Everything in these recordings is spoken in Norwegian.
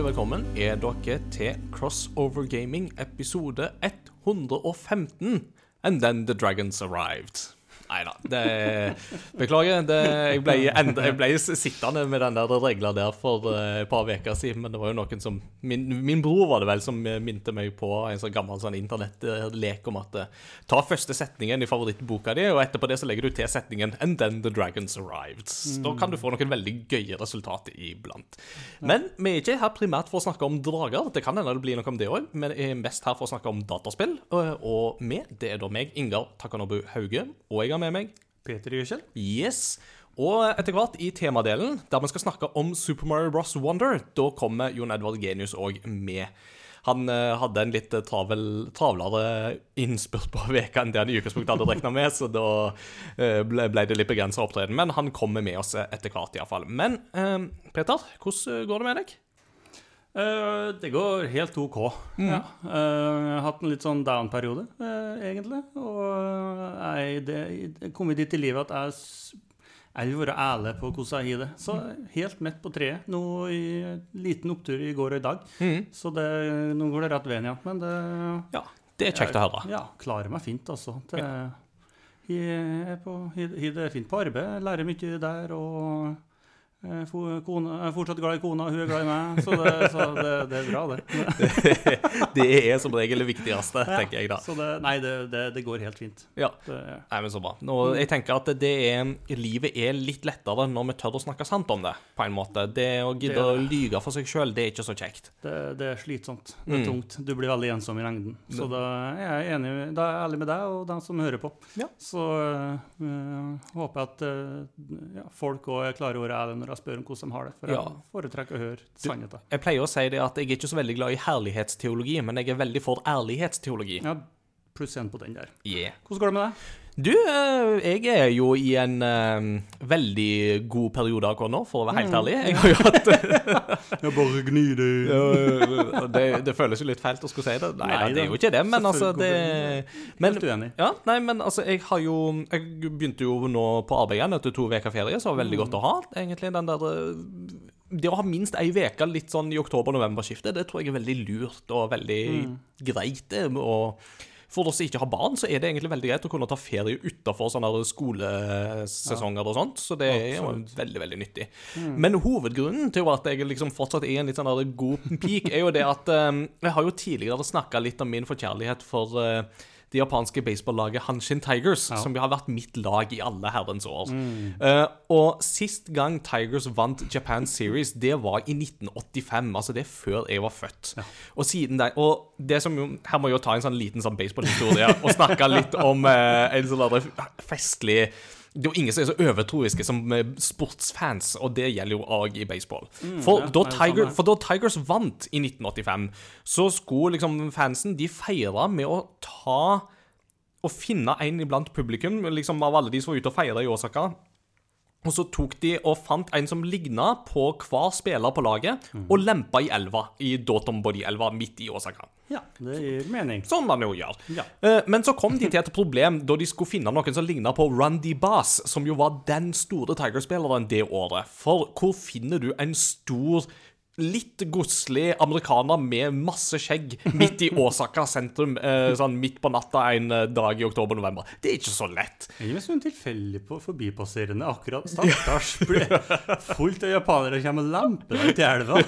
hjertelig velkommen er dere til Crossover Gaming episode 115. And then the dragons arrived. Nei da. Beklager. Det, jeg, ble enda, jeg, ble sittende med den der regla der for eh, et par uker siden, men det var jo noen som min, min, bror var det vel som minte meg på en sånn gammel sånn internettlek om at eh, ta første setningen i favorittboka di, og etterpå det så legger du til setningen And then the dragons arrived. Da kan du få noen veldig gøye resultater iblant. Men vi er ikke her primært for å snakke om drager. Det kan hende det blir noe om det òg, men jeg er mest her for å snakke om dataspill. Og vi, det er da meg, Ingar Takanobu Hauge, og jeg har med meg Peter Jøkjell. Yes. Og etter hvert i temadelen, der vi skal snakke om Super Mario Bros. Wonder, da kommer Jon Edvard Genius òg med. Han uh, hadde en litt travel, travlere innspurt på veka enn det han i utgangspunktet hadde regna med, så da uh, ble, ble, det litt begrensa opptreden. Men han kommer med oss etter hvert, iallfall. Men uh, Peter, hvordan går det med deg? Uh, det går helt OK. Mm. Ja. Uh, jeg har hatt en litt sånn down-periode, uh, egentlig. Og jeg, det, det kom dit i livet at jeg, jeg vil være ærlig på hvordan jeg har det. Så helt midt på treet. Nå i liten opptur i går og i dag. Mm. Så det, nå går det rett veien igjen. Men det Ja, det er kjekt å høre. Ja, klarer meg fint, altså. Det, ja. jeg, har det fint på arbeid. Lærer mye der. og jeg er fortsatt glad i kona, hun er glad i meg. Så det, så det, det er bra, det. det er som regel det viktigste, tenker jeg da. Så det, nei, det, går helt fint. Ja. nei, men så bra. Nå, jeg tenker at det er, livet er litt lettere når vi tør å snakke sant om det, på en måte. Det å gidde å lyge for seg sjøl, det er ikke så kjekt. Det, er slitsomt. Det er mm. tungt. Du blir veldig ensom i lengden. Så da er jeg enig, da er jeg ærlig med deg og den som hører på. Ja. Så øh, håper jeg at øh, ja, folk òg er klare over ærlige når jeg spør om hvordan de har det. For ja. jeg foretrekker å høre sannheten. Jeg pleier å si det at jeg er ikke så veldig glad i herlighetsteologi, men jeg er veldig for ærlighetsteologi. Ja, pluss én på den der. Yeah. Hvordan går det med deg? Du, eh, jeg er jo i en uh, veldig god periode akkurat nå, for å være helt mm. ærlig. Jeg har jo hatt Jeg bare gni det. det. Det føles jo litt feilt å skulle si det. Nei, nei det er jo ikke det, men altså det men, Helt uenig. Ja, nei, men altså, jeg har jo Jeg begynte jo nå på arbeid igjen etter to uker ferie, så det var veldig mm. godt å ha, egentlig, den der eh, det å ha minst ei uke litt sånn i oktober-november-skiftet, det tror jeg er veldig lurt og veldig mm. greit. Og for oss som ikke har barn, så er det egentlig veldig greit å kunne ta ferie utafor skolesesonger og sånt. Så det er jo veldig, veldig nyttig. Mm. Men hovedgrunnen til at jeg liksom fortsatt er en litt sånn god peak, er jo det at um, jeg har jo tidligere snakka litt om min forkjærlighet for uh, det japanske baseballaget Hanshin Tigers, ja. som har vært mitt lag i alle herrens år. Mm. Uh, og sist gang Tigers vant Japan Series, det var i 1985. Altså det er før jeg var født. Ja. Og siden den og det som jo, Her må jeg jo ta en sånn liten sånn baseballhistorie og snakke litt om uh, en sånn festlig det er jo ingen som er så overtroiske som sportsfans, og det gjelder jo òg i baseball. Mm, for, da Tiger, for, da Tigers vant i 1985, så skulle liksom fansen De feire med å ta Å finne en iblant publikum, liksom av alle de som var ute og feira i Osaka og så tok de og fant en som ligna på hver spiller på laget, mm. og lempa i elva, i Dotombody-elva midt i Åsaka. Ja, det gir mening. Sånn man jo gjør. Ja. Uh, men så kom de til et problem da de skulle finne noen som ligna på Randy Bass, som jo var den store Tiger-spilleren det året. For hvor finner du en stor litt godslig amerikaner med masse skjegg midt i Åsaka sentrum eh, sånn midt på natta en eh, dag i oktober-november. Det er ikke så lett. Jeg er sånn tilfeldig på forbipasserende akkurat. Stakkars. Fullt av japanere kommer deg til elva.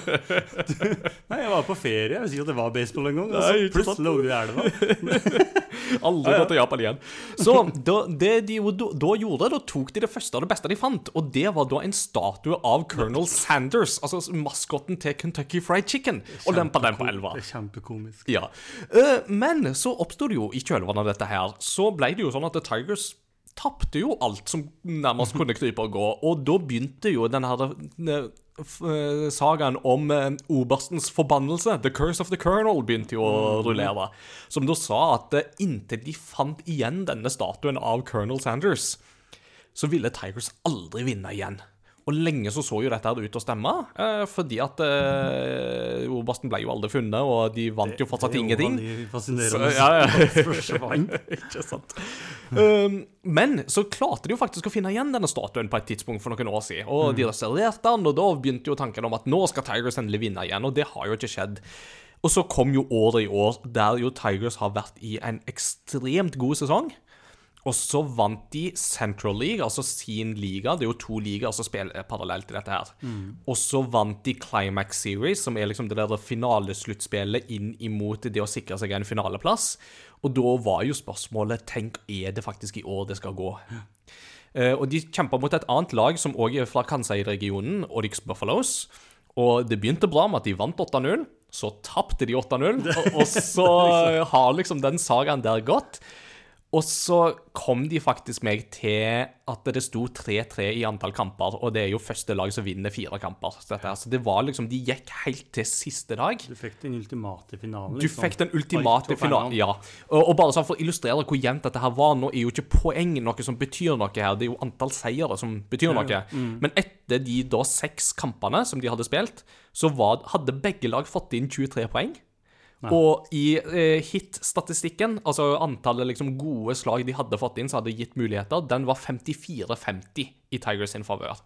nei, jeg var på ferie. Jeg visste ikke at det var baseball engang. Og så plutselig lå du i elva. Aldri gått til Japan igjen. Så da, det de da, da gjorde, da tok de det første og det beste de fant, og det var da en statue av Colonel Sanders, altså maskotten til Kentucky Fried Chicken og lempa den på elva. Det er kjempekomisk. Ja. Uh, men så oppsto det jo i kjølvannet av dette her, så ble det jo sånn at The Tigers tapte jo alt som nærmest kunne krype og gå, og da begynte jo den her uh, sagaen om oberstens forbannelse, The Curse of the Colonel, begynte jo å mm. rullere. Som da sa at inntil de fant igjen denne statuen av Colonel Sanders, så ville Tigers aldri vinne igjen. Og lenge så så jo dette her ut til å stemme, eh, fordi at eh, Obersten ble jo aldri funnet, og de vant jo fortsatt ingenting. Det er jo veldig Så, fascinerende. ja, ja. Ikke sant. Um, men så klarte de jo faktisk å finne igjen denne statuen på et tidspunkt for noen år siden. Og de restaurerte den, og da begynte jo tanken om at nå skal Tigers endelig vinne igjen, og det har jo ikke skjedd. Og så kom jo året i år der jo Tigers har vært i en ekstremt god sesong. Og så vant de Central League, altså sin liga. Det er jo to ligaer som spiller parallelt i dette her. Og så vant de Climax Series, som er liksom det der finalesluttspillet inn imot det å sikre seg en finaleplass. Og da var jo spørsmålet Tenk, er det faktisk i år det skal gå? Uh, og de kjempa mot et annet lag som òg er fra Kansai-regionen, Oryx Buffaloes. Og det begynte bra med at de vant 8-0. Så tapte de 8-0, og, og så har liksom den sagaen der gått. Og så kom de faktisk meg til at det sto 3-3 i antall kamper, og det er jo første lag som vinner fire kamper. Så, dette, så det var liksom, de gikk helt til siste dag. Du fikk den ultimate finalen. Du liksom. fikk den ultimate finalen. Ja. Og, og bare sånn for å illustrere hvor jevnt dette her var, nå er jo ikke poeng noe som betyr noe her, det er jo antall seire som betyr noe. Men etter de da seks kampene som de hadde spilt, så var, hadde begge lag fått inn 23 poeng. Og i eh, hit-statistikken, altså antallet liksom gode slag de hadde fått inn som hadde gitt muligheter, den var 54-50 i Tigers sin favør.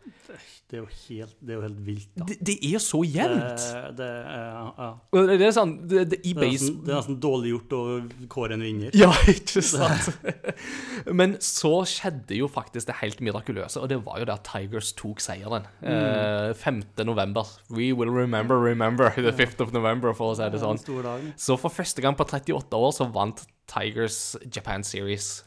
Det er jo helt, det er jo helt vilt, da. Det, det er så jevnt! Det, det, er, ja. Det er sånn, det, i base det er nesten dårlig gjort å kåre en vinner. Ja, ikke sant? Men så skjedde jo faktisk det helt mirakuløse, og det var jo det at Tigers tok seieren. Eh, 5. november. We will remember, remember. The 5th of November, for å si det sånn. Så for første gang på 38 år så vant Tigers Japan Series.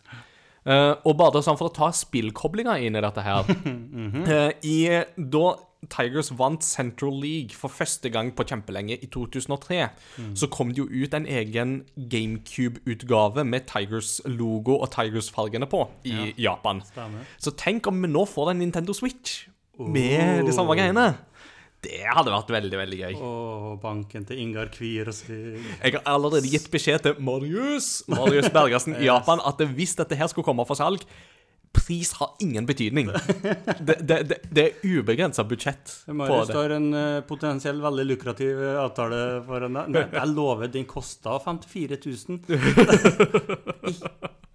Eh, og bare sånn for å ta spillkoblinga inn i dette her eh, i, Da Tigers vant Central League for første gang på kjempelenge i 2003, så kom det jo ut en egen GameCube-utgave med Tigers-logo og Tigers-fargene på i Japan. Stemmer. Så tenk om vi nå får en Nintendo Switch med de samme greiene. Det hadde vært veldig, veldig gøy. Åh, banken til Ingar Kviersvik. Jeg har allerede gitt beskjed til Marius Marius Bergersen i Japan at hvis dette her skulle komme for salg Pris har ingen betydning. Det, det, det, det er ubegrensa budsjett på Marius det. har en eh, potensiell veldig lukrativ eh, avtale foran deg. Nei, jeg lover, den kosta 54 000.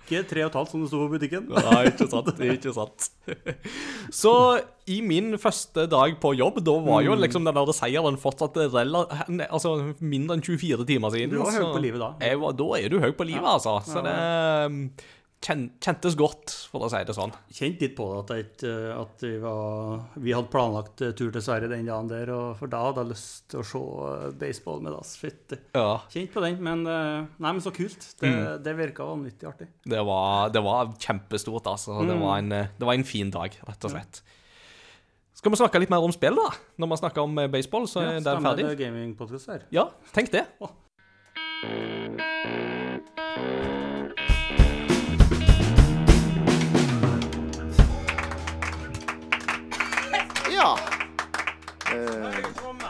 Ikke 3,5 som det sto på butikken. Nei, ikke sant. Ikke sant. Så i min første dag på jobb, da var jo liksom den der seieren fortsatt altså, mindre enn 24 timer siden. Du var høy på livet da. Var, da er du høy på livet, altså. Så det um, kjentes godt, for å si det sånn. Kjente litt på det at, jeg at vi, var, vi hadde planlagt eh, tur til Sverige den dagen der, for da hadde jeg lyst til å se eh, baseball med oss. Ja. Kjent på den, men eh, Nei, men så kult. Det, det virka vanvittig artig. Det var, det var kjempestort, altså. Det, var en, eh, det var en fin dag, rett og slett. Skal vi snakke litt mer om spill, da? Når vi snakker om eh, baseball, så er den stemmer, ferdig. Det er gamingpodkast her. Ja, tenk det. Ja.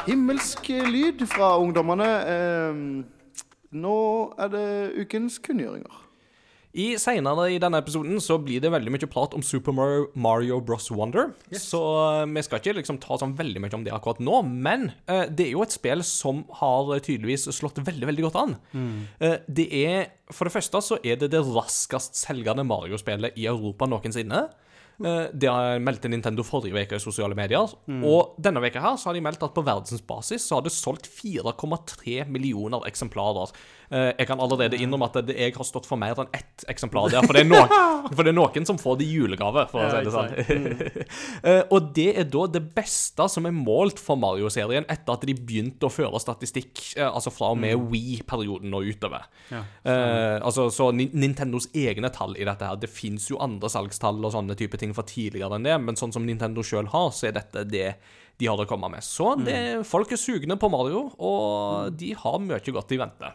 Himmelsk lyd fra ungdommene. Eh, nå er det ukens kunngjøringer. I Senere i denne episoden så blir det veldig mye prat om Super Mario, Mario Bros. Wonder. Så eh, vi skal ikke liksom ta sånn veldig mye om det akkurat nå, men eh, det er jo et spill som har eh, tydeligvis slått veldig veldig godt an. Eh, det er, For det første så er det det raskest selgende Mario-spillet i Europa noensinne. Eh, Det meldte Nintendo forrige uke i sosiale medier. Og denne veka her så har de meldt at på verdensbasis så har det solgt 4,3 millioner eksemplarer. Eh, Jeg kan allerede innrømme at jeg har stått for mer enn ett eksemplar der. For det er, no for det er noen som får det i julegave, for å si det sånn. Eh, Og det er da det beste som er målt for Mario-serien etter at de begynte å føre statistikk, eh, altså fra og med Wii-perioden og utover. Ja. Eh, altså, så Nintendos egne tall i dette her Det fins jo andre salgstall og sånne type ting fra tidligere enn det, men sånn som Nintendo sjøl har, så er dette det de har å komme med. Så det, folk er sugne på Mario, og de har mye godt i vente.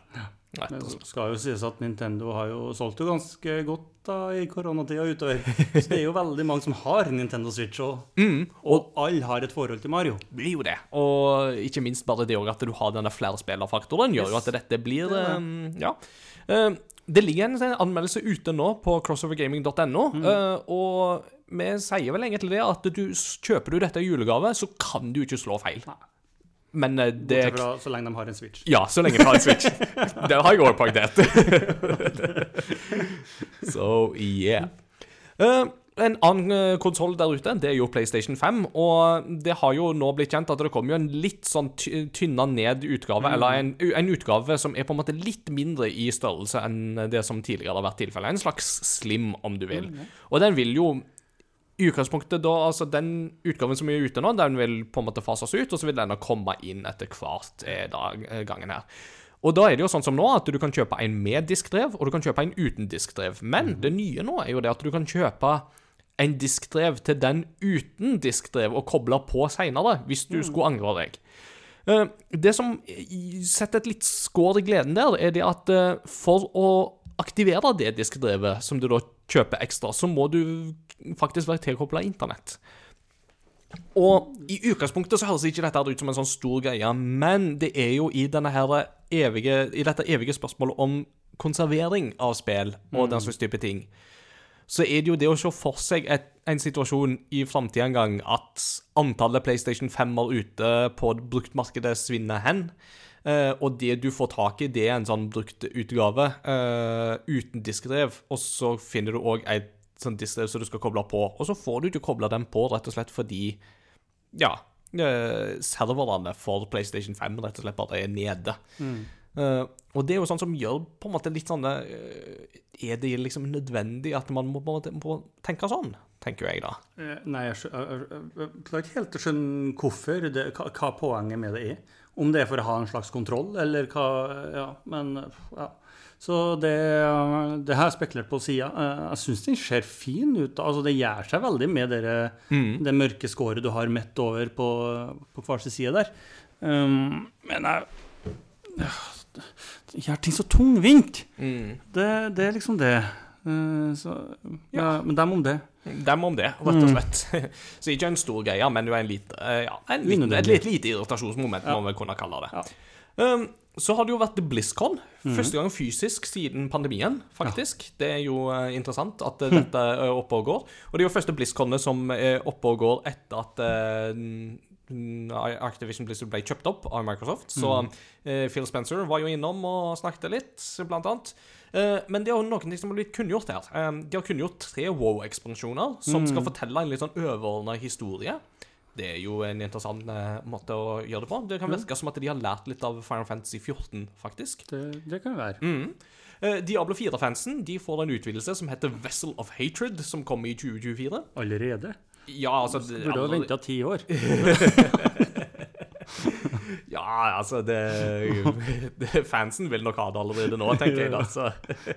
Og Det skal jo sies at Nintendo har jo solgt jo ganske godt da i koronatida utover. Så det er jo veldig mange som har Nintendo Switch, og, Mm, og alle har et forhold til Mario. blir jo det. Og ikke minst bare det at du har denne flerspillerfaktoren, gjør jo at dette blir Det det. eh, Ja. Eh, Det ligger en sånn anmeldelse ute nå på crossovergaming.no, Mm. eh, og vi sier vel egentlig det at du kjøper du dette i julegave, så kan du ikke slå feil. Nei. Men eh, det fra så lenge de har en Switch. Ja, så lenge de har en Switch. det har jeg òg det so yeah. Uh, en annen uh, konsoll der ute, det er jo PlayStation 5. Og det har jo nå blitt kjent at det kommer jo en litt sånn ty tynna ned utgave, eller en, en utgave som er på en måte litt mindre i størrelse enn det som tidligere har vært tilfellet. En slags slim, om du vil. Og den vil jo utgangspunktet da, altså Den utgaven som er ute nå, den vil på en måte fases ut, og så vil denne komme inn etter hvert eh, dag, eh, gangen her. Og da er det jo sånn som nå, at du kan kjøpe en med diskdrev, og du kan kjøpe en uten diskdrev. Men det nye nå er jo det at du kan kjøpe en diskdrev til den uten diskdrev og koble på seinere, hvis du skulle angre deg. Eh, Det som setter et litt skår i gleden der, er det at for å aktivere det diskdrevet som du da kjøper ekstra, så må du faktisk være tilkobla internett. Og i utgangspunktet så høres ikke dette ut som en sånn stor greie, men det er jo i, evige, i dette evige spørsmålet om konservering av spill og den slags type ting, så er det jo det å se for seg et, en situasjon i framtida en gang at antallet PlayStation 5-er ute på bruktmarkedet svinner hen. Eh, og det du får tak i, det er en sånn brukt utgave uh, uten diskdrev. Og så finner du òg et sånn diskdrev som du skal koble på. Og så får du ikke kobla den på, rett og slett fordi Ja. uh, serverne for PlayStation 5 rett og slett bare er nede. Eh, og det er jo sånn som gjør på en måte litt sånn uh, Er det liksom nødvendig at man må måte må tenke sånn? Tenker jeg, da. Eh, Nei, jeg, jeg, jeg klarer ikke helt å skjønne hvorfor, det, hva, hva poenget med det er. Om det er for å ha en slags kontroll, eller hva Ja, men ja. Så det, det har jeg spekulert på sida. Jeg syns den ser fin ut. Altså, det gjør seg veldig med dere, det mørke skåret du har midt over på, på hver sin side der. Um, men jeg gjør ting så tungvint. Det, det er liksom det. Uh, så, ja, men dem om det. Dem om det, rett og slett. Så ikke en stor greie, men jo en lite, eh, ja, en liten, et litt lite irritasjonsmoment, må vi kunne kalle det. Ja. Um, så har det jo vært BlizzCon. Første gang fysisk siden pandemien, faktisk. Det er jo eh, interessant at eh, dette er oppe og går. Og det er jo første BlizzConet som er oppe og går etter at Activision Blizzard ble kjøpt opp av Microsoft. Så eh, Phil Spencer var jo innom og snakket litt, blant annet. Uh, men det er jo noen ting som har blitt kunngjort her. Um, de har kunngjort tre WoW-ekspansjoner som skal fortelle en litt sånn overordna historie. Det er jo en interessant uh, måte å gjøre det på. Det kan virke som at de har lært litt av Final Fantasy 14, faktisk. Det, det kan være. Mm. Diablo 4-fansen de får en utvidelse som heter Vessel of Hatred, som kommer i 2024. Allerede. Ja, altså det- Burde ha allerede- venta ti år. Ja, altså det, det Fansen vil nok ha det allerede nå, tenker jeg. Altså.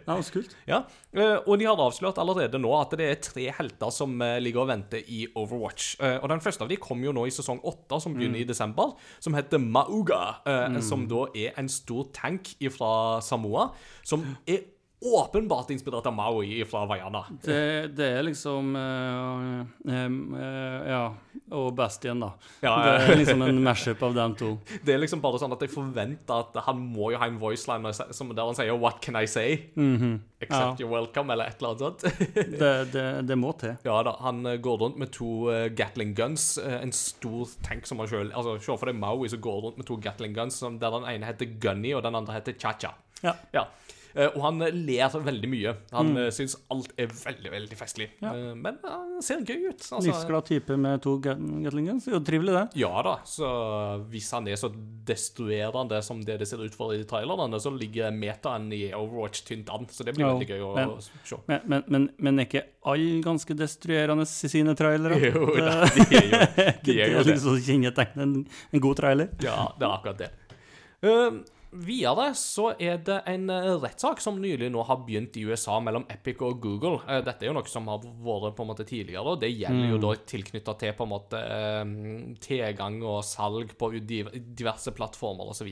Ja, så kult. Ja, eh, og de har avslørt allerede nå at det er tre helter som eh, ligger og venter i Overwatch. Eh, Og den første av de kom jo nå i sesong åtte, som begynner i desember, som heter Mauga. Mm. Som da er en stor tank fra Samoa, som er åpenbart inspirert av Maui fra Vaiana. Det, det er liksom uh, um, uh, Ja. Og Bastian, da. Ja, det er liksom en mashup av dem to. Det er liksom bare sånn at jeg forventer at han må jo ha en voiceline som der han sier 'What can I say?' Except you're welcome, eller et eller annet sånt. Det, det, det må til. Ja da, han eh, går rundt med to eh, Gatling guns. eh, en stor tank som han sjøl Altså, Se for deg Maui som går rundt med to Gatling guns, der den ene heter Gunny, og den andre heter Cha-Cha. Ja. Ja. Eh, og han eh, ler veldig mye. Han mm. syns alt er veldig, veldig festlig. Ja. Eh, men han ser gøy ut. Altså, Livsglad type med to Gatlingens. Jo, trivelig, det. ja da, så hvis han er så destruerende som det det ser ut for i trailerne, så ligger metaen i Overwatch tynt an. Så det blir jo, veldig gøy å men- se. Men, men, men, men er ikke alle ganske destruerende i sine trailere? Jo da, de er jo, de det er jo er det. liksom en, en god trailer. Ja, det er akkurat det. Eh, det så er det en eh, rettssak som nylig nå har begynt i USA mellom Epic og Google. Eh, Dette er jo noe som har vært på en måte tidligere, og det gjelder jo da tilknytta til på en måte eh, tilgang og salg på diverse plattformer osv.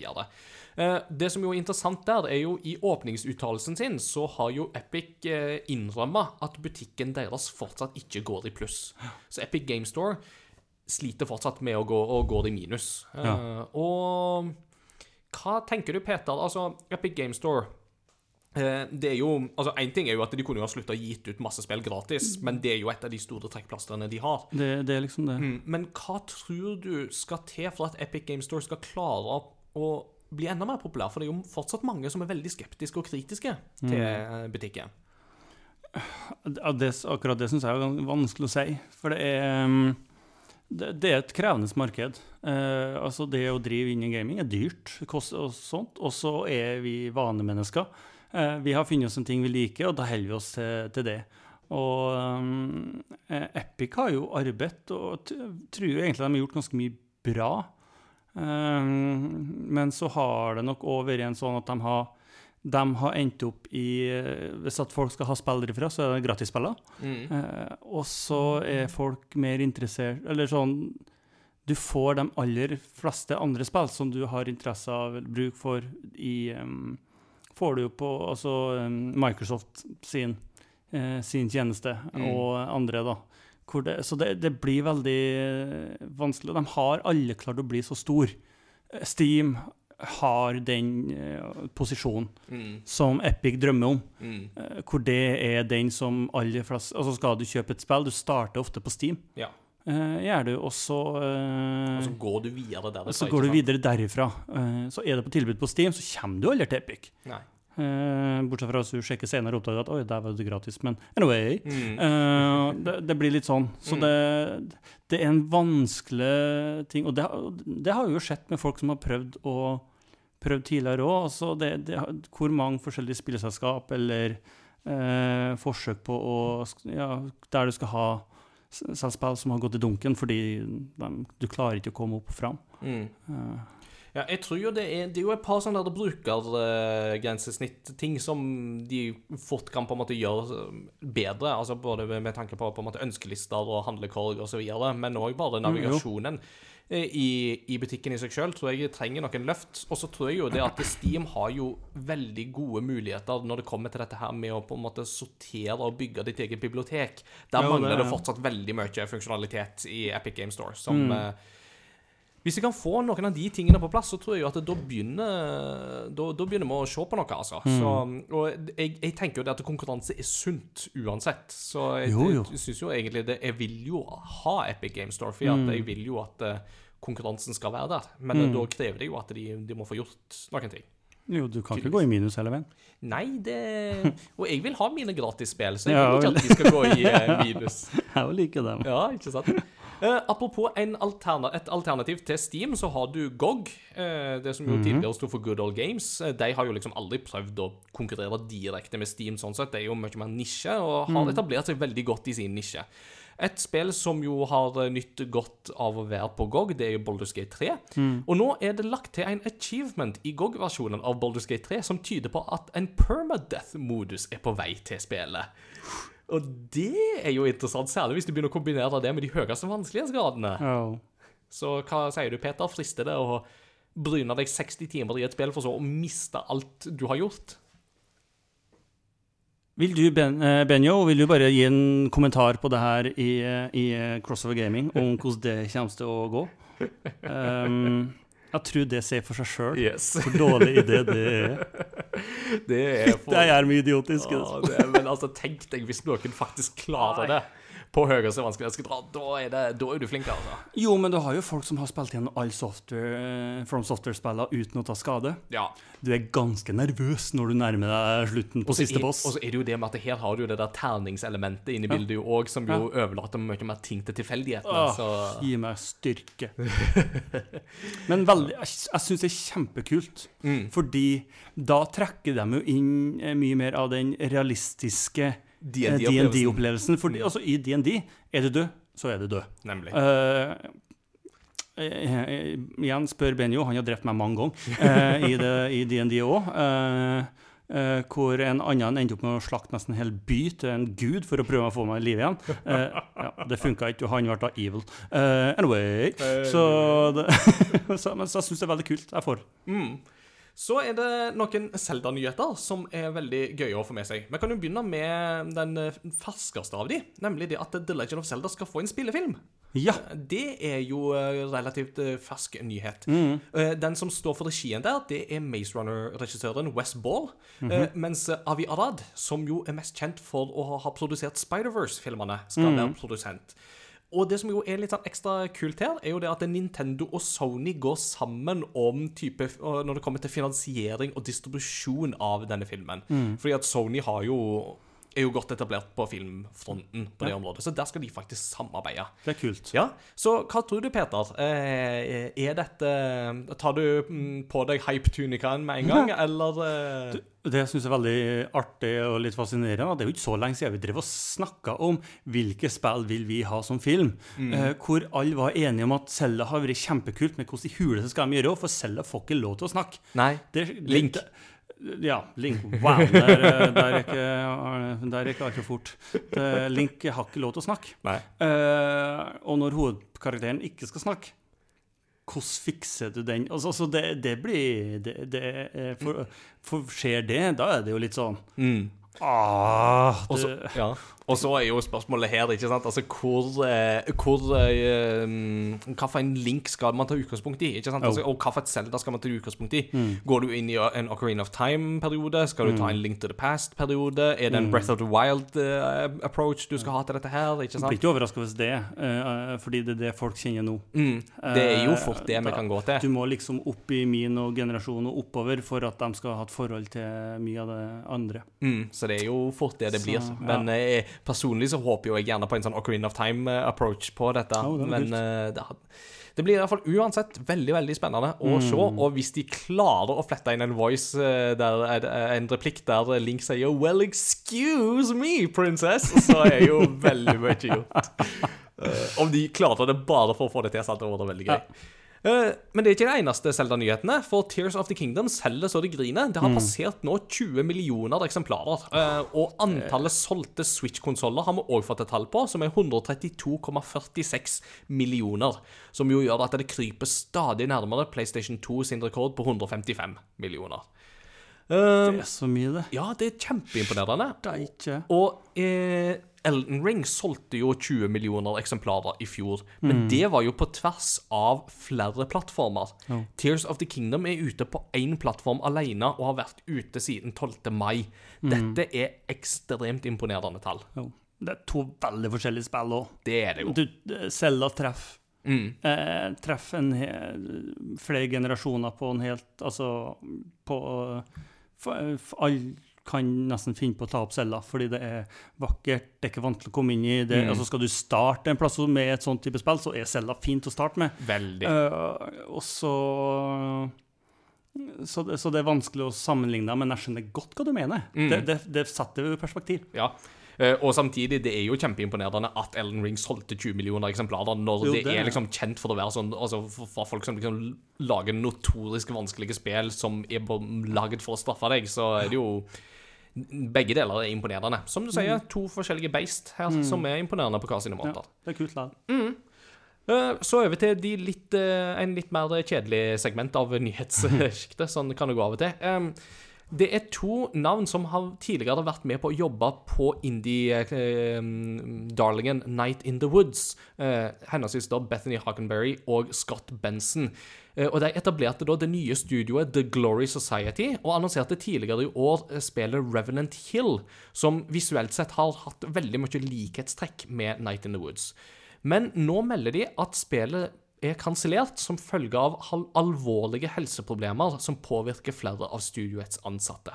Det som jo er interessant der, er jo i åpningsuttalelsen sin så har jo Epic innrømma at butikken deres fortsatt ikke går i pluss. Så Epic Game Store sliter fortsatt med å gå, å gå i minus. Ja. Og hva tenker du, Peter? Altså, Epic Game Store eh, det er jo, altså En ting er jo at de kunne jo ha slutta å gitt ut masse spill gratis, men det er jo et av de store trekkplastrene de har. Det, det er liksom det. Mm, Men hva tror du skal til for at Epic Game Store skal klare å bli enda mer populær? For det er jo fortsatt mange som er veldig skeptiske og kritiske til mm. butikken. Det, akkurat det syns jeg er vanskelig å si. For det er um, det, det er et krevende marked. Eh, altså Det å drive inn i gaming er dyrt kost, og sånt. Og så er vi vanemennesker. Eh, vi har funnet oss en ting vi liker, og da holder vi oss til, til det. Og um, Epic har jo arbeidet, og tror egentlig de har gjort ganske mye bra. Um, men så har det nok òg vært en sånn at de har de har endt opp i eh, Hvis at folk skal ha spill derifra, så er det gratisspiller. Mm. Eh, og så er folk mer interessert Eller sånn Du får de aller fleste andre spill som du har interesse av bruk for i um, Får du jo på altså, um, Microsoft sin, eh, sin tjeneste, Mm. og andre, da. Det, så det, det blir veldig eh, vanskelig. De har alle klart å bli så stor. Eh, Steam har den uh, posisjonen Mm. som Epic drømmer om. Mm. Uh, hvor det er den som aller flest Altså skal du kjøpe et spill, du starter ofte på Steam. Ja. Uh, gjør du, og så Og så går du videre der. og så går du videre derifra. Så er det på tilbud på Steam, så kommer du aldri til Epic. Nei. Bortsett fra hvis du sjekker senere og oppdager at oi, der var det gratis. Men anyway. Mm. det, det blir litt sånn. Så Mm. det, det er en vanskelig ting. Og det, det har jo skjedd med folk som har prøvd å prøvd tidligere òg. Altså hvor mange forskjellige spilleselskap eller eh, forsøk på å ja, Der du skal ha selvspill som har gått i dunken fordi de, du klarer ikke å komme opp og fram. Mm. Uh. Ja, jeg tror jo det er, det er jo et par sånne der brukergrensesnitt-ting som de fort kan på en måte gjøre eh, bedre. altså Både med, tanke på på en måte ønskelister og handlekorg osv., men òg bare navigasjonen eh, i, i butikken i seg sjøl tror jeg trenger noen løft. Og så tror jeg jo det at Steam har jo veldig gode muligheter når det kommer til dette her med å på en måte sortere og bygge ditt eget bibliotek. Der Ja, det mangler det er- fortsatt veldig mye funksjonalitet i Epic Game Store. som... Mm. Hvis vi kan få noen av de tingene på plass, så tror jeg jo at da begynner, da, da begynner vi å se på noe, altså. Mm. Så, og jeg, jeg tenker jo det at konkurranse er sunt uansett. Så jeg, Jo, jo. jeg syns jo egentlig det Jeg vil jo ha Epic Game Store, for Mm. jeg vil jo at eh, konkurransen skal være der. Men eh, Mm. da krever det jo at de, de må få gjort noen ting. jo, du kan ikke gå i minus hele veien. Nei, det Og jeg vil ha mine gratisspill, så jeg vil ikke at de skal gå i eh, minus. Jeg vil like dem. Ja, ikke sant? Eh, apropos en alterna et alternativ til Steam, så har du GOG. Uh, det som jo Mhm. tidligere sto for Good Old Games. Uh, de har jo liksom aldri prøvd å konkurrere direkte med Steam, sånn sett. Det er jo mye mer nisje, og har Mhm. etablert seg veldig godt i sin nisje. Et spill som jo har eh, nytt godt av å være på GOG, det er jo Baldur's Gate 3. Mm. Og nå er det lagt til en achievement i GOG-versjonen av Baldur's Gate 3 som tyder på at en permadeath-modus er på vei til spillet. Og det er jo interessant, særlig hvis du begynner å kombinere det med de høyeste vanskelighetsgradene. Oh. Så hva sier du, Peter? Frister det å bryne deg 60 timer i et spill for så å miste alt du har gjort? Vil du, ben, eh, Benjo, vil du bare gi en kommentar på det her i, eh, i eh, Crossover Gaming, om hvordan det kommer til å gå? Um, jeg tror det sier for seg sjøl Yes. hvor dårlig idé det er. Det er for... Det er mye idiotisk. Ja, det er, men altså, tenk deg hvis noen faktisk klarer det på høyeste vanskelighetsgrad. Da det, da er du flink, altså. Jo, men du har jo folk som har spilt igjen alle software, eh, From Software-spillene uten å ta skade. Ja. Du er ganske nervøs når du nærmer deg slutten på også siste er- boss. Og så er det jo det med at her har du det der terningselementet inne i bildet jo òg, som jo overlater mye mer ting til tilfeldighetene. Så Gi meg styrke. Men veldig, jeg, jeg syns det er kjempekult. mm. Fordi da trekker de jo inn eh, mye mer av den realistiske. DND-opplevelsen. Fordi altså, i DND er du død, så er du død. Nemlig. Eh, eh, eh, igjen spør Benjo, han har drept meg mange ganger uh, i DND òg. Uh, eh, hvor en annen endte opp med å slakte nesten en hel by til en gud for å prøve å få meg i live igjen. Uh, ja, det funka ikke, og han ble da evil. Uh, anyway, så, det, så Men så jeg syns det er veldig kult. Jeg får. Mm. Så er det noen Zelda-nyheter som er veldig gøye å få med seg. Vi kan jo begynne med den eh, ferskeste av de, nemlig det at The Legend of Zelda skal få en spillefilm. Ja. Det er jo eh, relativt eh, fersk nyhet. Mm. Den som står for regien der, det er Maze Runner-regissøren Wes Ball. eh, Mens eh, Avi Arad, som jo er mest kjent for å ha produsert Spider-Verse-filmene, skal være produsent. Og det som jo er litt sånn ekstra kult her, er jo det at Nintendo og Sony går sammen om type Når det kommer til finansiering og distribusjon av denne filmen. Fordi at Sony har jo er jo godt etablert på filmfronten på det området, så der skal de faktisk samarbeide. Det er kult. Ja, Så hva tror du, Peter? Eh, er dette Tar du mm, på deg hype-tunikaen med en gang, eller Det, Det jeg syns er veldig artig og litt fascinerende, det er jo ikke så lenge siden vi drev og snakka om hvilke spill vil vi ha som film, mm. hvor alle var enige om at Selda har vært kjempekult, men hvordan i huleste skal de gjøre det? For Selda får ikke lov til å snakke. Nei. Det, Link. Det, ja, Link. Wow, der, eh, der er ikke, der er ikke altfor fort. Link har ikke lov til å snakke. Eh, og når hovedkarakteren ikke skal snakke, hvordan fikser du den? Altså, altså det, det blir det, det, for, for Skjer det, da er det jo litt sånn Mm. ah, Og så, ja. Og så er jo spørsmålet her, ikke sant Altså, hvor, eh, hvor eh, mm, Hva for en link skal man ta utgangspunkt i? Ikke sant? Altså, og hva for et Zelda skal man ta utgangspunkt i? Går du inn i en Ocarina of Time-periode? Skal du ta en Link to the Past-periode? Er det en Breath of the Wild-approach du skal ha til dette her? Ikke blir sant? ikke overraska hvis det er, eh, fordi det er det folk kjenner nå. Mm. Det er jo Eh, fort det vi kan gå til. Du må liksom opp i min og generasjon og oppover for at de skal ha et forhold til mye av det andre. Mm, så det er jo fort det det Så, blir. ja. Men eh, personlig så håper jo jeg gjerne på en sånn Ocarina of Time-approach på dette. Oh, det Men eh, det, det blir i hvert fall uansett veldig veldig spennende å Mm. se. Og hvis de klarer å flette inn en voice eh, der eh, en replikk der Link sier 'Well, excuse me, princess', så er jo veldig mye gjort. Eh, om de klarer det bare for å få det til, så hadde det vært veldig gøy. Eh, men det er ikke de eneste Zelda-nyhetene, for Tears of the Kingdom selger så det griner. Det har passert nå 20 millioner eksemplarer. eh, og antallet solgte Switch-konsoller har vi òg fått et tall på, som er 132,46 millioner. Som jo gjør at det kryper stadig nærmere PlayStation 2 sin rekord på 155 millioner. Eh, Det er så mye, det. ja, det er kjempeimponerende. Det er ikke Og eh, Elden Ring solgte jo 20 millioner eksemplarer i fjor. Men det var jo på tvers av flere plattformer. Tears of the Kingdom er ute på én plattform alene og har vært ute siden 12. mai. Dette er ekstremt imponerende tall. Oh. Det er to veldig forskjellige spill òg. Det er det jo. Du, Selda treffer Mm. eh, treffer en hel, flere generasjoner på en helt Altså på for, for Alle kan nesten finne på å ta opp cella, fordi det er vakkert, det er ikke vanskelig å komme inn i det. Mm. Altså Skal du starte en plass med et sånt type spill, så er cella fint å starte med. Veldig. Uh, og så så det, så det er vanskelig å sammenligne, men jeg skjønner godt hva du mener. Mm. Det, det, det setter perspektiv. Ja. Eh, og samtidig, det er jo kjempeimponerende at Elden Ring solgte 20 millioner eksemplarer, når Jo, det, det er liksom kjent for å være sånn Altså for, folk som liksom lager notorisk vanskelige spill som er laget for å straffe deg, så er det jo Begge deler er imponerende. Som du sier, to forskjellige beist her som er imponerende på hver sine Ja, det er kult. Da. Mm. Så over til de litt, eh, en litt mer kjedelig segment av nyhetssjiktet. Sånn kan det gå av og til. Det er to navn som har tidligere vært med på å jobbe på indie-darlingen Night in the Woods. Eh, henholdsvis Bethany Hockenberry og Scott Benson. Eh, og De etablerte da det nye studioet The Glory Society, og annonserte tidligere i år eh, spillet Revenant Hill, som visuelt sett har hatt veldig mye likhetstrekk med Night in the Woods. Men nå melder de at spillet er kansellert som følge av alvorlige helseproblemer som påvirker flere av studioets ansatte.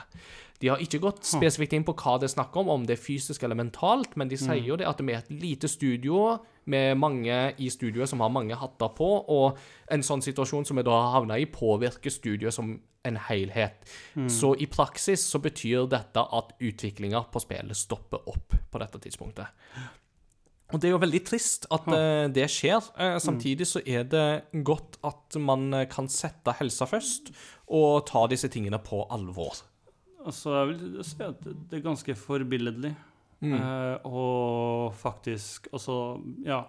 De har ikke gått spesifikt inn på hva det er snakk om, om det er fysisk eller mentalt, men de sier jo det at vi er et lite studio med mange i studioet som har mange hatter på, og en sånn situasjon som vi da har havna i, påvirker studioet som en helhet. Så i praksis så betyr dette at utviklinga på spillet stopper opp på dette tidspunktet. Og det er jo veldig trist at uh, det skjer. Uh, samtidig så er det godt at man eh, kan sette helsa først, og ta disse tingene på alvor. Altså, jeg vil si at det er ganske forbilledlig. Mm. Uh, og faktisk Altså, ja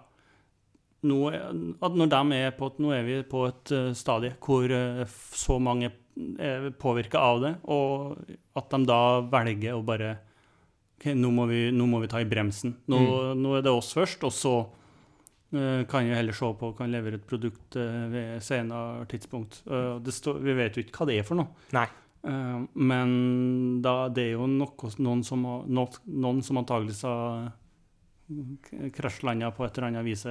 nå at Når de er på Nå er vi på et stadie hvor så mange er påvirka av det, og at de da velger å bare OK, nå må vi, nå må vi ta i bremsen. Nå, nå er det oss først, og så uh, kan vi heller se på kan levere et produkt uh, ved senere tidspunkt. Uh, det står- vi vet jo ikke hva det er for noe. Nei. Men da, det er jo noe, noen, som, noen, noen som antageligvis har krasjlanda på et eller annet vis.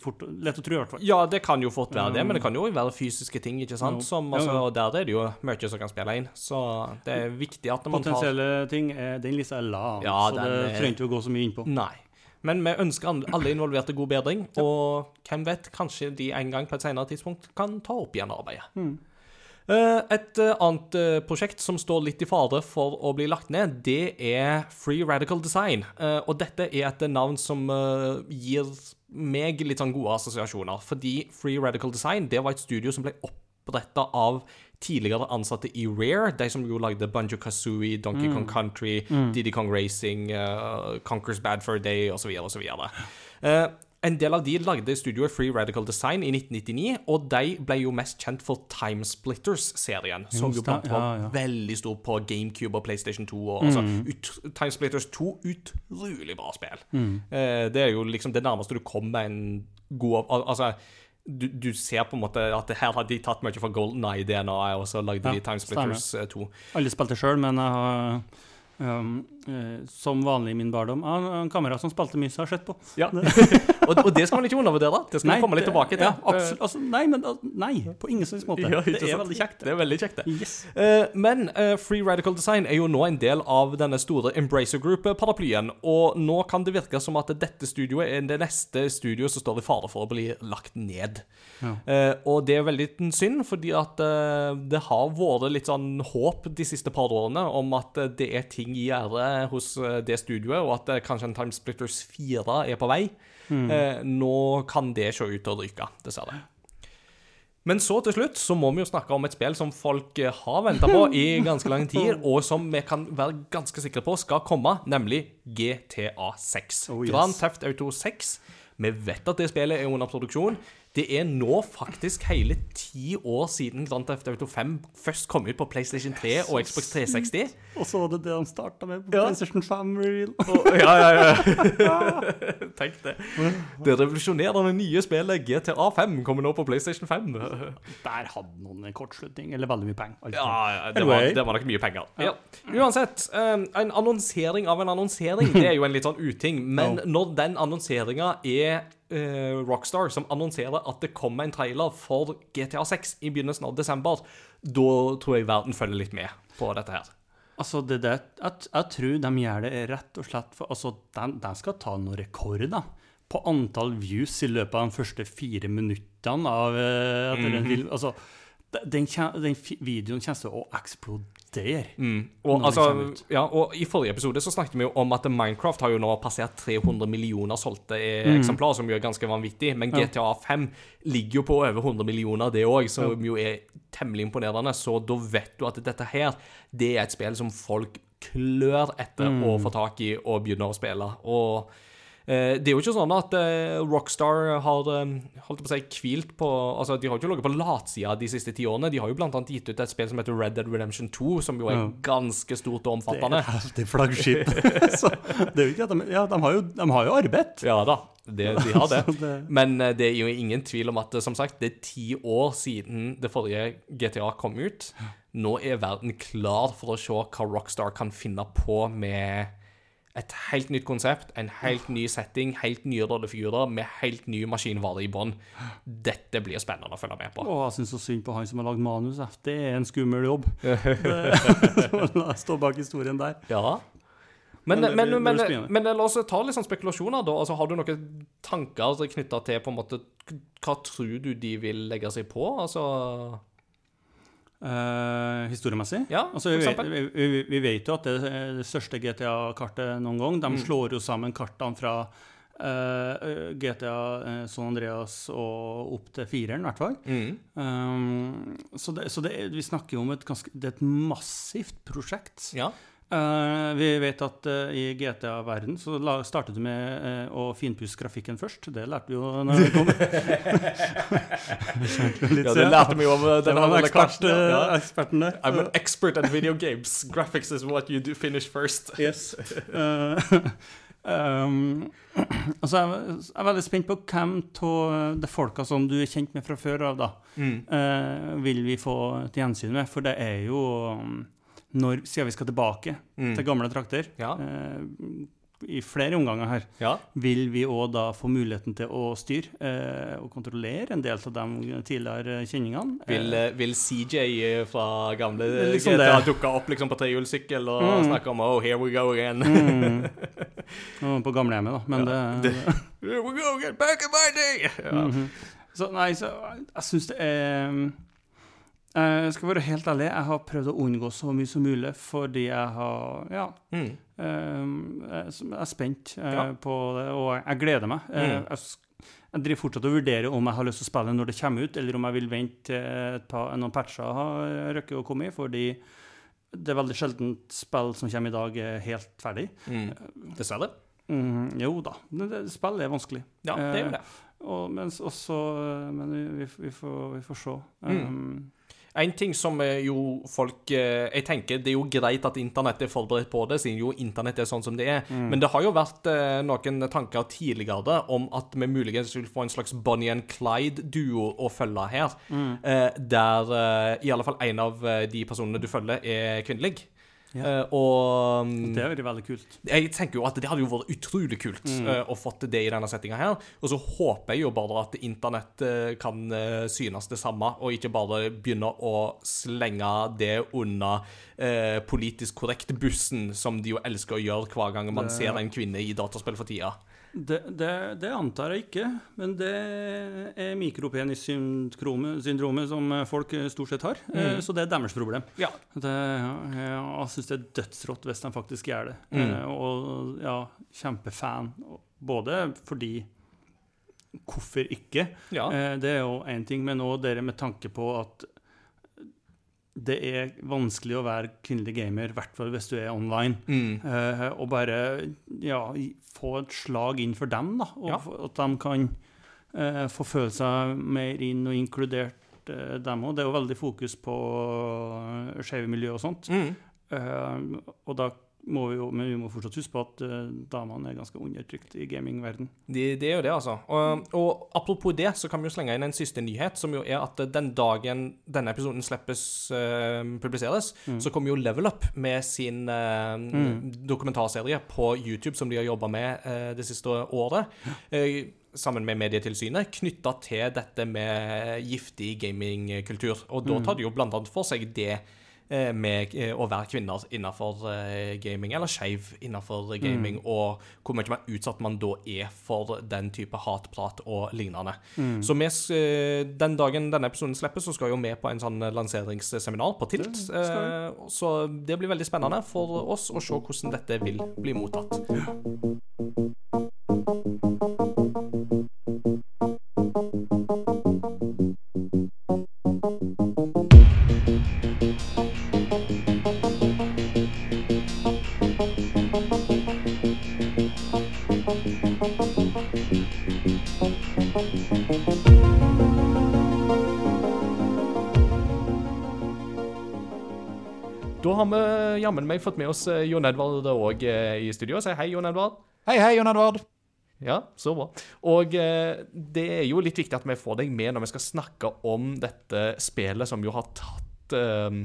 fort, lett å tro, i hvert fall. Ja, det kan jo fort være det, men det kan jo være fysiske ting, ikke sant? Som, altså, og Der er det jo mye som kan spille inn. Så det er viktig at man tar Potensielle ting, er, den lista er lav, Ja, så det er- trenger ikke å gå så mye inn på. Nei. Men vi ønsker alle involverte god bedring, og hvem vet, kanskje de en gang på et senere tidspunkt kan ta opp igjen arbeidet. Eh, Et eh, annet eh, prosjekt som står litt i fare for å bli lagt ned, det er Free Radical Design. Eh, Og dette er et navn som eh, gir meg litt sånn gode assosiasjoner. Fordi Free Radical Design det var et studio som ble oppretta av tidligere ansatte i Rare, de som jo lagde Banjo Kazooie, Donkey Kong Country, Diddy Kong Racing, uh, Conquers Bad for a Day osv. osv. Uh, en del av de lagde studioet Free Radical Design i 1999, og de ble jo mest kjent for Timesplitters-serien, som jo blant var ja, ja. veldig stor på GameCube og PlayStation 2. Og, altså, ut, Timesplitters 2, utrolig bra spill. Eh, det er jo liksom det nærmeste du kommer en god al- Altså, du, du ser på en måte at her har de tatt mye fra Golden Eye-DNA, og så lagde Ja, de Timesplitters eh, 2. Alle spilte sjøl, men jeg har um, eh, som vanlig i min barndom Jeg har en kamerat som spalte mye, så har sett på. Ja. og, og det skal man ikke undervurdere. Det skal vi komme litt tilbake til. Ja, absolutt. Altså, nei, men nei, på ingen slags måte. Ja, det er sant? veldig kjekt. Det er veldig kjekt, det. Yes. Uh, men uh, Free Radical Design er jo nå en del av denne store Embracer Group-paraplyen, og nå kan det virke som at dette studioet er det neste studioet som står i fare for å bli lagt ned. Ja. Uh, og det er veldig synd, fordi at eh, det har vært litt sånn håp de siste par årene om at eh, det er ting i gjære hos eh, det studioet, og at eh, kanskje en Timesplitters 4 er på vei. Eh, nå kan det se ut til å ryke, dessverre. Men så til slutt så må vi jo snakke om et spill som folk eh, har venta på i ganske lang tid, og som vi kan være ganske sikre på skal komme, nemlig GTA 6. Oh, yes. Grand Theft Auto 6. Vi vet at det spillet er under produksjon. Det er nå faktisk hele ti år siden Grand Theft Auto 5 først kom ut på PlayStation 3 og Xbox 360. Og så var det det han starta med på Ja. PlayStation 5 Real. Og, ja, ja, ja. Tenk det. Det revolusjonerende nye spillet GTA 5 kommer nå på PlayStation 5. Der hadde noen en kortslutning, eller veldig mye penger. altså. Ja, ja det, var, det var nok mye penger. Ja. Uansett, um, en annonsering av en annonsering, det er jo en litt sånn uting. Men når den annonseringa er eh, Rockstar som annonserer at det kommer en trailer for GTA 6 i begynnelsen av desember, da tror jeg verden følger litt med på dette her. Altså, det der, jeg, jeg tror de gjør det rett og slett for Altså, de, de skal ta noen rekorder på antall views i løpet av de første fire minuttene av eh, etter en den, Altså, den, den videoen kommer til å eksplodere. Og, Mm. Og, altså, ja, og I forrige episode så snakket vi jo om at Minecraft har jo nå passert 300 millioner solgte mm. eksemplarer, som jo er ganske vanvittig. Men GTA 5 ligger jo på over 100 millioner, det òg, som jo er temmelig imponerende. Så da vet du at dette her, det er et spill som folk klør etter å få tak i og begynne å spille. Og eh, det er jo ikke sånn at eh, Rockstar har eh, holdt på å si, hvilt på Altså, De har ikke ligget på latsida de siste ti årene. De har jo annet gitt ut et spill som heter Red Dead Redemption 2, som jo er ganske stort og Det omfattende. er heftig flaggskip. så det er jo ikke at de, ja, de har jo, de har jo arbeid. Ja da, det, de har det. Men eh, det er jo ingen tvil om at eh, som sagt, det er ti år siden det forrige GTA kom ut. Nå er verden klar for å se hva Rockstar kan finne på med et helt nytt konsept, en helt ny setting, helt nye rollefigurer med helt ny maskinvare i bånn. Dette blir spennende å følge med på. Å, jeg syns så synd på han som har lagd manus. Det er en skummel jobb. La oss stå bak historien der. Ja. Men, Men men, men, men, la oss ta litt sånn spekulasjoner, da. Altså, har du noen tanker knytta til på en måte Hva tror du de vil legge seg på? Altså Eh, historiemessig? Ja, altså, vi, eksempel. vi, vi, vet jo at det det største GTA-kartet noen gang. Mm. De slår jo sammen kartene fra uh, GTA eh, San Andreas og opp til fireren, i hvert fall. Mm. Um, så det, så det, vi snakker jo om et ganske Det er et massivt prosjekt. Ja. Eh, vi vet at uh, i GTA-verden så la, startet du med uh, å finpusse grafikken først. Det lærte vi jo når vi kom. Litt ja, det lærte vi jo av Det den var andre ekspert. Ja. eksperten der. I'm an expert at video games. Graphics is what you do finish first. Yes. Um, altså jeg, jeg er veldig spent på hvem av de folka som du er kjent med fra før av, da, Mm. eh, vil vi få til gjensyn med. For det er jo um, når, Siden vi skal tilbake Mm. til gamle trakter, Ja. eh, i flere omganger her, Ja. vil vi òg da få muligheten til å styre eh, og kontrollere en del av de tidligere kjenningene. Vil, Eh, eh, vil CJ fra gamle liksom GTA dukke opp liksom på trehjulssykkel og Mm. snakke om Oh, here we go again. mm, og på gamlehjemmet, da. Men det, Here we go again, back in my day! Ja. -hmm. Så nei, så jeg syns det er eh, Jeg skal være helt ærlig, jeg har prøvd å unngå så mye som mulig fordi jeg har Ja. Mm. eh, jeg er spent eh, Ja. på det, og jeg gleder meg. Eh, Mm. jeg, jeg driver fortsatt og vurderer om jeg har lyst til å spille når det kommer ut, eller om jeg vil vente par, noen patcher har røkket å komme i, fordi det er veldig sjelden spill som kommer i dag, er helt ferdig. Mm. Dessverre. Mm, jo da, spill er vanskelig. Ja, det gjør det. Og, mens også, men vi, vi, vi, får, vi får se. Mm. Um, En ting som eh, jo folk eh, Jeg tenker det er jo greit at internett er forberedt på det, siden jo internett er sånn som det er. Mm. Men det har jo vært eh, noen tanker tidligere om at vi muligens vil få en slags Bonnie and Clyde-duo å følge her. Mm. der i alle fall en av de personene du følger, er kvinnelig. Ja. Eh, og mm, det er jo veldig kult. jeg tenker jo at det hadde jo vært utrolig kult Mm. eh, å til det i denne settinga her. Og så håper jeg jo bare at internett eh, kan synes det samme, og ikke bare begynne å slenge det under eh, politisk korrekt-bussen, som de jo elsker å gjøre hver gang man Det- ser en kvinne i dataspill for tida. Det, det, det antar jeg ikke, men det er mikropenissyndromet syndromet som folk stort sett har. eh, Mm. Så det er deres problem. Ja. Det, jeg syns det er dødsrått hvis de faktisk gjør det. Mm. Eh, Og ja, kjempefan. Både fordi Hvorfor ikke? Ja. Eh, Det er jo én ting, men òg dere med tanke på at det er vanskelig å være kvinnelig gamer, i hvert fall hvis du er online. Mm. Eh, og bare ja, få et slag inn for dem, da. Og Ja. at de kan eh, få føle seg mer inn og inkludert, eh, dem òg. Det er jo veldig fokus på uh, skeive miljø og sånt. Mm. Eh, og da må vi jo Men vi må fortsatt huske på at uh, damene er ganske undertrykt i gamingverden. Det, det er jo det, altså. Og, og apropos det, så kan vi jo slenge inn en siste nyhet, som jo er at den dagen denne episoden slippes, uh, publiseres, Mm. så kommer jo Level Up med sin uh, Mm. dokumentarserie på YouTube, som de har jobba med det siste året. sammen med Medietilsynet, knytta til dette med giftig gamingkultur. Og da Mm. tar de jo blant annet for seg det med eh, å være kvinner innenfor eh, gaming, eller skeiv innenfor gaming, Mm. og hvor mye mer utsatt man da er for den type hatprat og lignende. Mm. Så vi, eh, den dagen denne episoden slipper, så skal jo vi på en sånn lanseringsseminar på Tilt. Det Eh, så det blir veldig spennende for oss å se hvordan dette vil bli mottatt. Jammen meg fått med oss eh, Jon Edvard òg i studio. Si hei, Jon Edvard. Hei, hei, Jon Edvard. Ja, så bra. Og eh, det er jo litt viktig at vi får deg med når vi skal snakke om dette spillet som jo har tatt eh,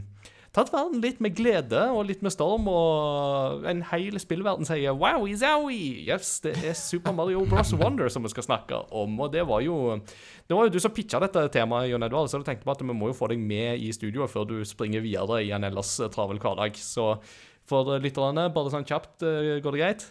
Tatt verden litt med glede og litt med storm, og en hel spillverden sier wow, zowie! Yes, det er Super Mario Bros. Wonder som vi skal snakke om. Og det var jo Det var jo du som pitcha dette temaet, Jon Edvard, så du tenkte på at vi må jo få deg med i studio før du springer videre i en ellers eh, travel hverdag. Så for lytterne, bare sånn kjapt, eh, går det greit?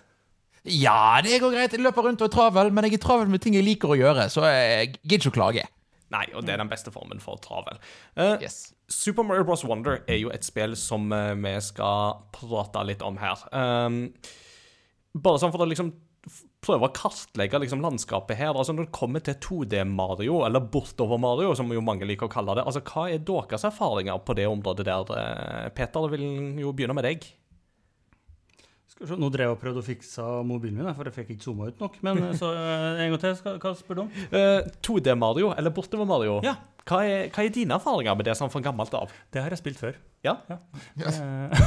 Ja, det går greit. Jeg løper rundt og er travel, men jeg er travel med ting jeg liker å gjøre, så jeg gidder ikke å klage. Nei, og det er den beste formen for travel. Uh, Yes. Super Mario Bros. Wonder er jo et spill som uh, vi skal prate litt om her. Um, bare sånn for å liksom prøve å kartlegge liksom landskapet her. Altså Når det kommer til 2D-Mario, eller Bortover-Mario, som jo mange liker å kalle det, altså hva er deres erfaringer på det området der? eh, Peter, vil jo begynne med deg. Skal se, Nå drev jeg og prøvde å fikse mobilen min, for jeg fikk ikke zooma ut nok. Men eh, så eh, en gang til, hva spør du om? Uh, 2D-Mario, eller Bortover-Mario, Ja. Hva, er, hva er dine erfaringer med det sånn fra gammelt av? Det har jeg spilt før. Ja? Eh,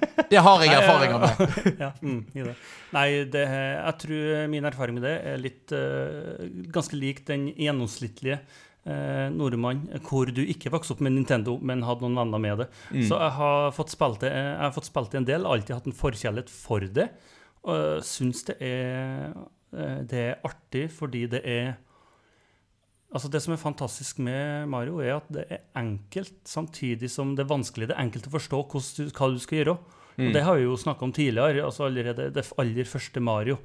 Det har jeg erfaringer med. ja, mm, i det. Nei, det, jeg tror min erfaring med det er litt uh, ganske lik den gjennomsnittlige uh, nordmann, hvor du ikke vokste opp med Nintendo, men hadde noen venner med det. Så jeg har fått spilt det jeg har fått spilt det en del, alltid hatt en forkjærlighet for det. Og syns det er, det er artig fordi det er Altså Det som er fantastisk med Mario, er at det er enkelt, samtidig som det er vanskelig. Det er enkelt å forstå du, hva du skal gjøre. Og Det har vi jo snakka om tidligere. altså allerede Det aller første Mario.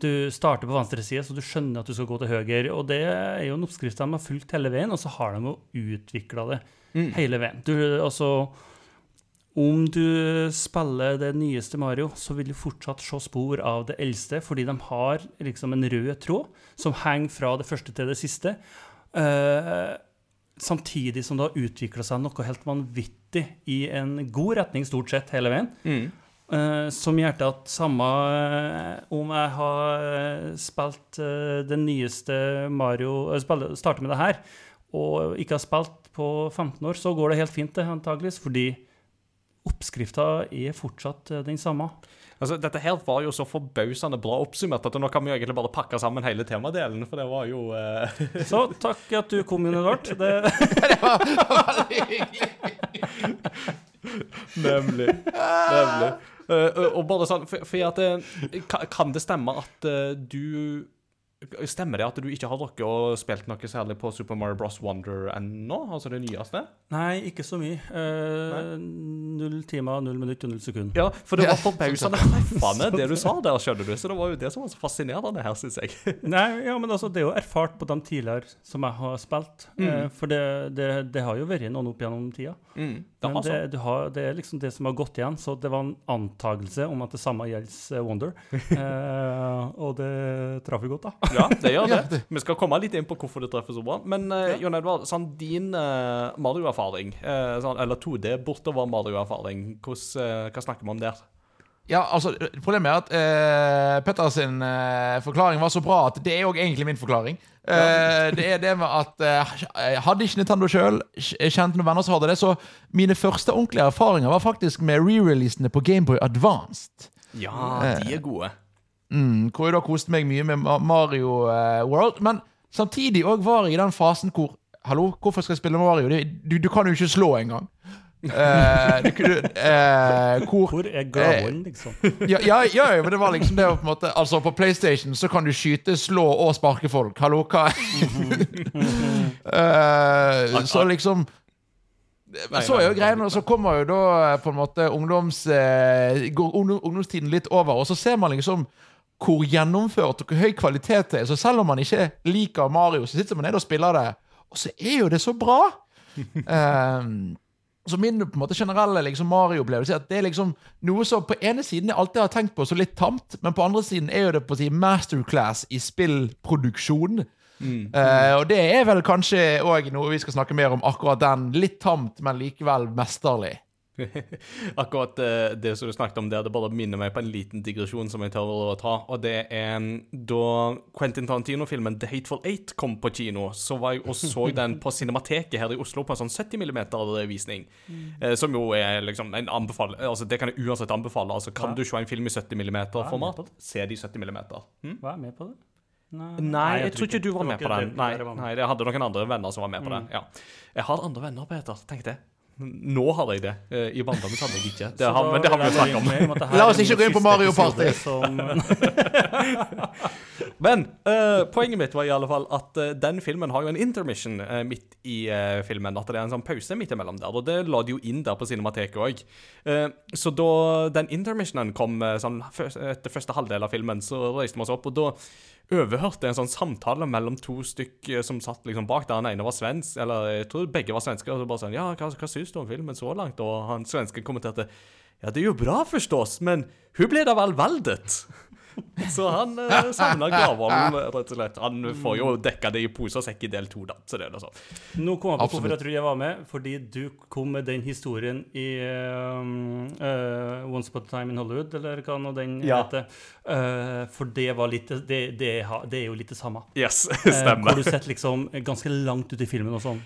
Du starter på venstre side, så du skjønner at du skal gå til høyre. Og det er jo en oppskrift de har fulgt hele veien, og så har de jo utvikla det hele veien. Du, altså, om du spiller det nyeste Mario, så vil du fortsatt se spor av det eldste, fordi de har liksom en rød tråd som henger fra det første til det siste. Eh, samtidig som det har utvikla seg noe helt vanvittig i en god retning stort sett hele veien. Eh, som gjør at samme eh, om jeg har spilt uh, den nyeste Mario uh, Starter med det her, og ikke har spilt på 15 år, så går det helt fint, det, antageligvis, fordi oppskrifta er fortsatt den samme. Altså, Dette her var jo så forbausende bra oppsummert at nå kan vi jo egentlig bare pakke sammen hele temadelen, for det var jo uh... Så takk at du kom inn, Edvard. Det, Det var veldig hyggelig. Nemlig. Nemlig. Uh, og bare sånn, for, for at eh, Kan det stemme at uh, du Stemmer det at du ikke har drukket og spilt noe særlig på Super Mario Bros. Wonder ennå? Altså det nyeste? nei, ikke så mye. Eh, null timer, null minutt og null sekund. Ja, for det var forbausende treffende, det du sa der, skjønner du. Så det var jo det som var så fascinerende her, syns jeg. Nei, ja, men altså, det er jo erfart på de tidligere som jeg har spilt. Eh, for det, det, det har jo vært noen opp gjennom tida. Mm, Men det, sånn. du har, det er liksom det som har gått igjen. Så det var en antakelse om at det samme gjelder eh, Wonder. Eh, og det traff jo godt, da. Ja, det gjør det. Vi skal komme litt inn på hvorfor det treffer så bra. Men eh, Jon Edvard, sånn din eh, Mario-erfaring, eh, sånn, eller 2D bortover Mario-erfaring, eh, hva snakker vi om der? Ja, altså, Problemet er at uh, Petter sin eh, forklaring var så bra at det er jo egentlig min forklaring. Eh, det er det med at eh, Hadde ikke Nintendo sjøl kjent noen venner som hadde det, så mine første ordentlige erfaringer var faktisk med re-releasene på Gameboy Advanced. Ja, de er gode. Mm, hvor jeg da koste meg mye med Mario eh, World. Men samtidig òg var jeg i den fasen hvor Hallo, hvorfor skal jeg spille Mario? Du, du kan jo ikke slå engang. Eh, du kunne eh, hvor Hvor er gladvolden, liksom? ja, ja, ja, ja, men det var liksom det å på en måte Altså, på PlayStation så kan du skyte, slå og sparke folk. Hallo, hva uh, Så liksom så er jo greien, og så kommer jo da eh, på en måte ungdoms, eh, går ungdomstiden litt over, og så ser man liksom hvor gjennomført og hvor høy kvalitet det er. Så selv om man ikke liker Mario, så sitter man nede og spiller det, og så er jo det så bra! Ehm, så min på en måte generelle liksom, Mario-opplevelse er at det er liksom noe som på ene siden jeg alltid har tenkt på så litt tamt, men på andre siden er jo det på å si masterclass i spillproduksjon. Eh, og det er vel kanskje òg noe vi skal snakke mer om, akkurat den. Litt tamt, men likevel mesterlig. Akkurat eh, det som du snakket om der, det bare minner meg på en liten digresjon som jeg tør å ta. Og det er mm, da Quentin Tarantino-filmen The Hateful Eight kom på kino, så var jeg og så den på Cinemateket her i Oslo på en sånn 70 mm-visning. Eh, som jo er liksom en anbefal... Altså, det kan jeg uansett anbefale. Altså, kan Ja. du se en film i 70 mm-format, se det i 70 mm. Hm? Var jeg med på det? Nei, jeg tror ikke du var med på den. Nei, nei, jeg hadde noen andre venner som var med på den. Ja. Jeg har andre venner, Peter. Tenk det. Nå har jeg det. Eh, I barndommen hadde jeg ikke. Det har, men det har vi jo snakket om. La oss ikke gå inn på Mario Party. Som, Men uh, poenget mitt var i alle fall at uh, den filmen har jo en intermission uh, midt i filmen. At det er en sånn pause midt imellom der. Og det la de jo inn der på Cinemateket òg. så da den intermissionen kom sånn etter første halvdel av filmen, så reiste vi oss opp, og da overhørte en sånn samtale mellom to stykk eh, som satt liksom bak der. Den ene var svensk, eller jeg tror begge var svensker. Og så bare sånn Ja, hva, hva syns du om filmen så langt? Og han svenske kommenterte Ja, det er jo bra, forstås, men hun ble da vel veldet? Så han uh, savna gravvollen, rett og slett. Han får jo dekka det i pose og sekk i del to, da. Så det er det sånn. Nå kom jeg på Absolutt. hvorfor jeg tror jeg var med. Fordi du kom med den historien i um, uh, Once Upon a Time in Hollywood, eller hva nå den Ja. heter. Uh, for det var litt Det, det, det er jo litt det samme. Yes, stemmer. hvor du sitter liksom ganske langt ute i filmen og sånn.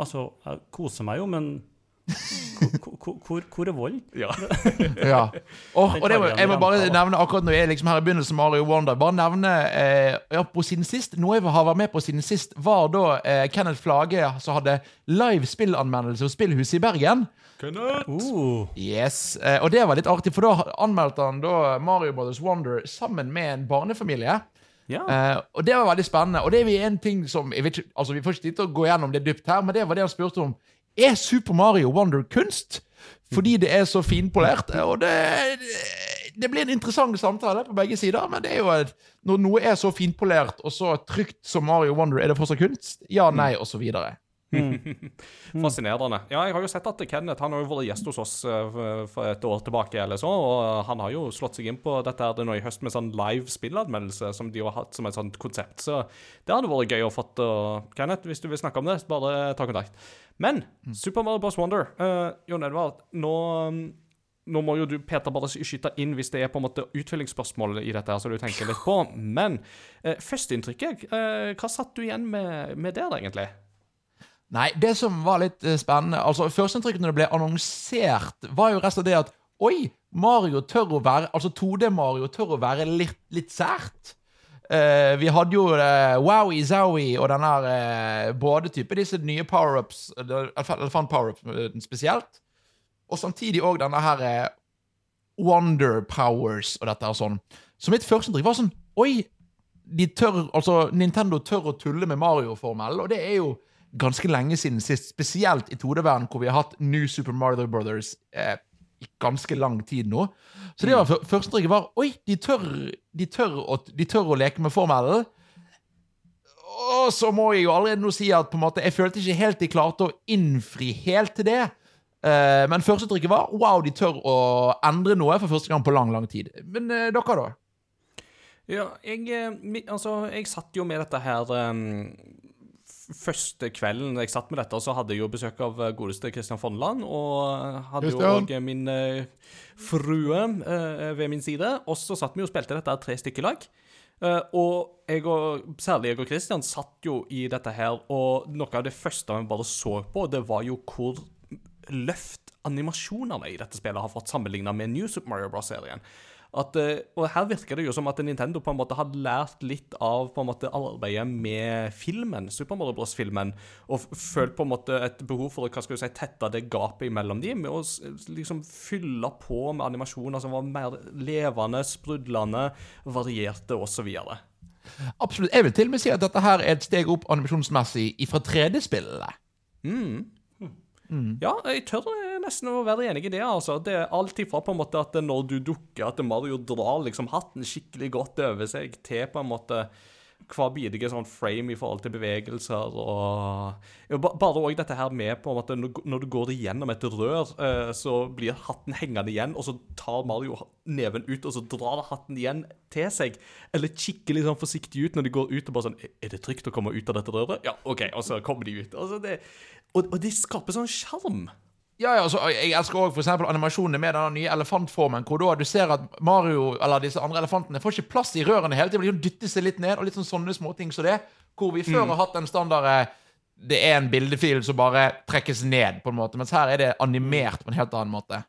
Altså, jeg koser meg jo, men hvor, hvor, hvor, hvor er vold? Ja. Ja. Og, og det, må- jeg må bare nevne akkurat når jeg liksom her i begynnelsen Mario Wonder Bare nevne eh, ja, på siden sist Noe jeg har vært med på siden sist, var da eh, Kenneth Flage som hadde live spillanmeldelse hos Spillhuset i Bergen. Uh, Yes, eh, Og det var litt artig, for da anmeldte han da Mario Brothers Wonder sammen med en barnefamilie. ja. Eh, og det var veldig spennende. Og det er en ting som jeg vet ikke, altså Vi får ikke tid til å gå gjennom det dypt her, men det var det han spurte om. Er Super Mario Wonder kunst? Fordi det er så finpolert. Og det, det blir en interessant samtale på begge sider, men det er jo et, når noe er så finpolert og så trygt som Mario Wonder, er det fortsatt kunst? Ja, nei, osv. Fascinerende. Ja, jeg har jo sett at Kenneth han har jo vært gjest hos oss eh, for et år tilbake, eller så, og han har jo slått seg inn på dette her nå i høst med sånn live spillanmeldelse som de har hatt som et sånt konsept. Så det hadde vært gøy å få. uh, Kenneth, hvis du vil snakke om det, bare ta kontakt. Men Super Mario Bros. Wonder uh, Jon Edvard, nå um, nå må jo du, Peter, bare skyte inn hvis det er på en måte utfyllingsspørsmål i dette, her, så du tenker litt på. Men eh, førsteinntrykket, eh, hva satt du igjen med, med der, egentlig? Nei, det som var litt eh, spennende Altså, Førsteinntrykket når det ble annonsert, var jo resten av det at Oi, Mario tør å være Altså 2D-Mario tør å være litt, litt sært. Uh, vi hadde jo uh, Wowie Zowie og den der uh, både type disse nye power-ups, eller elefant-power-ups eh, spesielt, og samtidig òg denne her uh, Wonder Powers og dette her sånn. Så mitt førsteinntrykk var sånn Oi, de tør, altså Nintendo tør å tulle med Mario-formelen, og det er jo ganske lenge siden sist, spesielt i 2D-verden, hvor vi har hatt New Super Mario Brothers eh, i ganske lang tid nå. Så det var første trykket var Oi, de tør, de, tør å, de tør å leke med formelen. Og så må jeg jo allerede nå si at på en måte, jeg følte ikke helt de klarte å innfri helt til det. Eh, men førsteinntrykket var wow, de tør å endre noe for første gang på lang, lang tid. Men eh, dere, da? Ja, jeg, eh, altså, jeg satt jo med dette her um, f- Første kvelden jeg satt med dette, så hadde jeg jo besøk av eh, godeste Kristian Fonland. Og hadde jo òg min eh, frue eh, ved min side. Og så satt vi og spilte dette tre stykker lag. Uh, og jeg og, særlig jeg og Kristian satt jo i dette her, og noe av det første vi bare så på, det var jo hvor løft animasjonene i dette spillet har fått sammenligna med New Super Mario Bros.-serien. At, eh, og her virker det jo som at Nintendo på en måte har lært litt av på en måte arbeidet med filmen, Super Mario Bros.-filmen, og følt på en måte et behov for å hva skal du si, tette det gapet mellom dem, med å liksom fylle på med animasjoner som var mer levende, sprudlende, varierte osv. Absolutt. Jeg vil til og med si at dette her er et steg opp animasjonsmessig fra 3D-spillene. Ja, jeg tør eh, nesten å være enig i det. altså. Det er alt ifra på en måte at når du dukker, at Mario drar liksom hatten skikkelig godt over seg, til på en måte hver bidige sånn frame i forhold til bevegelser og Bare òg dette her med på en måte når du går igjennom et rør, eh, så blir hatten hengende igjen, og så tar Mario neven ut, og så drar hatten igjen til seg. Eller kikker litt sånn forsiktig ut når de går ut og bare sånn Er det trygt å komme ut av dette røret? Ja, OK. Og så kommer de ut. Altså, det, og, og det skaper sånn sjarm. Ja, ja, altså, Jeg elsker òg animasjonene med den nye elefantformen, hvor da du ser at Mario eller disse andre elefantene får ikke plass i rørene hele tiden. De dytter seg litt ned, og litt sånn sånne småting som det. Hvor vi før har hatt den standard eh, Det er en bildefil som bare trekkes ned, på en måte, mens her er det animert på en helt annen måte.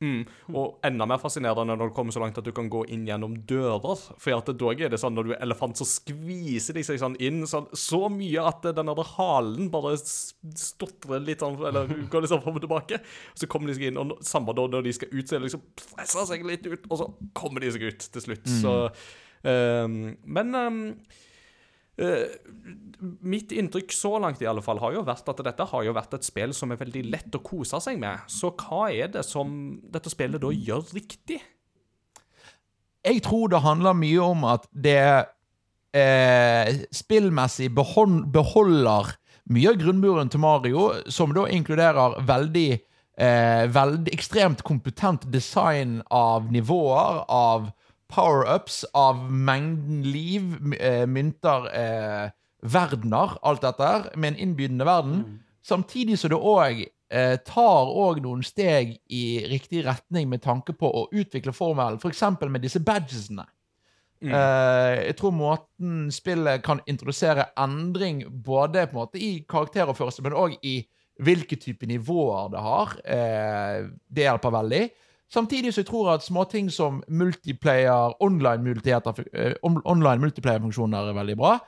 Mm. Og enda mer fascinerende når det kommer så langt at du kan gå inn gjennom dører. For at dog er det sånn når du er elefant, så skviser de seg sånn inn sånn, så mye at den der halen bare stotrer litt sånn, eller går litt sånn fram og tilbake. Så kommer de seg inn, og samme da når de skal ut, så er det liksom presser seg litt ut, og så kommer de seg ut til slutt. Så um, Men eh, mitt inntrykk så langt i alle fall har jo vært at dette har jo vært et spill som er veldig lett å kose seg med. Så hva er det som dette spillet da gjør riktig? Jeg tror det handler mye om at det eh, spillmessig beholder mye av grunnmuren til Mario, som da inkluderer veldig eh, veldig ekstremt kompetent design av nivåer, av power-ups av mengden liv, eh, mynter, eh, verdener, alt dette her, med en innbydende verden. Samtidig så det òg eh, tar òg noen steg i riktig retning med tanke på å utvikle formelen, f.eks. med disse badgesene. Eh, jeg tror måten spillet kan introdusere endring både på en måte i karakteroppførsel, men òg i hvilke type nivåer det har. Eh, det hjelper veldig. Samtidig så jeg tror at småting som multiplayer, online-muligheter, eh, er veldig bra.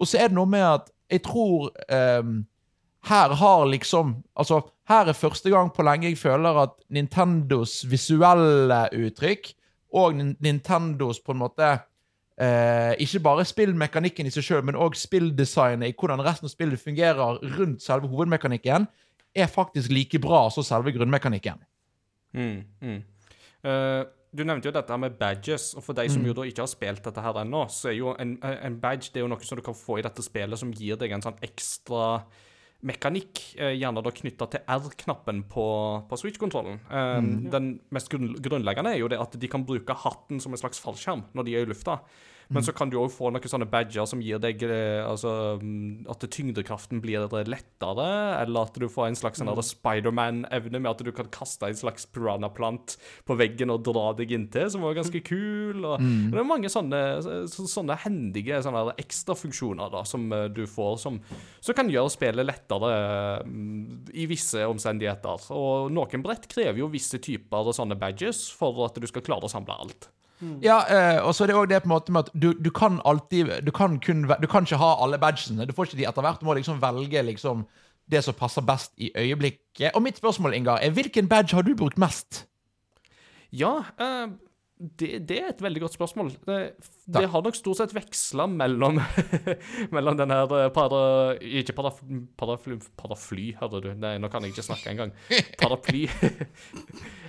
Og så er det noe med at jeg tror um, her har liksom Altså, her er første gang på lenge jeg føler at Nintendos visuelle uttrykk og Nintendos på en måte eh, Ikke bare spillmekanikken i seg sjøl, men òg spilldesignet i hvordan resten av spillet fungerer rundt selve hovedmekanikken, er faktisk like bra som selve grunnmekanikken. Mm, mm. Eh, du nevnte jo dette med badges, og for de som jo da ikke har spilt dette her ennå, så er jo en, en badge det er jo noe som du kan få i dette spillet som gir deg en sånn ekstra mekanikk, eh, gjerne da knytta til R-knappen på, på Switch-kontrollen. Mm. Den mest grunnleggende er jo det at de kan bruke hatten som en slags fallskjerm når de er i lufta. Men så kan du òg få noen sånne badger som gir deg eh, altså, mm, at tyngdekraften blir lettere, eller at du får en slags mm. der Spiderman-evne med at du kan kaste en slags piranha-plant på veggen og dra deg inntil, som var ganske kul. Og, Det er mange sånne, så, sånne hendige sånne ekstrafunksjoner da, som eh, du får, som, som kan gjøre spillet lettere mm, i visse omstendigheter. Og noen brett krever jo visse typer sånne badges for at du skal klare å samle alt. Ja, eh, og så er det òg det på en måte med at du, du kan alltid Du kan, kun, du kan ikke ha alle badgesene. Du får ikke de etter hvert. Du må liksom velge liksom det som passer best i øyeblikket. Og mitt spørsmål, Ingar, er hvilken badge har du brukt mest? Ja, eh, det, det er et veldig godt spørsmål. Det, det har nok stort sett veksla mellom Mellom den her eh, para... Ikke parafly, parafly, parafly, hører du. Nei, nå kan jeg ikke snakke engang. Paraply.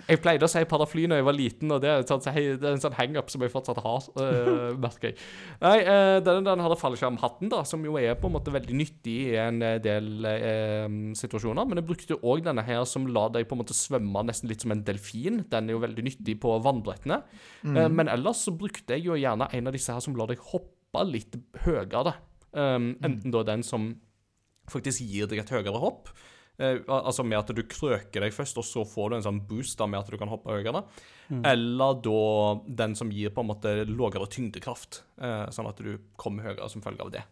Jeg pleide å si parafly når jeg var liten, og det er, et sånt, det er en sånn hangup som jeg fortsatt har, uh, merker jeg. Nei, uh, den, den her fallskjermhatten, da, som jo er på en måte veldig nyttig i en eh, del uh, situasjoner, men jeg brukte òg denne her som lar deg på en måte svømme nesten litt som en delfin. Den er jo veldig nyttig på vannbrettene. Eh, men ellers så brukte jeg jo gjerne en av disse her som lar deg hoppe litt høyere. Um, enten da den som faktisk gir deg et høyere hopp, uh, altså med at du krøker deg først, og så får du en sånn boost da med at du kan hoppe høyere, eller da den som gir på en måte lavere tyngdekraft, uh, sånn at du kommer høyere som følge av det.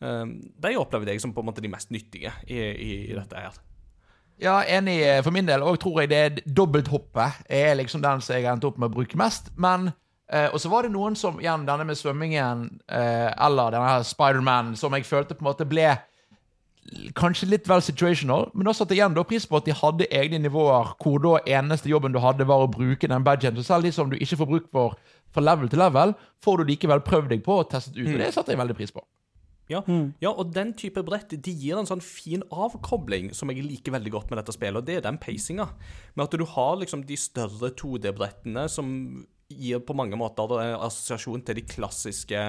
Um, de opplevde jeg som på en måte de mest nyttige i, i, i dette her. Ja, enig eh, for min del. Og tror jeg det er dobbelthoppet er liksom den som jeg endte opp med å bruke mest. Men eh, Og så var det noen som igjen denne med svømmingen eh, eller denne her Spiderman som jeg følte på en måte ble kanskje litt vel situational, men da satte jeg igjen da pris på at de hadde egne nivåer hvor da eneste jobben du hadde, var å bruke den badgen. Så selv de som du ikke får bruk for fra level til level, får du likevel prøvd deg på og testet ut. Og det satte jeg veldig pris på. Ja, ja, og den type brett de gir en sånn fin avkobling som jeg liker veldig godt med dette spillet, og det er den pacinga. Med at du har liksom de større 2D-brettene som gir på mange måter eh, assosiasjon til de klassiske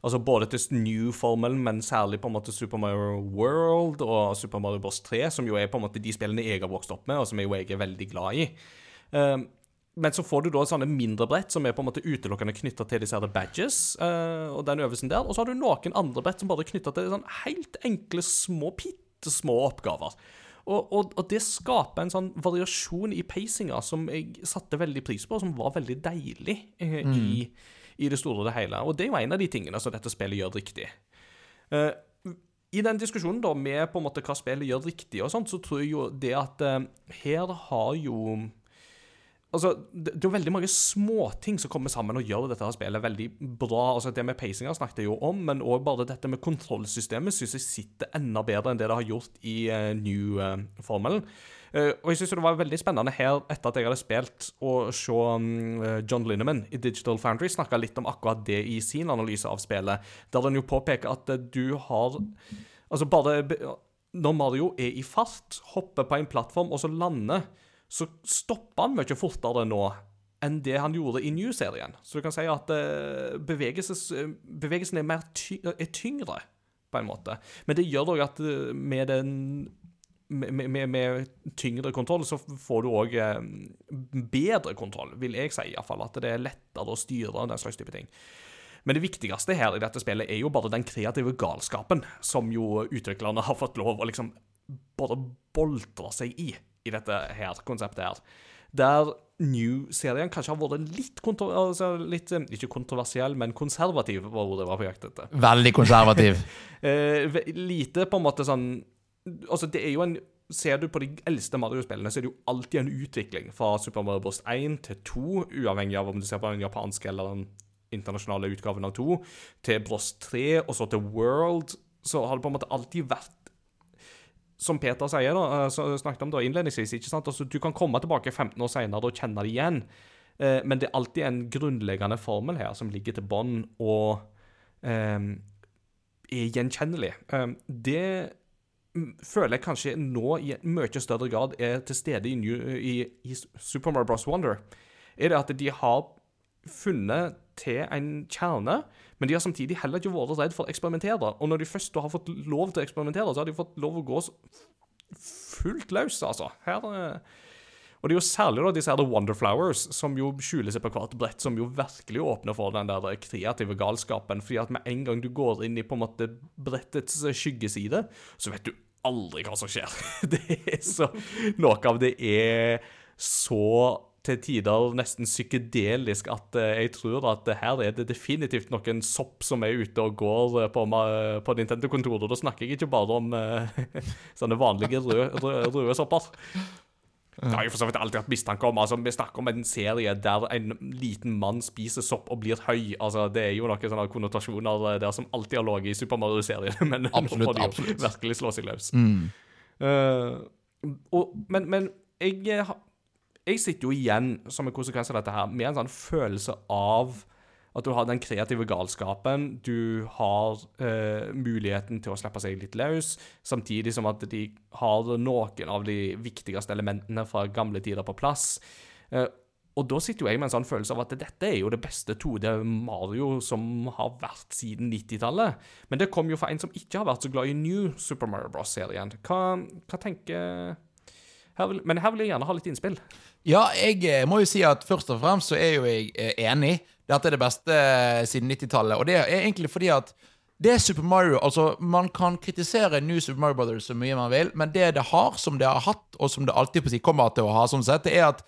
Altså både til New-formelen, men særlig på en måte Super Mario World og Super Mario Bros 3, som jo er på en måte de spillene jeg har vokst opp med, og som jeg jo er veldig glad i. Um, men så får du da sånne mindre brett som er på en måte utelukkende knytta til disse her badges uh, og den øvelsen der. Og så har du noen andre brett som bare er knytta til sånn helt enkle, små, bitte små oppgaver. Og, og, og det skaper en sånn variasjon i pacinga som jeg satte veldig pris på, og som var veldig deilig eh, i, i det store og det hele. Og det er jo en av de tingene som dette spillet gjør riktig. Uh, i den diskusjonen da med på en måte hva spillet gjør riktig, og sånt, så tror jeg jo det at her har jo Altså, det, det er jo veldig mange småting som kommer sammen og gjør dette her spillet veldig bra. Altså, Det med pacinga snakket jeg jo om, men òg bare dette med kontrollsystemet syns jeg sitter enda bedre enn det det har gjort i uh, New-formelen. Uh, og jeg synes det var veldig spennende her, etter at jeg hadde spilt, å se um, eh, John Linneman i Digital Foundry snakke litt om akkurat det i sin analyse av spillet, der han jo påpeker at uh, du har Altså, bare Når Mario er i fart, hopper på en plattform og så lander, så stopper han mye fortere nå enn det han gjorde i New-serien. Så du kan si at eh, bevegelsen er, ty er tyngre, på en måte. Men det gjør òg at eh, med den med, med, med tyngre kontroll, så får du òg eh, bedre kontroll, vil jeg si iallfall. At det er lettere å styre den slags type ting. Men det viktigste her i dette spillet er jo bare den kreative galskapen som jo utviklerne har fått lov å liksom bare boltre seg i, i dette her konseptet her. Der New-serien kanskje har vært litt, kontro altså litt eh, Ikke kontroversiell, men konservativ, var ordet det var på jakt etter. Veldig konservativ. Eh, lite på en måte sånn Altså, det er jo en Ser du på de eldste Mario-spillene, så er det jo alltid en utvikling fra Super Mario Bros. 1 til 2, uavhengig av om du ser på den japanske eller den internasjonale utgaven av 2, til Bros 3, og så til World, så har det på en måte alltid vært som Peter sier, da, eh, snakket om da innledningsvis, ikke sant? Altså, du kan komme tilbake 15 år senere og kjenne det igjen, eh, men det er alltid en grunnleggende formel her som ligger til bånn og eh, er gjenkjennelig. Eh, det føler jeg kanskje nå i mye større grad er til stede i, New, i, i Super Mario Bros. Wonder, er det at de har funnet til en kjerne, men de har samtidig heller ikke vært redd for å eksperimentere. Og når de først har fått lov til å eksperimentere, så har de fått lov å gå fullt løs, altså. Her, eh, og det er jo særlig da disse her The Wonder Flowers, som jo skjuler seg på hvert brett, som jo virkelig åpner for den der kreative galskapen. fordi at med en gang du går inn i på en måte brettets skyggeside, så vet du aldri hva som skjer. Det er så Noe av det er så til tider nesten psykedelisk at eh, jeg tror at her er det definitivt noen sopp som er ute og går eh, på, på Nintendo-kontoret. Da snakker jeg ikke bare om eh, sånne vanlige røde, røde, røde sopper. Det har jeg for så vidt alltid hatt mistanke om. altså Vi snakker om en serie der en liten mann spiser sopp og blir høy. altså Det er jo noen sånne konnotasjoner der som alltid har ligget i Super Mario-serien. Men Absolutt, nå får de absolutt. virkelig slå seg løs. Eh, og, men, men jeg, jeg sitter jo igjen, som en konsekvens av dette her, med en sånn følelse av at du har den kreative galskapen, du har eh, muligheten til å slippe seg litt løs, samtidig som at de har noen av de viktigste elementene fra gamle tider på plass. Eh, og da sitter jo jeg med en sånn følelse av at dette er jo det beste 2D Mario som har vært siden 90-tallet. Men det kom jo fra en som ikke har vært så glad i New Super Mario Bros.-serien. Hva, hva tenker her vil, Men her vil jeg gjerne ha litt innspill. Ja, jeg eh, må jo si at først og fremst så er jo jeg eh, enig. Dette er det beste eh, siden 90-tallet. Og det er egentlig fordi at det er Super Mario Altså, man kan kritisere New Super Mario Brothers så mye man vil, men det det har, som det har hatt, og som det alltid på si kommer til å ha, sånn sett, det er at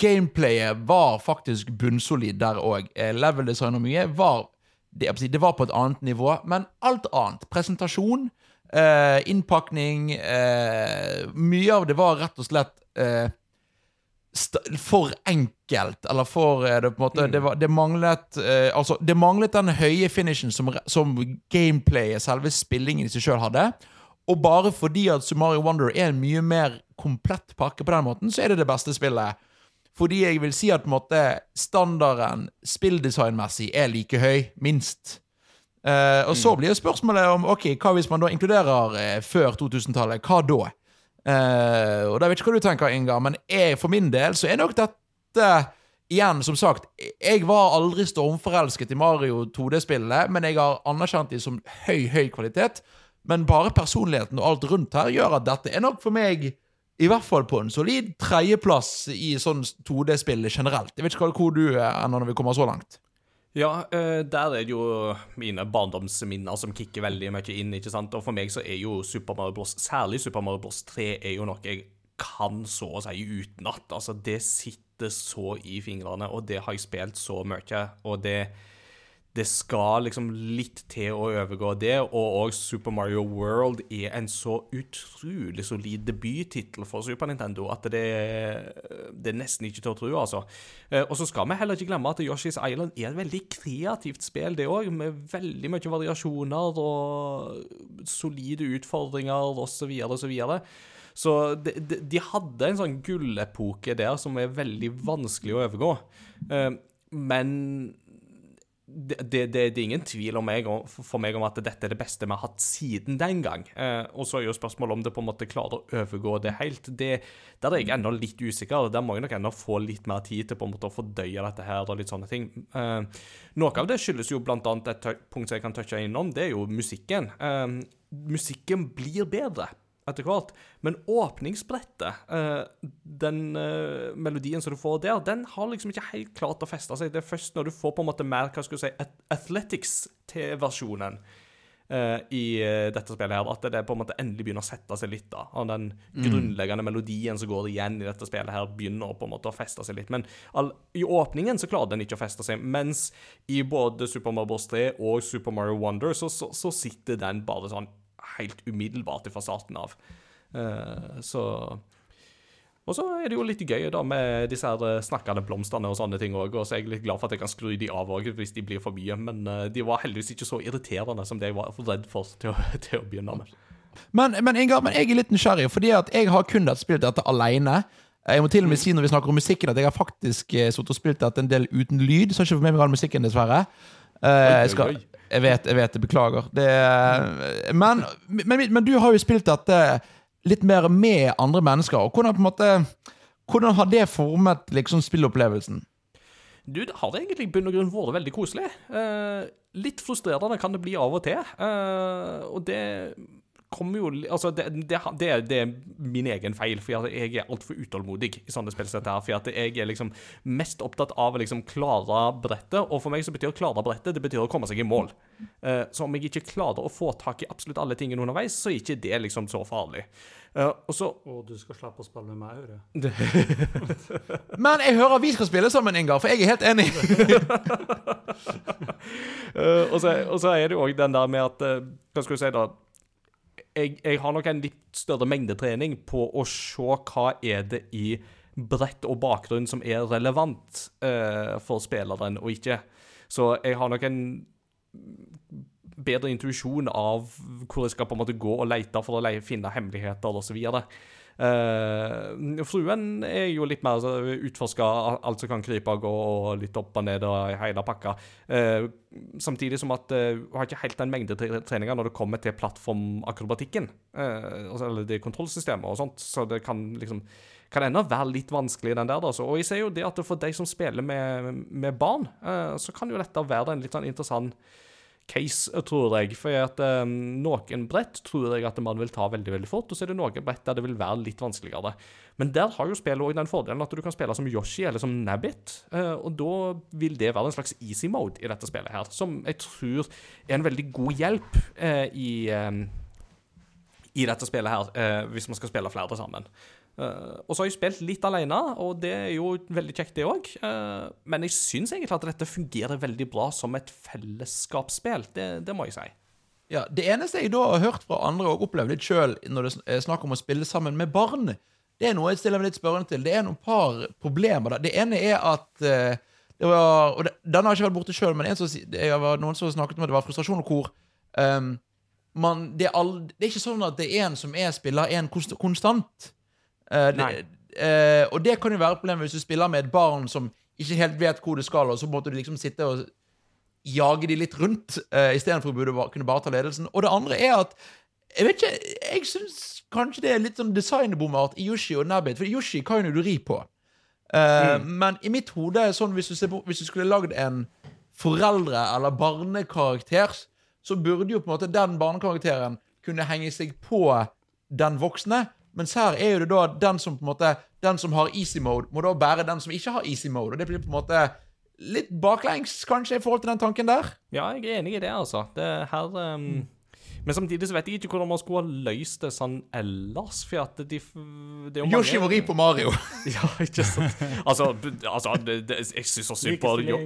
gameplayet var faktisk bunnsolid der òg. Level design og mye var det, det var på et annet nivå, men alt annet. Presentasjon, eh, innpakning eh, Mye av det var rett og slett eh, for enkelt, eller for eh, det på en måte Det, var, det manglet eh, Altså, det manglet den høye finishen som, som gameplayet, selve spillingen i seg sjøl, hadde. Og bare fordi at Sumario Wonder er en mye mer komplett pakke på den måten, så er det det beste spillet. Fordi jeg vil si at på en måte standarden spilldesignmessig er like høy, minst. Eh, og så blir jo spørsmålet om ok, hva hvis man da inkluderer uh, før 2000-tallet. Hva da? Uh, og da vet ikke hva du tenker, Inga, men jeg, for min del så er nok dette Igjen, som sagt, jeg var aldri stormforelsket i Mario 2D-spillet, men jeg har anerkjent dem som høy, høy kvalitet. Men bare personligheten og alt rundt her gjør at dette er nok for meg i hvert fall på en solid tredjeplass i sånn 2D-spill generelt. Jeg vet ikke hvor du er når vi kommer så langt. Ja, eh, der er det jo mine barndomsminner som kicker veldig mye inn. ikke sant? Og for meg så er jo Super Mario Bros., særlig Super Mario Bros. 3, er jo noe jeg kan så å si utenat. Altså, det sitter så i fingrene, og det har jeg spilt så mye. Og det, det skal liksom litt til å overgå det. Og òg Super Mario World er en så utrolig solid debuttittel for Super Nintendo at det, det er nesten ikke til å tro, altså. Eh, Og så skal vi heller ikke glemme at Yoshi's Island er et veldig kreativt spill, det òg, med veldig mye variasjoner og solide utfordringer osv. osv. Så de, de, de hadde en sånn gullepoke der som er veldig vanskelig å overgå. Eh, Men det, det, det, er ingen tvil meg, for meg om at dette er det beste vi har hatt siden den gang. Eh, og så er jo spørsmålet om det på en måte klarer å overgå det helt. Det, der er jeg ennå litt usikker. Der må jeg nok ennå få litt mer tid til på en måte å fordøye dette her og litt sånne ting. Eh, noe av det skyldes jo blant annet et punkt som jeg kan touche innom, det er jo musikken. Eh, musikken blir bedre. Etter hvert. Men åpningsbrettet, eh, den eh, melodien som du får der, den har liksom ikke helt klart å feste seg. Det er først når du får på en måte mer hva skal du si, Athletics til versjonen eh, i dette spillet her, at det på en måte endelig begynner å sette seg litt. da, og Den grunnleggende melodien som går igjen i dette spillet, her begynner på en måte å feste seg litt. Men all, i åpningen så klarer den ikke å feste seg, mens i både Super Mario Bros. 3 og Super Mario Wonder så, så, så sitter den bare sånn helt umiddelbart fra starten av. Eh, så og så er det jo litt gøy da med disse her eh, snakkende blomstene og sånne ting òg. Og så er jeg litt glad for at jeg kan skru de av òg hvis de blir for mye. Men eh, de var heldigvis ikke så irriterende som det jeg var redd for til å, til å begynne med. Men, men Ingar, men jeg er litt nysgjerrig, fordi at jeg har kun spilt dette alene. Jeg må til og med si når vi snakker om musikken at jeg har faktisk sittet og spilt dette en del uten lyd. Så har jeg ikke fått med meg all musikken, dessverre. Eh, jeg, skal. Jeg vet, jeg vet, jeg beklager. Det, men, men, men du har jo spilt dette litt mer med andre mennesker. Og hvordan, måte, hvordan har det formet liksom spillopplevelsen? Du, det har egentlig i bunn og grunn vært veldig koselig. Eh, litt frustrerende kan det bli av og til. Eh, og det jo Altså, det, det, det, er- det er min egen feil, for jeg er altfor utålmodig i sånne spill. For jeg er liksom mest opptatt av å liksom klare brettet, og for meg så betyr å klare brettet, det betyr å komme seg i mål. Eh, så om jeg ikke klarer å få tak i absolutt alle tingene underveis, så er ikke det liksom så farlig. Eh, og så Og du skal slippe å spille med meg, hører. Men jeg hører vi skal spille sammen, Ingar, for jeg er helt enig. Eh, og, så, og så er det jo òg den der med at Hva skal du si, da? Jeg, jeg har nok en litt større mengdetrening på å se hva er det i brett og bakgrunn som er relevant eh, for spilleren og ikke. Så jeg har nok en bedre intuisjon av hvor jeg skal på en måte gå og lete for å finne hemmeligheter osv. Uh, fruen er jo litt mer utforska alt som kan krype og gå, og litt opp og ned og hele pakka. Uh, samtidig som at hun har ikke helt den mengdetreninga når det kommer til plattformakrobatikken. Uh, altså, eller det kontrollsystemet og sånt, så det kan liksom kan ennå være litt vanskelig, den der. da, så. Og jeg ser jo det at for de som spiller med, med barn, så kan jo dette være en litt sånn interessant case, tror jeg. For at um, noen brett tror jeg at man vil ta veldig veldig fort, og så er det noen brett der det vil være litt vanskeligere. Men der har jo spillet også den fordelen at du kan spille som Yoshi eller som Nabbit, uh, og da vil det være en slags easy mode i dette spillet her, som jeg tror er en veldig god hjelp uh, i, eh, i dette spillet her, uh, hvis man skal spille flere sammen. Eh, og så har jeg spilt litt alene, og det er jo veldig kjekt, det òg. men jeg syns egentlig at dette fungerer veldig bra som et fellesskapsspill. Det, det må jeg si. Ja, Det eneste jeg da har hørt fra andre og opplevd litt sjøl når det er snakk om å spille sammen med barn, det er noe jeg stiller meg litt spørrende til. Det er noen par problemer. da. Det ene er at uh, det var, og det, Denne har jeg ikke vært borte sjøl, men en som, var noen som snakket om at det var frustrasjon og hvor um, man, det, er all, det er ikke sånn at det er en som er spiller, er en konst, konstant. Eh, det, eh, og det kan jo være problemet hvis du spiller med et barn som ikke helt vet hvor det skal, og så måtte du liksom sitte og jage de litt rundt, uh, istedenfor å kunne bare ta ledelsen. Og det andre er at Jeg vet ikke, jeg syns kanskje det er litt sånn designbommert i Yoshi og Nabbit, for Yoshi kan jo du ri på. Eh, Men i mitt hode, sånn hvis du, ser på, hvis du skulle lagd en foreldre- eller barnekarakter, så burde jo på en måte den barnekarakteren kunne henge seg på den voksne. Mens her er jo det da den som på en måte Den som har easy mode, må da bære den som ikke har easy mode. Og det blir på en måte litt baklengs, kanskje, i forhold til den tanken der. Ja, jeg er enig i det, altså. Det her ehm, Men samtidig så vet jeg ikke hvordan man skulle ha løst det sånn ellers. For at de det er jo Yoshi må ri på Mario. Ja, ikke sant? Altså, altså det, det, jeg syns så synd på Jo-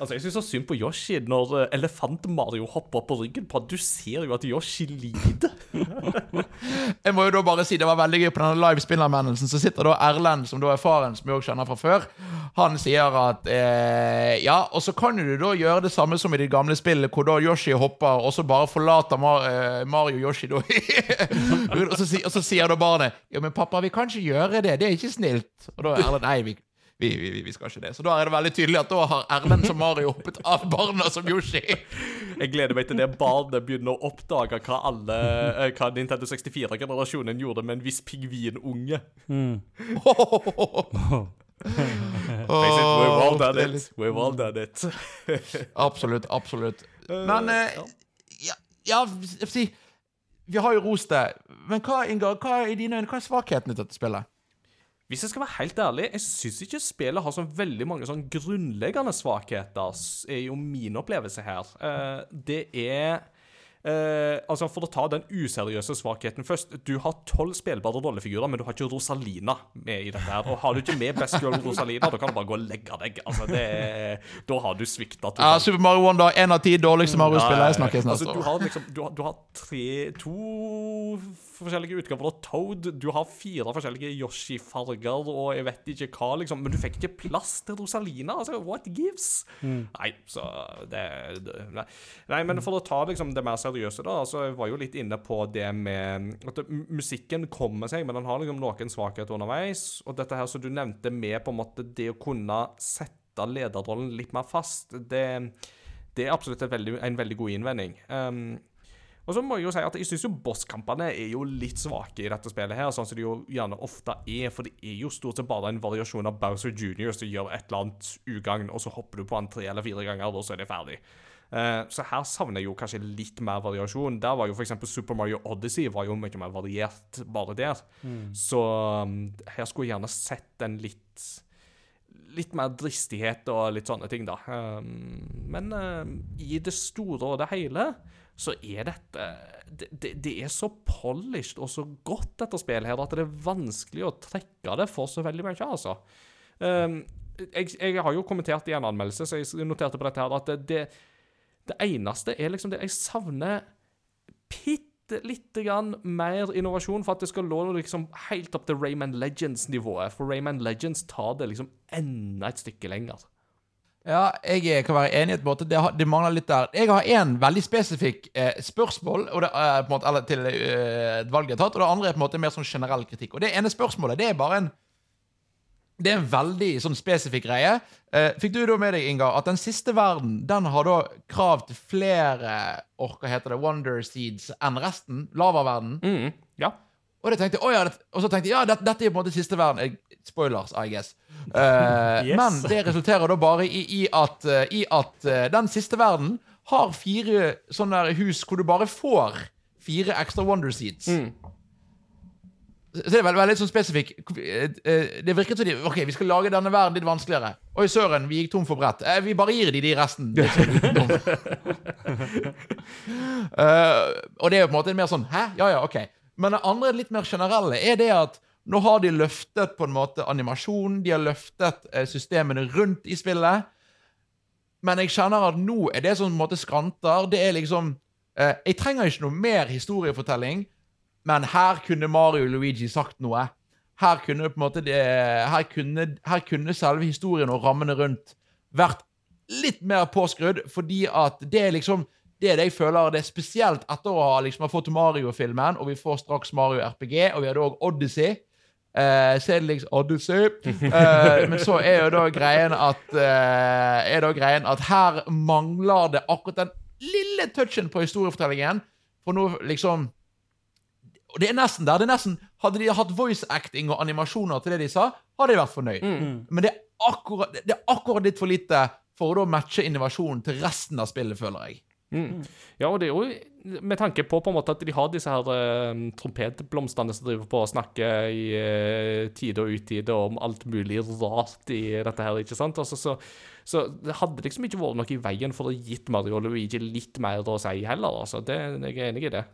Altså, jeg synes så synd på Yoshi når eh, elefant-Mario hopper på ryggen på Du ser jo at Yoshi lider. Jeg må jo da bare si Det var veldig gøy på denne live spillanmeldelsen. Så sitter da Erlend, som da er faren, som vi også kjenner fra før. Han sier at eh, Ja, og så kan du da gjøre det samme som i de gamle spillene, hvor da Yoshi hopper, og så bare forlater Mar eh, Mario Yoshi da. og, så, og så sier da barnet Ja, men pappa, vi kan ikke gjøre det. Det er ikke snilt. Og da er Erlend Nei, vi vi, vi, vi skal ikke det. Så da er det veldig tydelig at da har Erlend som Mario hoppet av barna som Yoshi. Jeg gleder meg til det barnet begynner å oppdage hva alle eh, Hva Nintendo 64-generasjonen gjorde med en viss pingvinunge. Face it, we've all done it. We've all done it. Absolutt, absolutt. Men eh, ja, si Vi har jo rost det men hva, Ingar, hva er i dine øyne, hva er svakhetene til dette spillet? Hvis jeg skal være helt ærlig, jeg syns ikke spillet har så veldig mange sånn grunnleggende svakheter, er jo min opplevelse her. Eh, det er eh, altså For å ta den useriøse svakheten først. Du har tolv spillbare rollefigurer, men du har ikke Rosalina med i dette. her Og har du ikke med Best Girl Rosalina, da kan du bare gå og legge deg. Altså, det Da har du svikta Ja, Super Mario Wonder, én av ti dårligste Mario-spillere. Jeg snakkes altså, du har liksom du har, du har tre To forskjellige utgaver av Toad. Du har fire forskjellige Yoshi-farger og jeg vet ikke hva, liksom. Men du fikk ikke plass til Rosalina. Altså, what gives? Nei, så det, det nei. nei, men for å ta liksom det mer seriøse, da. Altså, jeg var jo litt inne på det med at musikken kommer seg, men den har liksom noen svakheter underveis. Og dette her som du nevnte med på en måte det å kunne sette lederrollen litt mer fast, det det er absolutt et veldig, en veldig god innvending. Um, og så må jeg jo si at jeg syns jo bosskampene er jo litt svake i dette spillet, her, sånn som de jo gjerne ofte er. For det er jo stort sett bare en variasjon av Bowser Jr. som gjør et eller annet ugagn, og så hopper du på han tre eller fire ganger, og så er det ferdig. Eh, så her savner jeg jo kanskje litt mer variasjon. Der var jo f.eks. Super Mario Odyssey var jo mye mer variert bare der. Så um, her skulle jeg gjerne sett en litt litt mer dristighet og litt sånne ting, da. Um, men um, i det store og det hele så er dette det, det, er så polished og så godt, dette spillet her, at det er vanskelig å trekke det for så veldig mye, altså. Um, jeg, jeg har jo kommentert i en anmeldelse, så jeg noterte på dette her, at det, det, eneste er liksom det Jeg savner bitte lite grann mer innovasjon for at det skal lå liksom helt opp til Rayman Legends-nivået. For Rayman Legends tar det liksom enda et stykke lenger. Ja, jeg kan være enig i et måte. Det, har- det mangler litt der. Jeg har én veldig spesifikk eh, spørsmål det på en måte, eller til eh, et valg jeg har tatt, og det andre er på en måte mer sånn generell kritikk. Og det ene spørsmålet det er bare en det er en veldig sånn spesifikk greie. Eh, fikk du da med deg, Inga, at den siste verden den har da krav til flere or, hva heter det, Wonder Seeds enn resten? Lavaverden. Mm, ja. Og, det tenkte, oh, ja, det, og så tenkte jeg ja, dette, dette er på en måte siste verden. Spoilers, I guess. Eh, Yes. Men det resulterer da bare i, i at, eh, i at eh, den siste verden har fire sånne der hus hvor du bare får fire ekstra Wonder Seeds. Så det er veldig, veldig sånn spesifikk. Det virket som de Ok, vi skal lage denne verden litt vanskeligere. Oi, søren, vi gikk tom for brett. Eh, vi bare gir de de resten. Det er. Eh, og det er jo på en måte mer sånn Hæ? Ja, ja, ok. Men det andre litt mer generelle er det at nå har de løftet på en måte animasjonen, de har løftet eh, systemene rundt i spillet. Men jeg kjenner at nå er det som på en måte skranter. Det er liksom eh, Jeg trenger ikke noe mer historiefortelling, men her kunne Mario og Luigi sagt noe. Her kunne på en måte det, her kunne, her kunne selve historien og rammene rundt vært litt mer påskrudd, fordi at det er liksom det er det jeg føler det er spesielt etter å ha liksom, fått Mario-filmen, og vi får straks Mario RPG, og vi hadde òg Odyssey. Det liksom Odyssey. Uh, men så er jo da greien at uh, Er da greien at her mangler det akkurat den lille touchen på historiefortellingen. For nå liksom det er nesten der. det er nesten Hadde de hatt voice acting og animasjoner til det de sa, hadde jeg vært fornøyd. Men det er, akkurat, det er akkurat litt for lite for å da matche innovasjonen til resten av spillet, føler jeg. Ja, og det er jo med tanke på på en måte at de har disse her eh, trompetblomstene som driver på å snakke i eh, tide og utide om alt mulig rart i dette her, ikke sant? Altså, så, så det hadde liksom ikke vært noe i veien for å gitt Mario og Luigi litt mer å si heller, altså. Det, jeg er enig i det.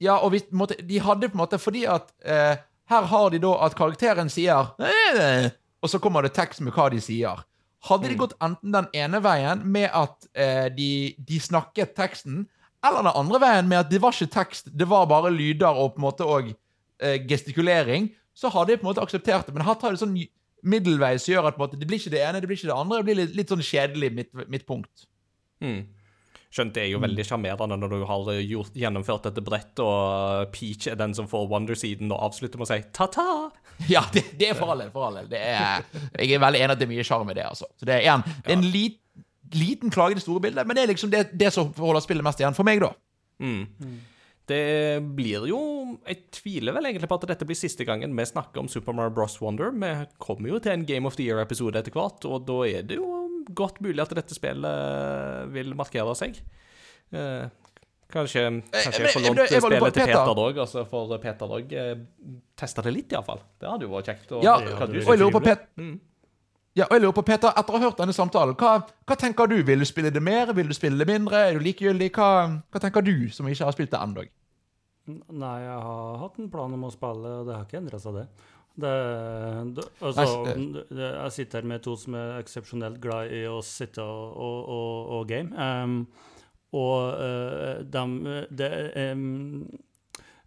Ja, og vi, måtte, de hadde på en måte Fordi at eh, her har de da at karakteren sier «Eh», Og så kommer det tekst med hva de sier. Hadde de gått enten den ene veien med at eh, de, de snakket teksten, eller den andre veien med at det var ikke tekst, det var bare lyder og på en måte og eh, gestikulering, så hadde jeg på en måte akseptert det. Men her tar det sånn middelveis som gjør at måte, det blir ikke det ene, det blir ikke det andre. Det blir litt, litt sånn kjedelig mitt midtpunkt. Mm. Skjønt det er jo veldig sjarmerende når du har gjort, gjennomført dette brettet, og Peach er den som får Wonder-siden og avslutter med å si ta-ta. Ja, det, det er for all del. For all del. Det er, jeg er veldig enig at det er mye sjarm i det. altså. Så Det er en, det er en lit, liten klage i det store bildet, men det er liksom det, det som holder spillet mest igjen for meg, da. Det blir jo Jeg tviler vel egentlig på at dette blir siste gangen vi snakker om Super Mario Bros. Wonder. Vi kommer jo til en Game of the Year-episode etter hvert, og da er det jo godt mulig at dette spillet vil markere seg. Eh, Kanskje, kanskje jeg får jeg- lånt jeg- jeg spillet til Peter. dog, òg, altså for Peter òg eh, testa det litt, iallfall. Det hadde jo vært kjekt. Og, Ja, det og jeg lurer på Pet Pet ja, og jeg lurer på, Peter, etter å ha hørt denne samtalen, hva, hva tenker du? Vil du spille det mer? Vil du spille det mindre? Er du likegyldig? Hva, hva tenker du, som ikke har spilt det ennå? Nei, jeg har hatt en plan om å spille, og det har ikke endra seg, det. det, det altså, jeg sitter her med to som er eksepsjonelt glad i å sitte og, og, og, og game. Um, og uh, de, det, em, ko-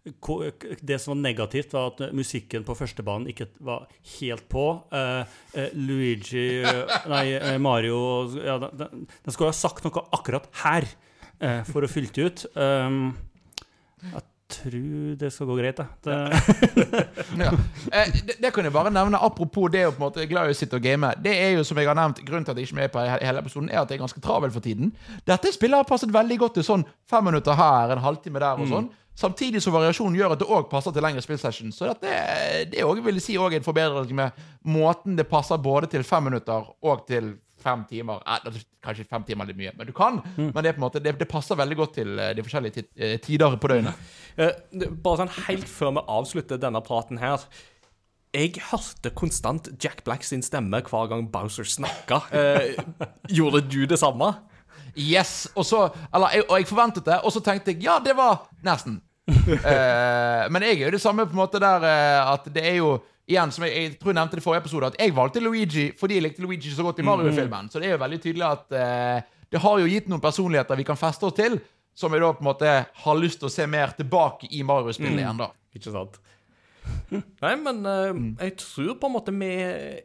det som var negativt, var at musikken på førstebanen ikke var helt på. Uh, uh, Luigi Nei, eh, Mario ja, den, den skulle ha sagt noe akkurat her for å fylle det ut. Um, jeg tror det skal gå greit. Det, Ja. Det, det kan jeg bare nevne Apropos det å på en måte glad i å sitte og game. Det er jo, som jeg har nevnt, Grunnen til at jeg ikke er med på hele episoden, er at jeg er ganske travel for tiden. Dette spillet har passet veldig godt til sånn fem minutter her, en halvtime der og sånn. Samtidig som variasjonen gjør at det òg passer til lengre spillsession. Så dette, det også, vil si, også en forbedring med måten det passer både til fem minutter og til fem timer. Eh, kanskje fem timer er mye, men du kan. Men det, måte, det, det passer veldig godt til eh, de forskjellige eh, tider på døgnet. Eh, bare sånn helt før vi avslutter denne praten her. Jeg hørte konstant Jack Black sin stemme hver gang Bowser snakka. Eh, gjorde du det samme? Yes! Og så Eller, jeg, og jeg forventet det, og så tenkte jeg ja, det var nesten. Eh, men jeg er jo det samme på en måte der eh, at det er jo Igjen, som jeg, jeg tror jeg nevnte i forrige episode, at jeg valgte Luigi fordi jeg likte Luigi så godt i Mario-filmen. Så det er jo veldig tydelig at eh, det har jo gitt noen personligheter vi kan feste oss til, som jeg da på en måte har lyst til å se mer tilbake i Mario-spillet igjen, da. Ikke sant? Nei, men uh, jeg tror på en måte vi er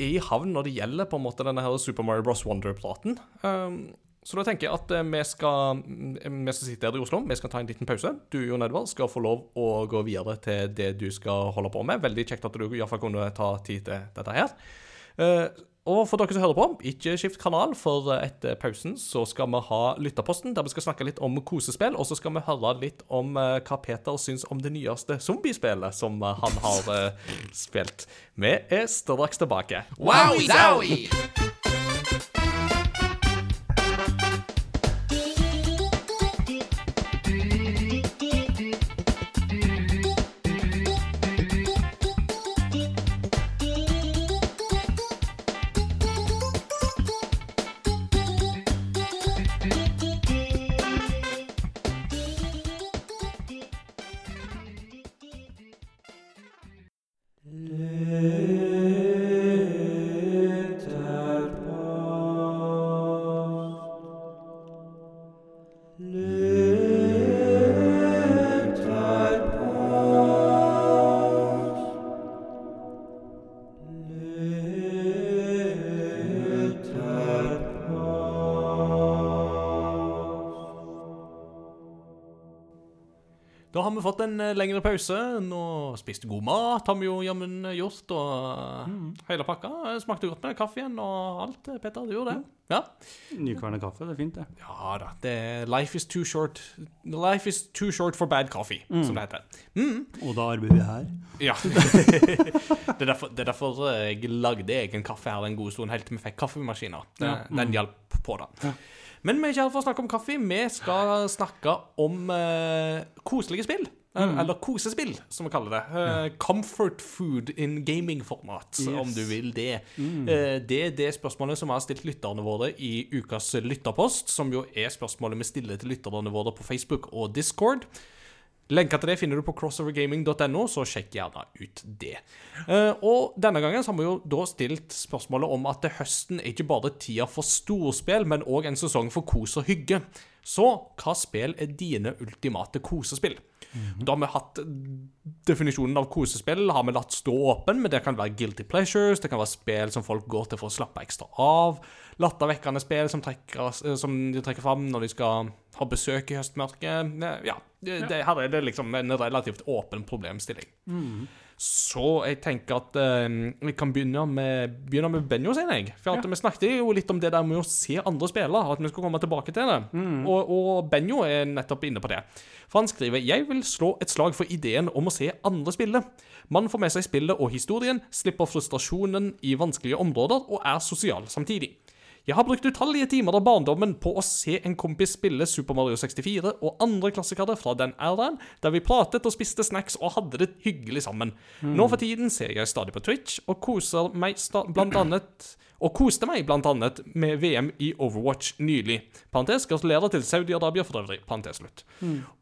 i havn når det gjelder på en måte denne her Super Mario Bros. Wonder-platen. Um, så da tenker jeg at eh, vi skal mm, Vi skal sitte her i Oslo, vi skal ta en liten pause. Du, Jon Edvard, skal få lov å gå videre til det du skal holde på med. Veldig kjekt at du iallfall kunne ta tid til dette her. Eh, og for dere som hører på, ikke skift kanal, for etter pausen så skal vi ha Lytterposten, der vi skal snakke litt om kosespill, og så skal vi høre litt om eh, hva Peter syns om det nyeste zombiespillet som han har spilt. Vi er straks tilbake. Wowie vi fått en eh, lengre pause. Nå spiste god mat, har vi jo jammen gjort, og mm. hele pakka. Eh, Smakte godt med kaffe igjen og alt, Petter. Du gjorde det? Ja. Nykverna kaffe, det er fint, det. Ja da. Det, life is too short Life is too short for bad coffee, som det heter. Og da arbeider vi her. Ja. det, er derfor, det er derfor jeg lagde egen kaffe her en god stund, helt til vi fikk kaffemaskiner. Det, Ja. Den hjalp på det. Men vi er ikke her for å snakke om kaffe. Vi skal snakke om uh, koselige spill. Mm. Eller kosespill, som vi kaller det. Eh, Comfort food in gaming-format, om du vil det. Eh, det er det spørsmålet som vi har stilt lytterne våre i ukas lytterpost, som jo er spørsmålet vi stiller til lytterne våre på Facebook og Discord. Lenker til det finner du på crossovergaming.no, så sjekk gjerne ut det. Eh, og denne gangen så har vi jo da stilt spørsmålet om at høsten er ikke bare tida for storspill, men òg en sesong for kos og hygge. Så hva spill er dine ultimate kosespill? Da har vi hatt definisjonen av kosespill har vi latt stå åpen, men det kan være guilty pleasures, det kan være spill som folk går til for å slappe ekstra av, lattervekkende spill som, trekker, eh, som de trekker fram når de skal ha besøk i høstmørket. Ja, det, ja. her er det liksom en relativt åpen problemstilling. Så jeg tenker at eh, vi kan begynne med, begynne med Benjo sin, jeg. For at vi snakket jo litt om det der med å se andre spille, at vi skal komme tilbake til det. Og, og Benjo er nettopp inne på det. For han skriver Jeg vil slå et slag for ideen om å se andre spille. Man får med seg spillet og historien, slipper frustrasjonen i vanskelige områder og er sosial samtidig. Jeg har brukt utallige timer av barndommen på å se en kompis spille Super Mario 64 og andre klassikere fra den æraen, der vi pratet og spiste snacks og hadde det hyggelig sammen. Nå for tiden ser jeg stadig på Twitch og koser meg blant annet og koste meg annet med VM i Overwatch nylig. Parentes, gratulerer til Saudi-Arabia for øvrig. Parentes slutt.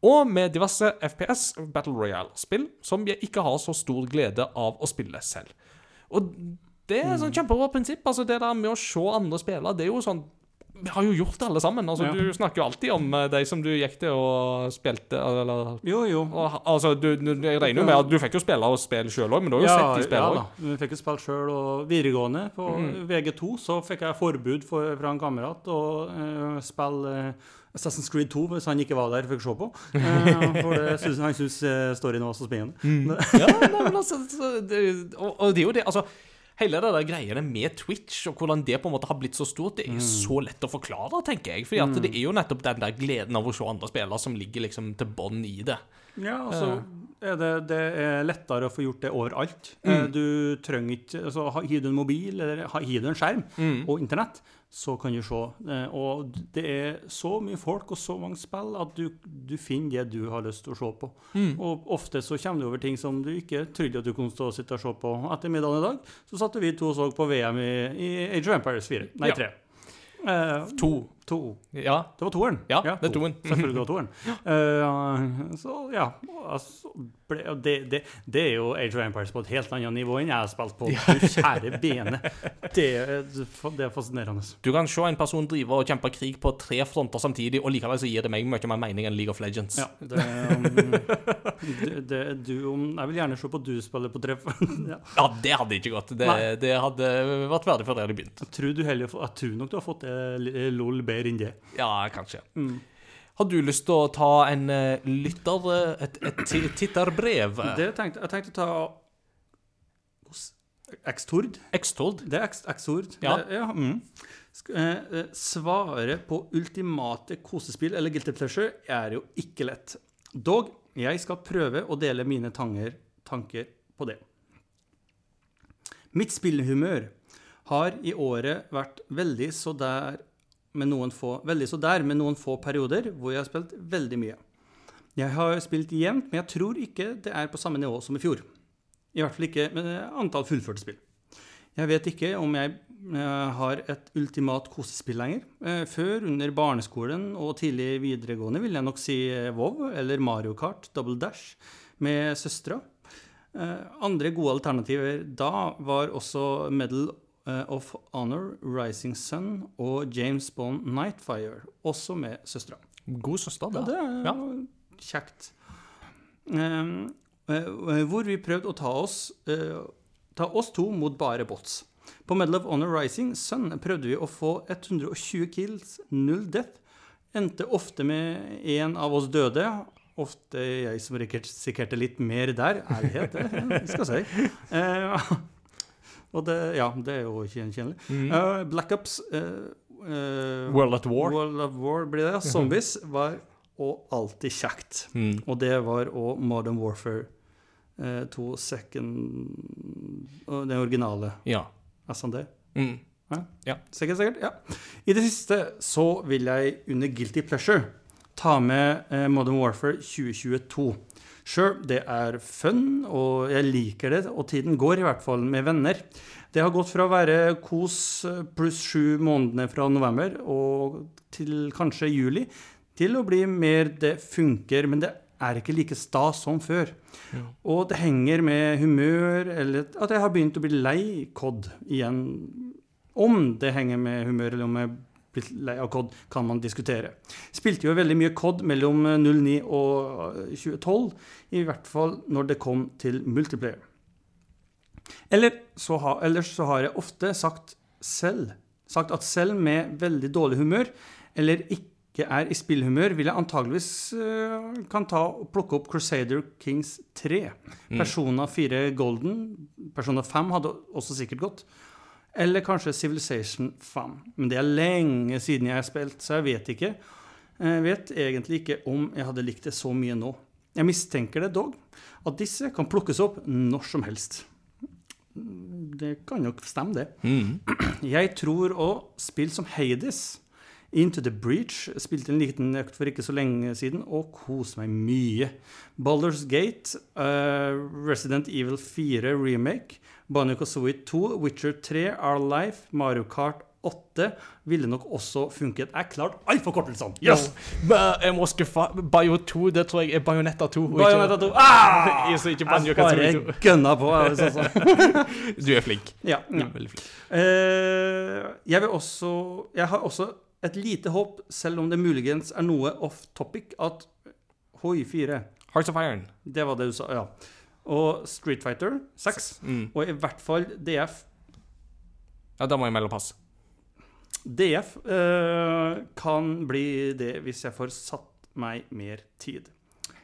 Og med diverse FPS Battle Royale-spill som jeg ikke har så stor glede av å spille selv. Og det er et sånn kjempebra prinsipp. altså Det der med å se andre spille, det er jo sånn Vi har jo gjort det alle sammen. altså Ja. Du snakker jo alltid om eh, de som du gikk til og spilte eller Jo, jo. og, altså, du, Jeg regner jo med at du fikk jo spille og spille sjøl òg, men du har jo sett de spille ja òg. da. Vi fikk jo spille sjøl, og videregående på Mm. VG2 så fikk jeg forbud for, fra en kamerat å uh, spille uh, Assassin's Creed 2 hvis han ikke var der fikk se på. For det synes, han syns storyen var så spennende. ja, nei, men altså, det, og, og det er jo det, altså Hele det der greiene med Twitch og hvordan det på en måte har blitt så stort, det er så lett å forklare, tenker jeg. Fordi at det er jo nettopp den der gleden av å se andre spillere som ligger liksom til bånn i det. Ja, altså er det, det er lettere å få gjort det overalt. Eh, Mm. Du trenger ikke altså, Har du en mobil eller har du en skjerm Mm. og internett, så kan du se. Eh, Og det er så mye folk og så mange spill at du, du finner det du har lyst til å se på. Mm. Og ofte så kommer du over ting som du ikke trodde at du kunne stå og sitte og se på. Etter middagen i dag så satt vi to og så på VM i, i Age of Empires 4. Nei, Ja. 3. Eh, To. To. Ja. Det var toeren. Ja, det er toeren. toen. Selvfølgelig var toeren. Uh, så ja, altså, ble, det, det, det er jo Age of Empires på et helt annet nivå enn jeg har spilt på. Du kjære bene. Det, det er fascinerende. Du kan se en person drive og kjempe krig på tre fronter samtidig, og likevel så gir det meg mye mer mening enn League of Legends. Ja, det, um, du, om, jeg vil gjerne se på du spiller på tre ja. Ja, det hadde ikke gått. Det, det hadde vært verdig før det hadde begynt. jeg, tror du heller, jeg tror nok du har fått det LOL bedre enn det. Ja, kanskje. Mm. Har du lyst til å ta en eh, lytter... eh, Et, et titterbrev? det tenkte, jeg tenkte å ta X-Tord. X-Tord? Det er Extord. Ja. Det- ja mm. Eh, eh, svare på ultimate kosespill eller guilty pleasure er jo ikke lett. Dog, jeg skal prøve å dele mine tanger, tanker på det. Mitt spillhumør har i året vært veldig så der med noen få, veldig så der med noen få perioder hvor jeg har spilt veldig mye. Jeg har spilt jevnt, men jeg tror ikke det er på samme nivå som i fjor. I hvert fall ikke med antall fullførte spill. Jeg vet ikke om jeg eh, har et ultimat kosespill lenger. Eh, før, under barneskolen og tidlig videregående, vil jeg nok si eh, WoW eller Mario Kart Double Dash med søstera. Andre gode alternativer da var også Medal of Honor, Rising Sun og James Bond Nightfire, også med søstera. God søster, da. Ja, det. er Ja. kjekt. Um, eh, hvor vi prøvde å ta oss, eh, ta oss to mot bare bots. På Medal of Honor Rising Sun prøvde vi å få 120 kills, null death. Endte ofte med én av oss døde. Ofte jeg som sikkerte litt mer der. Ærlighet, det skal jeg si. Eh, og det, ja, det er jo ikke gjenkjennelig. Mm. Uh, Black Ops uh, eh, World at War. World at War blir det. Zombies var og alltid kjekt. Mm. Og det var òg Modern Warfare eh, 2 Second Den originale Ja. SND. Mm. Sikkert, sikkert. Ja. I det siste så vil jeg under Guilty Pleasure ta med Modern Warfare 2022. Sure, det er fun, og jeg liker det, og tiden går i hvert fall med venner. Det har gått fra å være kos pluss sju månedene fra november og til kanskje juli, til å bli mer det funker, men det er ikke like stas som før. Og det henger med humør, eller at jeg har begynt å bli lei COD igjen. Om det henger med humør, eller om jeg blitt lei av COD, kan man diskutere. Spilte jo veldig mye COD mellom 09 og 2012, i hvert fall når det kom til multiplayer. Eller så ha, ellers så har jeg ofte sagt selv sagt at selv med veldig dårlig humør, eller ikke er i spillhumør, vil jeg antageligvis uh, kan ta og plukke opp Crusader Kings 3. Persona 4 Golden. Persona 5 hadde også sikkert gått. Eller kanskje Civilization 5. Men det er lenge siden jeg har spilt, så jeg vet ikke. Jeg vet egentlig ikke om jeg hadde likt det så mye nå. Jeg mistenker det dog, at disse kan plukkes opp når som helst. Det kan nok stemme, det. Mm. Jeg tror òg spill som Hades, Into the Breach, spilte en liten økt for ikke så lenge siden og koste meg mye. Baldur's Gate, uh, Resident Evil 4 Remake, Banjo Kazooie 2, Witcher 3, Our Life, Mario Kart 8 ville nok også funket. Jeg klarte alle forkortelsene! Yes! Men Jeg må skuffe. Bayo 2, det tror jeg er Bajonetta 2. Bajonetta Bayonetta 2. Ah! Jeg ikke Jeg Kazooie 2. bare gønna på. sånn, så. Du er flink. Ja, ja. er veldig flink. Eh, jeg vil også Jeg har også et lite håp, selv om det muligens er noe off topic, at Hoi 4 Hearts of Iron. Det var det du sa, ja. Og Street Fighter 6. Mm. Og i hvert fall DF. Ja, da må jeg melde pass. DF eh, kan bli det hvis jeg får satt meg mer tid.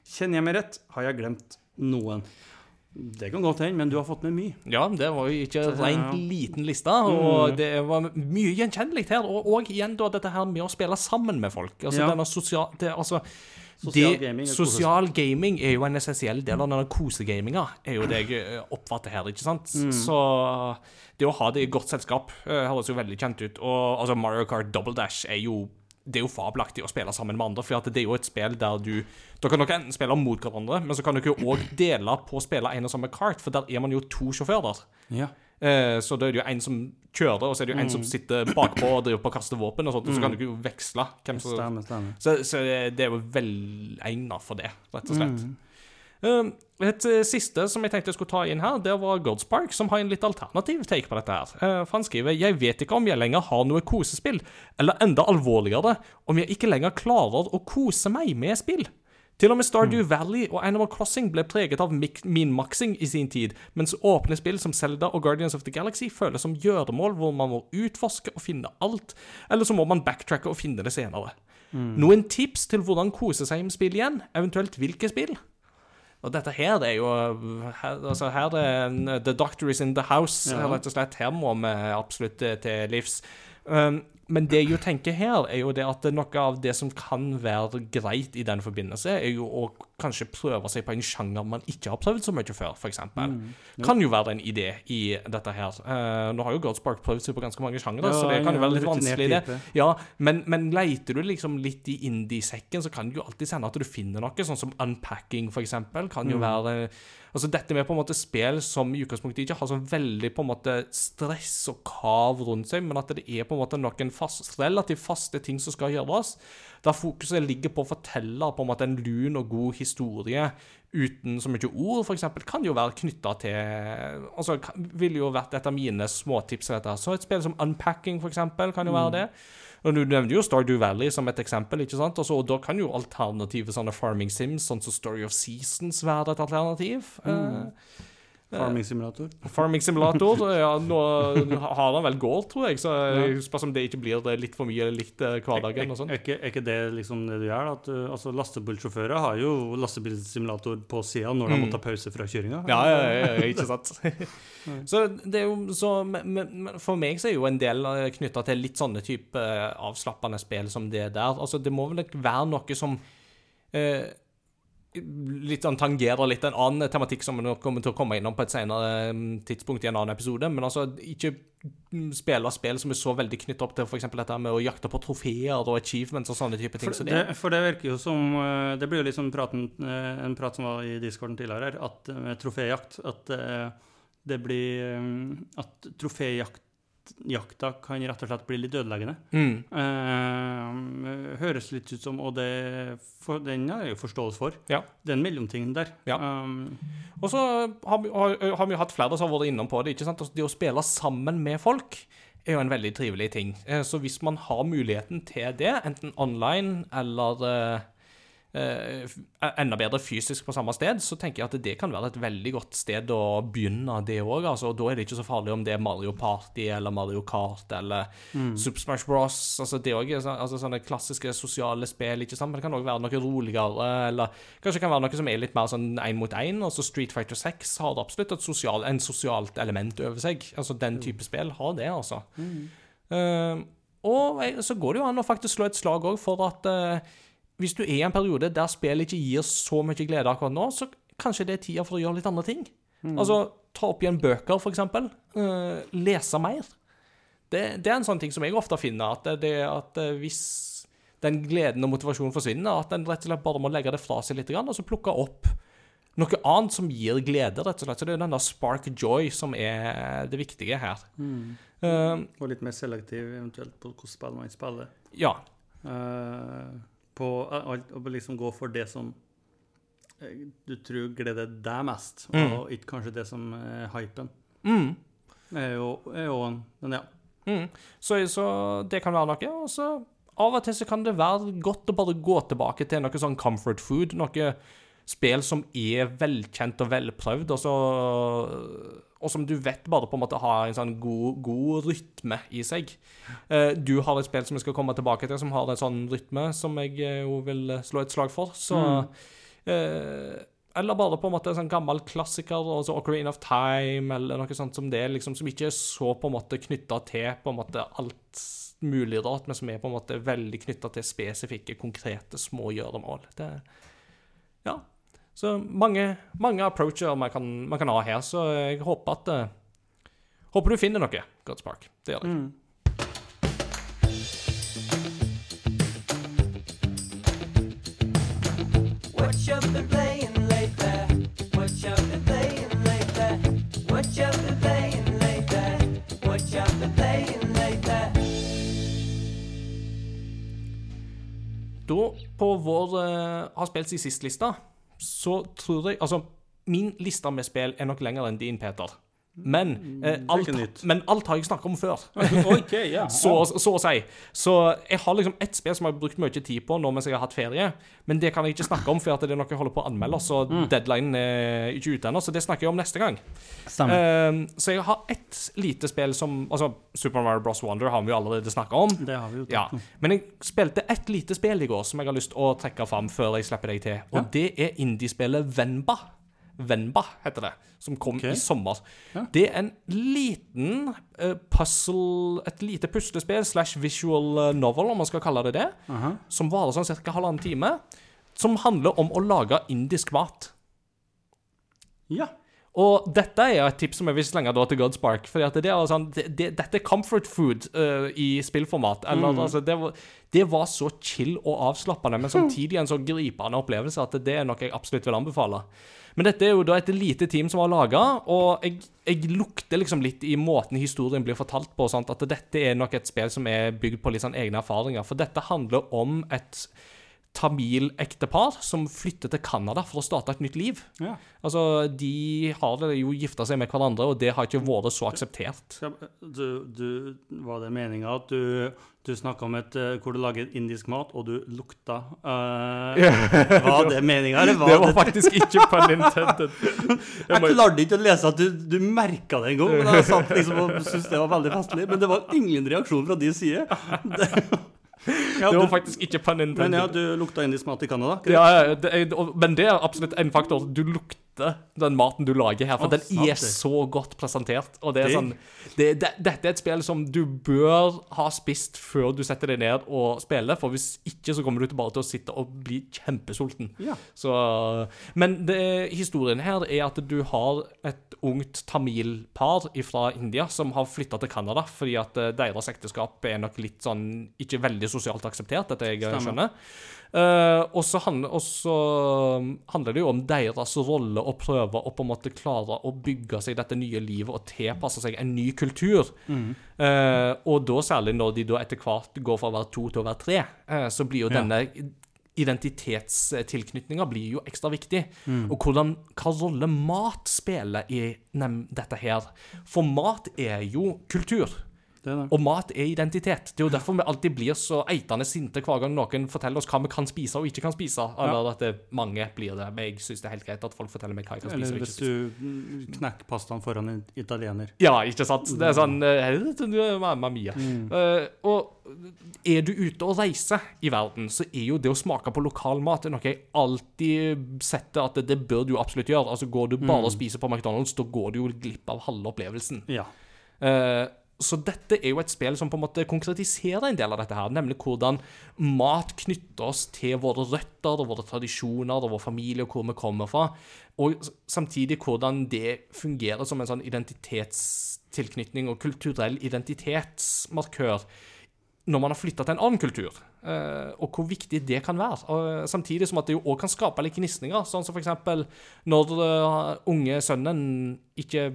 Kjenner jeg meg rett, har jeg glemt noen. Det kan godt hende, men du har fått med mye. Ja, det var jo ikke rent liten liste, og Mm. det var mye gjenkjennelig her. Og, og igjen da dette her med å spille sammen med folk. Altså Ja. denne sosial... Det, altså, Sosial det, gaming sosial gaming er jo en essensiell del av denne kosegaminga, er jo det jeg eh, oppfatter her, ikke sant? Mm. Så det å ha det i godt selskap eh, høres jo veldig kjent ut. Og altså Mario Kart Double Dash er jo det er jo fabelaktig å spille sammen med andre, for det er jo et spill der du Da kan dere enten spille mot hverandre, men så kan dere òg dele på å spille en og samme kart, for der er man jo to sjåfører. Ja. Eh, så da er det jo en som kjører, og så er det jo en som sitter bakpå og driver på og kaster våpen, og sånt, og så kan du jo veksle hvem som stemme, stemme. Så, så det er jo velegna for det, rett og slett. Eh, et eh, siste som jeg tenkte jeg skulle ta inn her, det var Godspark, som har en litt alternativ take på dette her. Eh, for han skriver Jeg vet ikke om jeg lenger har noe kosespill, eller enda alvorligere, om jeg ikke lenger klarer å kose meg med spill. Til og med Stardew Valley og Animal Crossing ble preget av min-maksing i sin tid, mens åpne spill som Zelda og Guardians of the Galaxy føles som gjøremål hvor man må utforske og finne alt, eller så må man backtracke og finne det senere. Noen tips til hvordan kose seg med spill igjen, eventuelt hvilke spill? Og dette her er jo her, altså her er The Doctor is in the house, Ja. rett og slett. Her må vi absolutt eh, til livs. Um, men det jeg jo tenker her, er jo det at noe av det som kan være greit i den forbindelse, er jo å kanskje prøve seg på en sjanger man ikke har prøvd så mye før, f.eks. Kan jo være en idé i dette her. Uh, nå har jo Godspark prøvd seg på ganske mange sjangere, så det kan jo være litt vanskelig, det. Ja, men, men leiter du liksom litt i indie-sekken, så kan det jo alltid hende at du finner noe, sånn som Unpacking, eksempel, kan jo være Altså dette med på en måte spill som i utgangspunktet ikke har så veldig på en måte stress og kav rundt seg, men at det er på en måte noen fast, relativt faste ting som skal gjøres, der fokuset ligger på å fortelle på en måte en lun og god historie uten så mye ord, eksempel, kan jo være knytta til Altså, ville jo vært et av mine småtips. Så et spill som Unpacking, for eksempel, kan jo være det. Og Du nevnte jo Stardew Valley som et eksempel, ikke sant? Altså, og Da kan jo alternative sånne farming sims, sånn som Story of Seasons, være et alternativ. Eh, Farming simulator. farming Simulator, ja, nå har han vel gård, tror jeg, så jeg spørs om det ikke blir det litt for mye likt litt hverdagen og sånn. Er, ikke, er ikke det liksom det du gjør? At, uh, altså, Lastebilsjåfører har jo lastebilsimulator på sida når de må ta pause fra kjøringa. Ja, ja, ja, ja, ikke sant. så det er jo så men, For meg så er jo en del knytta til litt sånne type eh, avslappende spill som det der. Altså, det må vel være noe som eh, litt sånn tangerer litt en annen tematikk som vi kommer til å komme innom på et senere mm, tidspunkt i en annen episode. Men altså, ikke mm, spille spill som er så veldig knyttet opp til f.eks. dette med å jakte på trofeer og achievements og sånne type ting. For Så det, det, for det virker jo som uh, Det blir jo liksom praten, uh, en prat som var i discorden tidligere her, at med troféjakt At det blir At At troféjakta kan rett og slett bli litt ødeleggende. mm, Uh, høres litt ut som Og det, for, den har jeg jo forståelse for. Ja. Det er en mellomting der. Ja. Um, Og så har har, har vi hatt flere som har vært innom på det. ikke sant? Altså, det å spille sammen med folk er jo en veldig trivelig ting. Eh, Så hvis man har muligheten til det, enten online eller eh, eh, enda bedre fysisk på samme sted, så tenker jeg at det kan være et veldig godt sted å begynne, det òg. Altså, da er det ikke så farlig om det er Mario Party eller Mario Kart eller Super Smash Bros. Altså, det òg så, altså, sånne klassiske sosiale spill, ikke sant? men det kan òg være noe roligere, eller kanskje det kan være noe som er litt mer sånn én mot én. Altså Street Fighter 6 har det absolutt et sosial, en sosialt element over seg. Altså Den type spill har det, altså. Eh, og så går det jo an å faktisk slå et slag òg for at eh, hvis du er i en periode der spillet ikke gir så mye glede akkurat nå, så kanskje det er tida for å gjøre litt andre ting. Altså, ta opp igjen bøker, for eksempel. Eh, lese mer. Det, det er en sånn ting som jeg ofte finner, at, det, at eh, hvis den gleden og motivasjonen forsvinner, at en rett og slett bare må legge det fra seg litt, og så plukke opp noe annet som gir glede, rett og slett. Så det er den der spark joy som er det viktige her. Eh, Og litt mer selektiv eventuelt på hvilket spill man spiller. ja. Eh, på alt, og liksom gå for det som eh, du tror gleder deg mest, og ikke kanskje det som er hypen. Mm. Er jo, er jo en, men ja. Mm. Så, så det kan være noe. Og så av og til så kan det være godt å bare gå tilbake til noe sånn comfort food. Noe spill som er velkjent og velprøvd, og, så, og som du vet bare på en måte har en sånn god, god rytme i seg. Eh, du har et spill som jeg skal komme tilbake til, som har en sånn rytme som jeg eh, jo vil slå et slag for. Så eh, Eller bare på en måte en sånn gammel klassiker, altså Ocarina of Time, eller noe sånt som det, liksom, som ikke er så på en måte knytta til på en måte alt mulig rart, men som er på en måte veldig knytta til spesifikke, konkrete, små gjøremål. Det, ja. Så mange, mange approacher man kan, man kan ha her, så jeg håper at uh, Håper du finner noe, Godspark. Det gjør jeg. Lately? Da, på vår uh, har spilt sin sist-lista, så tror jeg Altså, min liste med spill er nok lengre enn din, Peter. Men, eh, alt, men alt har jeg snakket om før. okay, yeah. så, så å si. Så jeg har liksom ett spill som jeg har brukt mye tid på nå mens jeg har hatt ferie. Men det kan jeg ikke snakke om, for det er noe jeg holder på å anmelde. Så deadline er ikke ute ennå, så det snakker jeg om neste gang. Eh, så jeg har ett lite spill som Altså, Super Mario Bros. Wonder har vi jo allerede snakka om. Det har vi jo Ja. Men jeg spilte ett lite spill i går som jeg har lyst å trekke fram før jeg slipper deg til. Og det er indiespillet Venba. Venba heter det, som kom okay. i sommer. Ja. Det er en liten uh, puzzle Et lite puslespill slash visual eh, novel, om man skal kalle det det, Aha. som varer sånn ca. halvannen time. Som handler om å lage indisk mat. Ja. Og dette er et tips som jeg vil slenge til Godspark. at det er sånn, det, det, Dette er comfort food uh, i spillformat. Eller, altså, det, var, det var så chill og avslappende, men samtidig en så gripende opplevelse at det er noe jeg absolutt vil anbefale. Men dette er jo da et lite team som har laga, og jeg, jeg lukter liksom litt i måten historien blir fortalt på, sant? at dette er nok et spill som er bygd på litt sånn egne erfaringer. For dette handler om et tamil-ektepar som flytter til Canada for å starte et nytt liv. ja. Altså, De har jo gifta seg med hverandre, og det har ikke vært så akseptert. Du, du, var det meninga at du, du snakka om et eh, hvor du lager indisk mat, og du lukta uh, Var det meninga, eller var Det det, var faktisk ikke pun intended. Jeg klarte ikke å lese at du, du merka det engang. Men jeg satt liksom og syntes det var veldig festlig. Men det var ingen reaksjon fra din side. Det, ja, hadde faktisk ikke pun men ja, du lukta indisk mat i Canada? Ja, ja, det men det er absolutt en faktor. Du lukter den maten du lager her, for oh, den sant er det. så godt presentert. Og det er sånn det, det, Dette er et spill som du bør ha spist før du setter deg ned og spiller, for hvis ikke så kommer du bare til å sitte og bli kjempesulten. Ja. Så, men det, historien her er at du har et ungt tamilpar fra India som har flytta til Canada fordi at eh, deres ekteskap er nok litt sånn ikke veldig sosialt akseptert, dette jeg Stemmer. skjønner. Eh, og så handler, handler det jo om deres rolle å prøve å på en måte klare å bygge seg dette nye livet og tilpasse seg en ny kultur. Eh, og da særlig når de da etter hvert går fra å være to til å være tre, uh, så blir jo Ja. denne identitetstilknytninga blir jo ekstra viktig. Og hvordan, hva rolle mat spiller i nem, dette her. For mat er jo kultur. Det det. Og mat er identitet. Det er jo derfor vi alltid blir så eitende sinte hver gang noen forteller oss hva vi kan spise og ikke kan spise. Eller at det, mange blir det. Men jeg syns det er helt greit at folk forteller meg hva jeg kan spise Eller hvis du mm, knekker pastaen foran en italiener. Ja, ikke sant? Det er sånn eh, Mamma mia. Eh, og er du ute og reiser i verden, så er jo det å smake på lokal mat noe jeg alltid setter at det, bør du absolutt gjøre. Altså Går du bare og spiser på McDonald's, da går du jo glipp av halve opplevelsen. Ja. Eh, så dette er jo et spill som på en måte konkretiserer en del av dette her, nemlig hvordan mat knytter oss til våre røtter og våre tradisjoner og vår familie og hvor vi kommer fra, og samtidig hvordan det fungerer som en sånn identitetstilknytning og kulturell identitetsmarkør når man har flytta til en annen kultur, eh, og hvor viktig det kan være. Og samtidig som at det jo òg kan skape litt gnisninger, sånn som eksempel når eh, unge sønnen ikke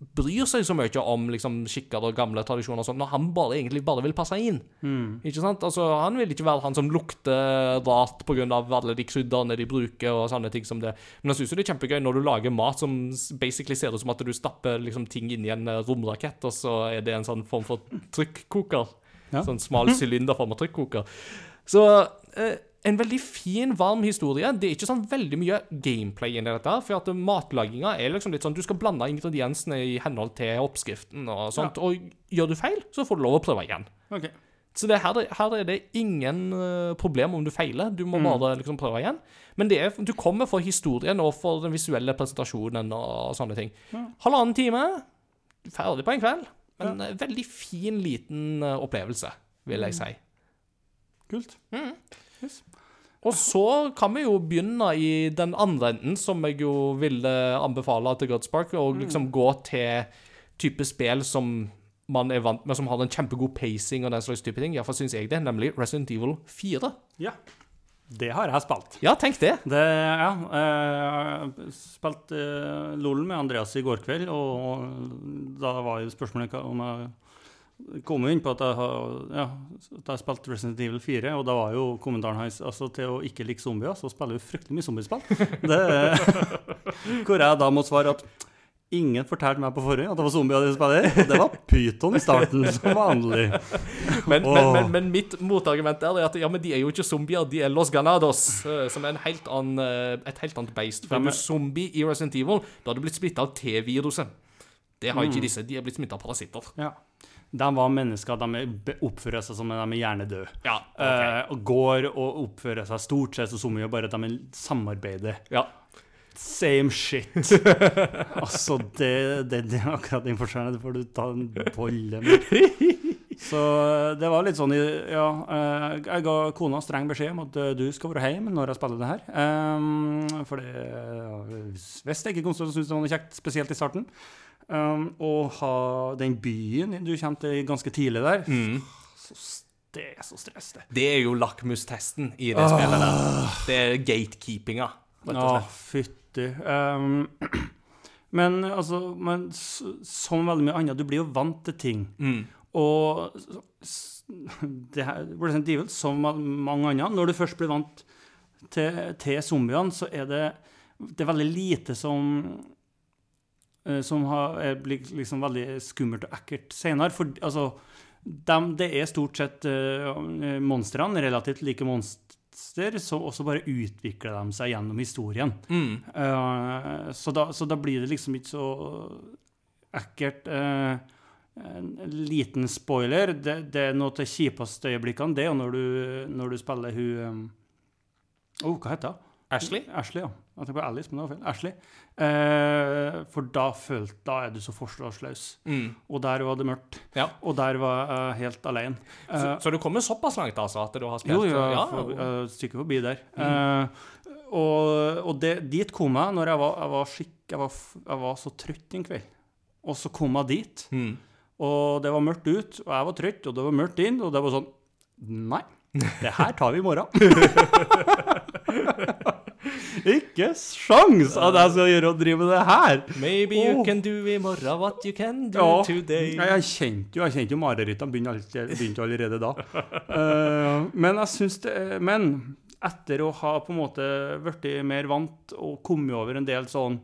bryr seg så mye om liksom, skikker og gamle tradisjoner, og sånt, når han bare, egentlig bare vil passe inn. Ikke sant? Altså, han vil ikke være han som lukter rart pga. alle de krydderne de bruker, og sånne ting som det. Men jeg syns det er kjempegøy når du lager mat som basically ser ut som at du stapper liksom, ting i en eh, romrakett, og så er det en sånn form for trykkoker. Ja. Sånn smal sylinderform av trykkoker. Så eh, en veldig fin, varm historie. Det er ikke sånn veldig mye gameplay inni dette. For at matlaginga er liksom litt sånn Du skal blande ingrediensene i henhold til oppskriften og sånt. Og gjør du feil, så får du lov å prøve igjen. Okay. Så det, her, her er det ingen eh, problem om du feiler. Du må bare liksom prøve igjen. Men det er, du kommer for historien og for den visuelle presentasjonen og sånne ting. Halvannen time, ferdig på en kveld. Men ja. veldig fin, liten eh, opplevelse, vil jeg si. Kult. Og så kan vi jo begynne i den andre enden, som jeg jo ville anbefale til Godspark, og liksom gå til type spill som man er vant med, som har en kjempegod pacing og den slags type ting. Iallfall syns jeg det, nemlig Resident Evil 4. Ja. Det har jeg spilt. Ja, tenk det. Det, ja, jeg spilte uh, LOL med Andreas i går kveld, og da var jo spørsmålet om jeg kom inn på at jeg har ja, at jeg spilte Resident Evil 4, og da var jo kommentaren hans altså til å ikke like zombier, så spiller du fryktelig mye zombiespill. Det, hvor jeg da må svare at ingen fortalte meg på forhånd at det var zombier de spiller, det var Pyton i starten, som vanlig. Men, men, men, men mitt motargument er at ja, men de er jo ikke zombier, de er Los Ganados, eh, som er en helt annen, eh, et helt annet beist. For er du zombie i Resident Evil, da har du blitt smitta av T-viruset. Det har Mm. ikke disse. De er blitt smitta av parasitter. Ja. De var mennesker, de er- oppfører seg som om de er hjernedøde. Ja, Eh, og går og oppfører seg stort sett som om bare at de samarbeider. ja. Same shit. altså, det, det, det er akkurat den forskjellen. Det får du ta en bolle med. Så eh, det var litt sånn Ja, eh, jeg ga kona streng beskjed om at eh, du skal være hjemme når jeg spiller det her. Um, for det ja, visste jeg ikke jeg syntes det var noe kjekt, spesielt i starten. Um, og ha den byen du kommer til ganske tidlig der. Mm. Så det er så stress, det. Det er jo lakmustesten i det spillet der. Det er gatekeepinga, rett og Ja, slett. fytti. Um, men altså men, Som veldig mye annet, du blir jo vant til ting. Mm. Og det her, Resident Evil, som mange andre, når du først blir vant til, til zombiene, så er det, det er veldig lite som som har, er blitt liksom veldig skummelt og ekkelt senere. For altså, dem, det er stort sett uh, monstrene, relativt like monster, så også bare utvikler de seg gjennom historien. Mm. Uh, så, da, så da blir det liksom ikke så ekkelt. Uh, en liten spoiler. Det, det er noe av de kjipeste øyeblikkene. Det er når du, når du spiller hun um, oh, Hva heter hun? Ashley? Ashley, ja. Jeg tenker på Alice, men det var feil. Ashley. Eh, for da følte Da er du så forsvarsløs. Mm. Og der var det mørkt. Ja. Og der var jeg helt alene. Så, Eh, så du kommer såpass langt, altså, at du har spilt jo, jo, ja, for- uh, stykke forbi der. Eh, og og det, dit kom jeg når jeg var, jeg var, skikk, jeg var, jeg var så trøtt en kveld. Og så kom jeg dit, Mm. og det var mørkt ut, og jeg var trøtt, og det var mørkt inn, og det var sånn Nei, det her tar vi i morgen. Ikke sjans at jeg skal gjøre og drive med det her! Maybe you oh. can do i morgen what you can do Ja. today. Ja, jeg kjente jo, jeg kjente jo marerittene begynte, begynte allerede da. Uh, men jeg syns det Men etter å ha på en måte blitt mer vant og kommet over en del sånn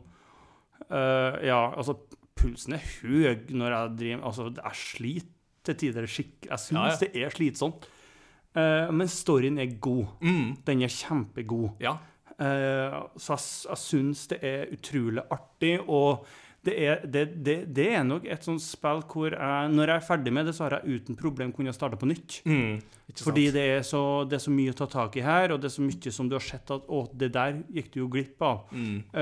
uh, Ja, altså, pulsen er høy når jeg driver Altså, jeg sliter til tider skikk... Jeg syns Ja, ja. det er slitsomt. Uh, men storyen er god. Mm. Den er kjempegod. Ja. Eh, så jeg, jeg syns det er utrolig artig, og det er, det, det, det er nok et sånt spill hvor jeg, når jeg er ferdig med det, så har jeg uten problem kunnet starte på nytt. Mm. Fordi det er, så, det er så mye å ta tak i her, og det er så mye som du har sett at Å, det der gikk du jo glipp av. Mm. Uh,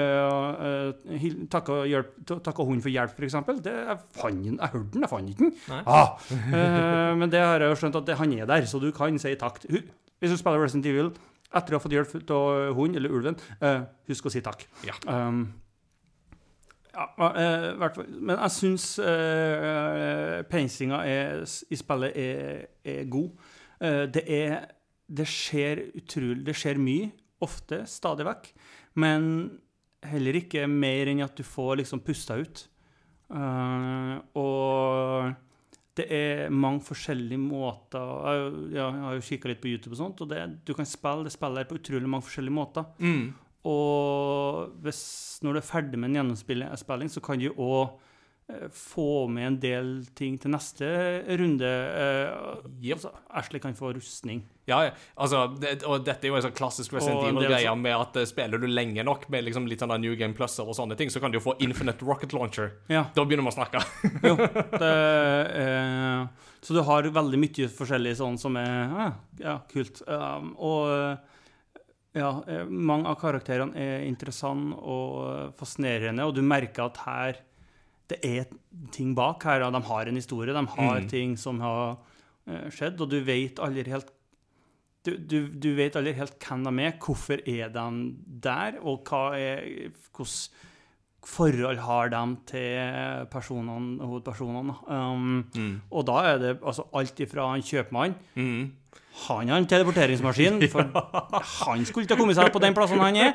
uh, hil- takka, hjelp, ta- takka hun for hjelp, f.eks. Jeg fant den, jeg hørte den, jeg fant ikke den. Ah, uh, men det har jeg jo skjønt at det, han er der, så du kan si takk. Hvis du spiller Resident Evil etter å ha fått hjelp av hunden eller ulven, eh, husk å si takk. Ja. Um, ja, eh, men jeg syns uh, er, i spillet er, er god. Eh, det er Det skjer utrolig Det skjer mye, ofte, stadig vekk, men heller ikke mer enn at du får liksom pusta ut. Eh, og det er mange forskjellige måter Jeg, har jo- kikka litt på YouTube, og sånt, og det, du kan spille det spillet på utrolig mange forskjellige måter. Mm. Og hvis, når du er ferdig med en gjennomspilling, så kan du òg få med en del ting til neste runde. Uh, yep. altså, Ashley kan få rustning. Ja, ja. altså, det, og dette er jo en sånn klassisk Resident Evil-greie så- med at uh, spiller du lenge nok med liksom litt sånn New Game Pluser og sånne ting, så kan du jo få Infinite Rocket Launcher. Ja, Da begynner vi å snakke. jo. Det, uh, så du har veldig mye forskjellig sånn som er ja, ja kult. Um, og eh, ja, eh, mange av karakterene er interessante og fascinerende, og du merker at her det er ting bak her. De har en historie, de har Mm. ting som har eh, skjedd, og du vet aldri helt du, du, du vet aldri helt hvem de er, hvorfor er de der, og hva er, hvordan forhold har de til personene, hovedpersonene. Um, Mm. Og da er det altså alt ifra han kjøpmannen Mm. Han har en teleporteringsmaskin, for han skulle ikke ha kommet seg på den plassen han er.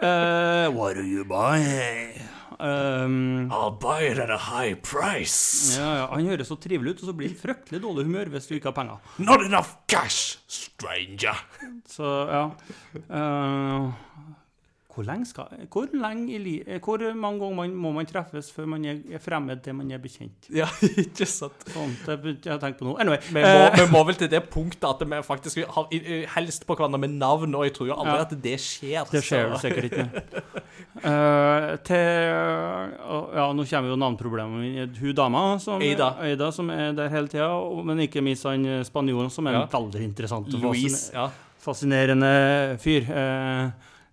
Uh, what are you buy? Um, I'll buy it at a high price. ja, ja, han høres så trivelig ut, og så blir han fryktelig dårlig humør hvis du ikke har penger. Not enough cash, stranger. Så ja Eh, hvor, lenge skal, hvor, lenge i li, eh, hvor mange ganger man, må man treffes før man er, fremmed til man er bekjent? Ja, ikke sant. Sånn, det begynte jeg å tenke på nå. Anyway. Vi må, eh, vi må vel til det punktet at vi faktisk har helst på hverandre med navn, og jeg tror jo aldri Ja. at det skjer. Det skjer så- sikkert ikke. uh, til uh, Ja, nå kommer jo navnproblemet mitt. Hun dama som, Ada. som er der hele tida, men ikke minst han spanjolen, som er en Ja. veldig interessant og Louise. fascine- Ja. fascinerende fyr. Eh,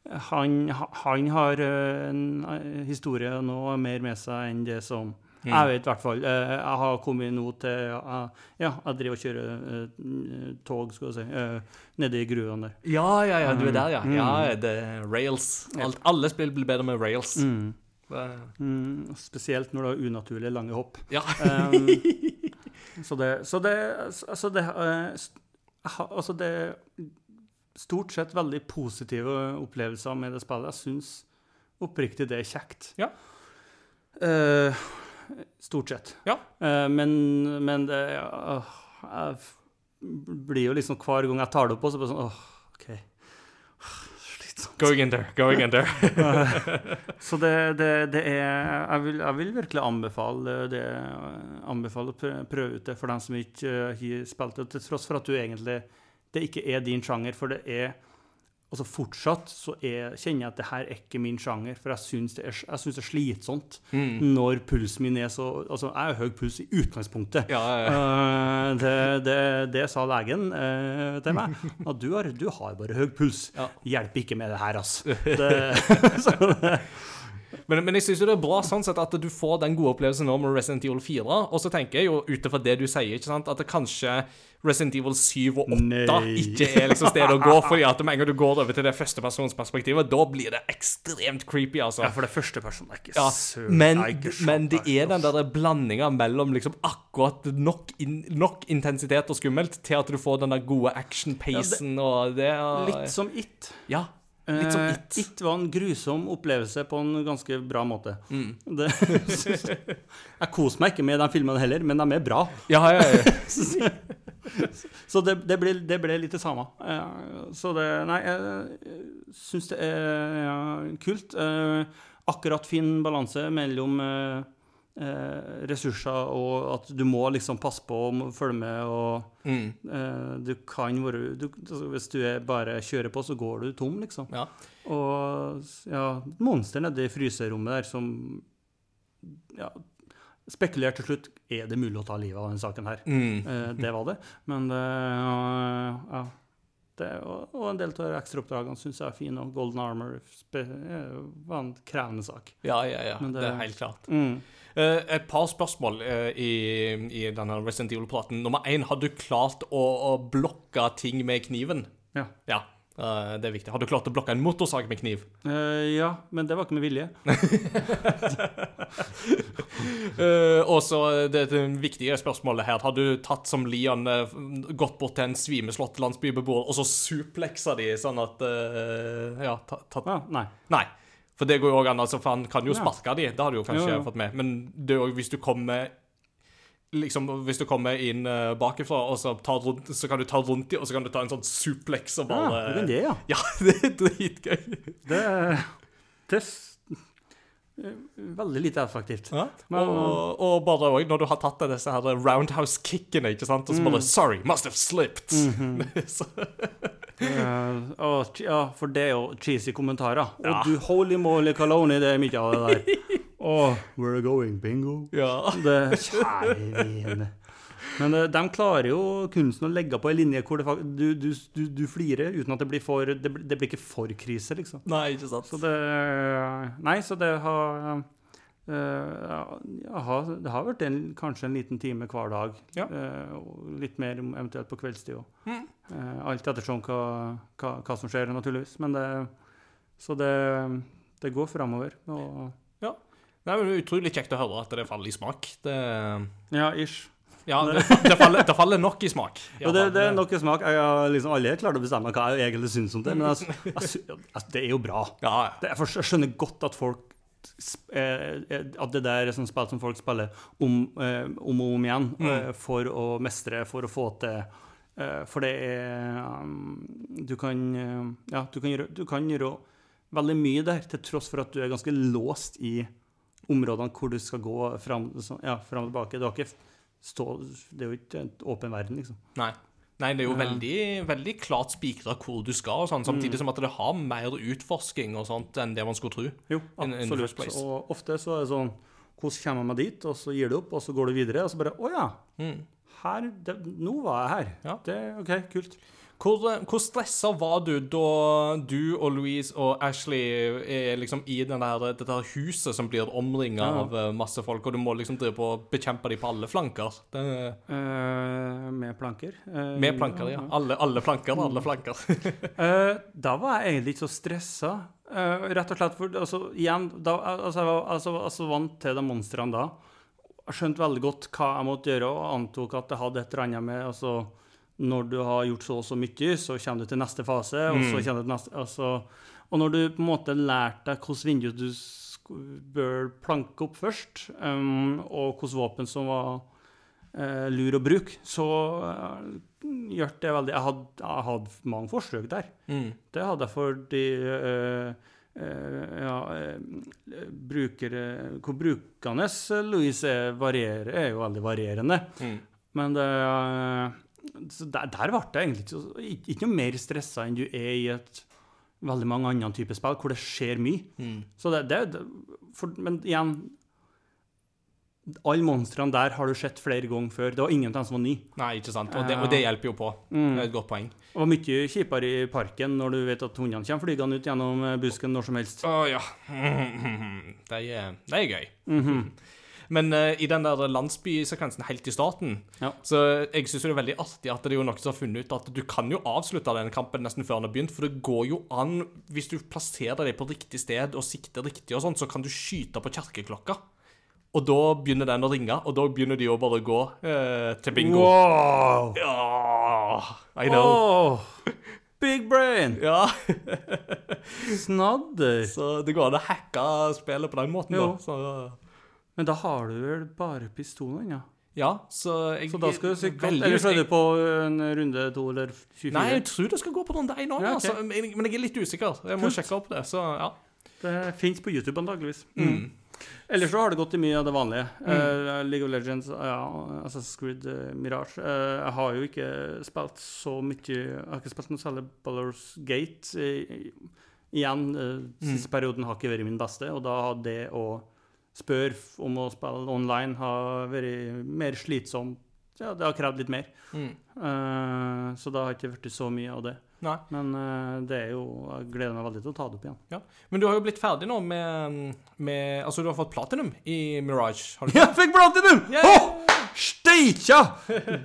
han, han har eh, en eh, historie nå mer med seg enn det som Mm. Jeg vet i hvert fall. Eh, jeg har kommet nå til eh, Ja, jeg driver og kjører tog, skal vi si, nede i gruvene der. ja, ja, ja, du er der, ja. Mm. Ja, det er rails. Alt, alle spill blir bedre med rails. Mm. Mm, spesielt når du har unaturlig lange hopp. Ja. Um, så det Så det Altså, det, jeg altså det er Stort sett veldig positive opplevelser med det spillet. Jeg syns oppriktig det er kjekt. Ja. Uh, stort sett. Ja. Uh, men, men det uh, Jeg blir jo liksom hver gang jeg tar det opp, så bare sånn åh, OK. Slitsomt. Going in there, going in there. Så det, det, det er jeg vil, jeg vil virkelig anbefale det Anbefale å prøve ut det for dem som ikke eh, har spilt det, til tross for at du egentlig det ikke er din sjanger. For det er Altså fortsatt så er, kjenner jeg at det her er ikke min sjanger, for jeg syns det, det er slitsomt Mm. når pulsen min er så Altså, jeg har høy puls i utgangspunktet. Ja, ja, ja. Eh, det, det, det sa legen eh, til meg. At du har, du har bare høy puls. Hjelper ikke med det her, så det, Men, men jeg syns det er bra sånn sett at du får den gode opplevelsen nå med Resident Evil 4. Og så tenker jeg jo ut ifra det du sier, ikke sant, at det kanskje Resident Evil 7 og 8 Nei. ikke er liksom stedet å gå. fordi at med en gang du går over til det førstepersonsperspektivet, da blir det ekstremt creepy, altså. ja, for det er første person er ikke Ja, men, men det er den der blandinga mellom liksom akkurat nok, in, nok intensitet og skummelt til at du får den der gode action-pacen og det og, Litt som It. Ja. Litt som Eh, It. It var en grusom opplevelse på en ganske bra måte. Mm. Det, jeg koser meg ikke med de filmene heller, men de er bra. Ja, ja, ja. Så det, det, ble, det ble litt det samme. Eh, Så det Nei, jeg syns det er kult. Eh, Akkurat fin balanse mellom eh, eh, ressurser og at du må liksom passe på og følge med og Mm. eh, Du kan være du, altså, Hvis du er bare kjører på, så går du tom, liksom. ja. Og ja, monster nede i fryserommet der som ja, spekulert til slutt er det mulig å ta livet av denne saken her. Eh, det var det. Men det, ja, det og, og en del av ekstraoppdragene syns jeg er fine. Og Golden Armor eh, var en krevende sak. Ja, ja, ja. Det, det- er helt klart. Mm. Eh, et par spørsmål eh, i, i denne Resident Evil-praten. Nummer én, har du klart å, å blokke ting med kniven? Ja. Ja, Uh, det er viktig. Har du klart å blokke en motorsag med kniv? Uh, ja, men det var ikke med vilje. uh, og så det, det viktige spørsmålet her. Har du tatt som Lian gått bort til en svimeslått landsbybeboer og så supleksa de sånn at Ja, ta, tatt Ja, nei. Nei. For det går jo òg an, altså, for han kan jo Ja. de. Det har du jo kanskje Jo, jo. fått med. Men det er jo hvis du kommer Liksom, Hvis du kommer inn uh, bakifra, og så, tar rundt, så kan du ta rundt de, og så kan du ta en sånn suplex og bare Ja, kan det, ja. Ja, det er dritgøy. Det, det veldig lite effektivt. Ja. Men- og, og bare òg når du har tatt deg disse her roundhouse-kickene, ikke sant, og så bare Sorry, must have slipped. så, Eh, og, ja, for det er jo cheesy kommentarer. Og Ja. du holy moly caloni, det er mye av det der. Og we're going bingo. ja. Det Kjære. Men eh, de klarer jo kunsten å legge på en linje hvor det, du, du, du, du flirer uten at det blir for Det, blir- det blir ikke for krise, liksom. Nei, ikke sant. Så det Nei, så det har eh, ja, har- det har vært en, kanskje en liten time hver dag. Ja. Uh, og litt mer eventuelt på kveldstid òg. alt ettersom hva, hva, hva som skjer, naturligvis. Men det Så det, det går framover. Nei, det er Utrolig kjekt å høre at det faller i smak. Det, Ja, ish. ja, det, det, faller, det faller nok i smak. Ja, det, det er i smak. Jeg har liksom aldri klart å bestemme hva jeg egentlig syns om det, men jeg, jeg, jeg, det er jo bra. Ja, ja. Jeg, skjønner godt at folk eh, eh, At det der er sånn spill som folk spiller om, eh, om og om igjen mm. for å mestre, for å få til eh, For det er um, Du kan eh, Ja, du kan, gjøre, du kan gjøre veldig mye der, til tross for at du er ganske låst i områdene hvor du skal gå fram, ja, fram og tilbake. Du har ikke stå, det er jo ikke en åpen verden, liksom. Nei. Nei, det er jo veldig, veldig klart spikra hvor du skal, sånn, samtidig som at det har mer utforsking og sånt enn det man skulle tro. Jo, In- in absolutt. Og ofte så er det sånn Hvordan kommer man dit? Og så gir du opp, og så går du videre, og så bare Å ja. Her, det, nå var jeg her. Ja. Det, OK, kult. Hvor, hvor stressa var du da du og Louise og Ashley er liksom i den der, dette her huset som blir omringa Ja. av eh, masse folk, og du må liksom drive på bekjempe dem på alle flanker? Det, Eh, med planker. Eh, med planker, ja. Alle, alle flanker, alle flanker. Eh, da var jeg egentlig ikke så stressa. Eh, rett og slett for altså, igjen, da, altså, Jeg var altså, altså vant til de monstrene da. Skjønte veldig godt hva jeg måtte gjøre, og antok at det hadde et eller annet med altså, Når du har gjort så og så mye, så kommer du til neste fase, og så kommer du til neste altså, Og når du på en måte lærte deg hvilket vindu du bør planke opp først, um, og hvilke våpen som var uh, lur å bruke, så uh, gjør det veldig Jeg hadde, jeg hadde mange forsøk der. Mm. Det hadde jeg fordi de... eh, ja, eh, brukere Hvor brukende Louise er, er jo veldig varierende. Mm. Men det, eh, så der, der ble jeg egentlig ikke, ikke, ikke noe mer stressa enn du er i et veldig mange andre typer spill hvor det skjer mye. Mm. Så det, det, det for, Men igjen Alle monstrene der har du sett flere ganger før. Det var ingen av dem som var ny. Nei, ikke sant. Og det, og det hjelper jo på. Det er et godt poeng. Det var mye kjipere i parken når du vet at hundene kommer flygende ut gjennom eh, busken når som helst. Å ja. Det er, det er gøy. Men uh, i den der landsbysekvensen helt i starten, Ja. så jeg syns det er veldig artig at det er jo noen som har funnet ut at du kan jo avslutte den kampen nesten før den har begynt, for det går jo an, hvis du plasserer deg på riktig sted og sikter riktig og sånn, så kan du skyte på kjerkeklokka. Og da begynner den å ringe, og da begynner de å bare gå eh, til bingo. Wow! Ja, I know. Oh, big brain! Ja, Snadder. så det går an å hacke spillet på den måten, Jo. da. Så, Men da har du vel bare pistolen, ja? ja, så jeg Så da skal du sikkert Eller så er du på en runde to eller 24? Nei, jeg tror det skal gå på runde én òg, Ja, okay. altså. men jeg- er litt usikker. Jeg må Kult. sjekke opp det. Så ja. Det fins på YouTube antageligvis. Mm. Ellers så har det gått i mye av det vanlige. Eh, League of Legends, ja, Assassin's Creed, uh, Mirage. Uh, jeg har jo ikke spilt så mye Jeg har ikke spilt noe særlig Ballers Gate. I, igjen, uh, siste perioden har ikke vært min beste, og da har det å spørre om å spille online, har vært mer slitsomt. Ja, det har krevd litt mer. Mm. Uh, så da har ikke blitt så mye av det. Nei. Men uh, det er jo Jeg gleder meg veldig til å ta det opp igjen. Ja. Men du har jo blitt ferdig nå med, med Altså, du har fått platinum i Mirage. Har du Jeg fikk platinum! Yeah! Oh, Steikja!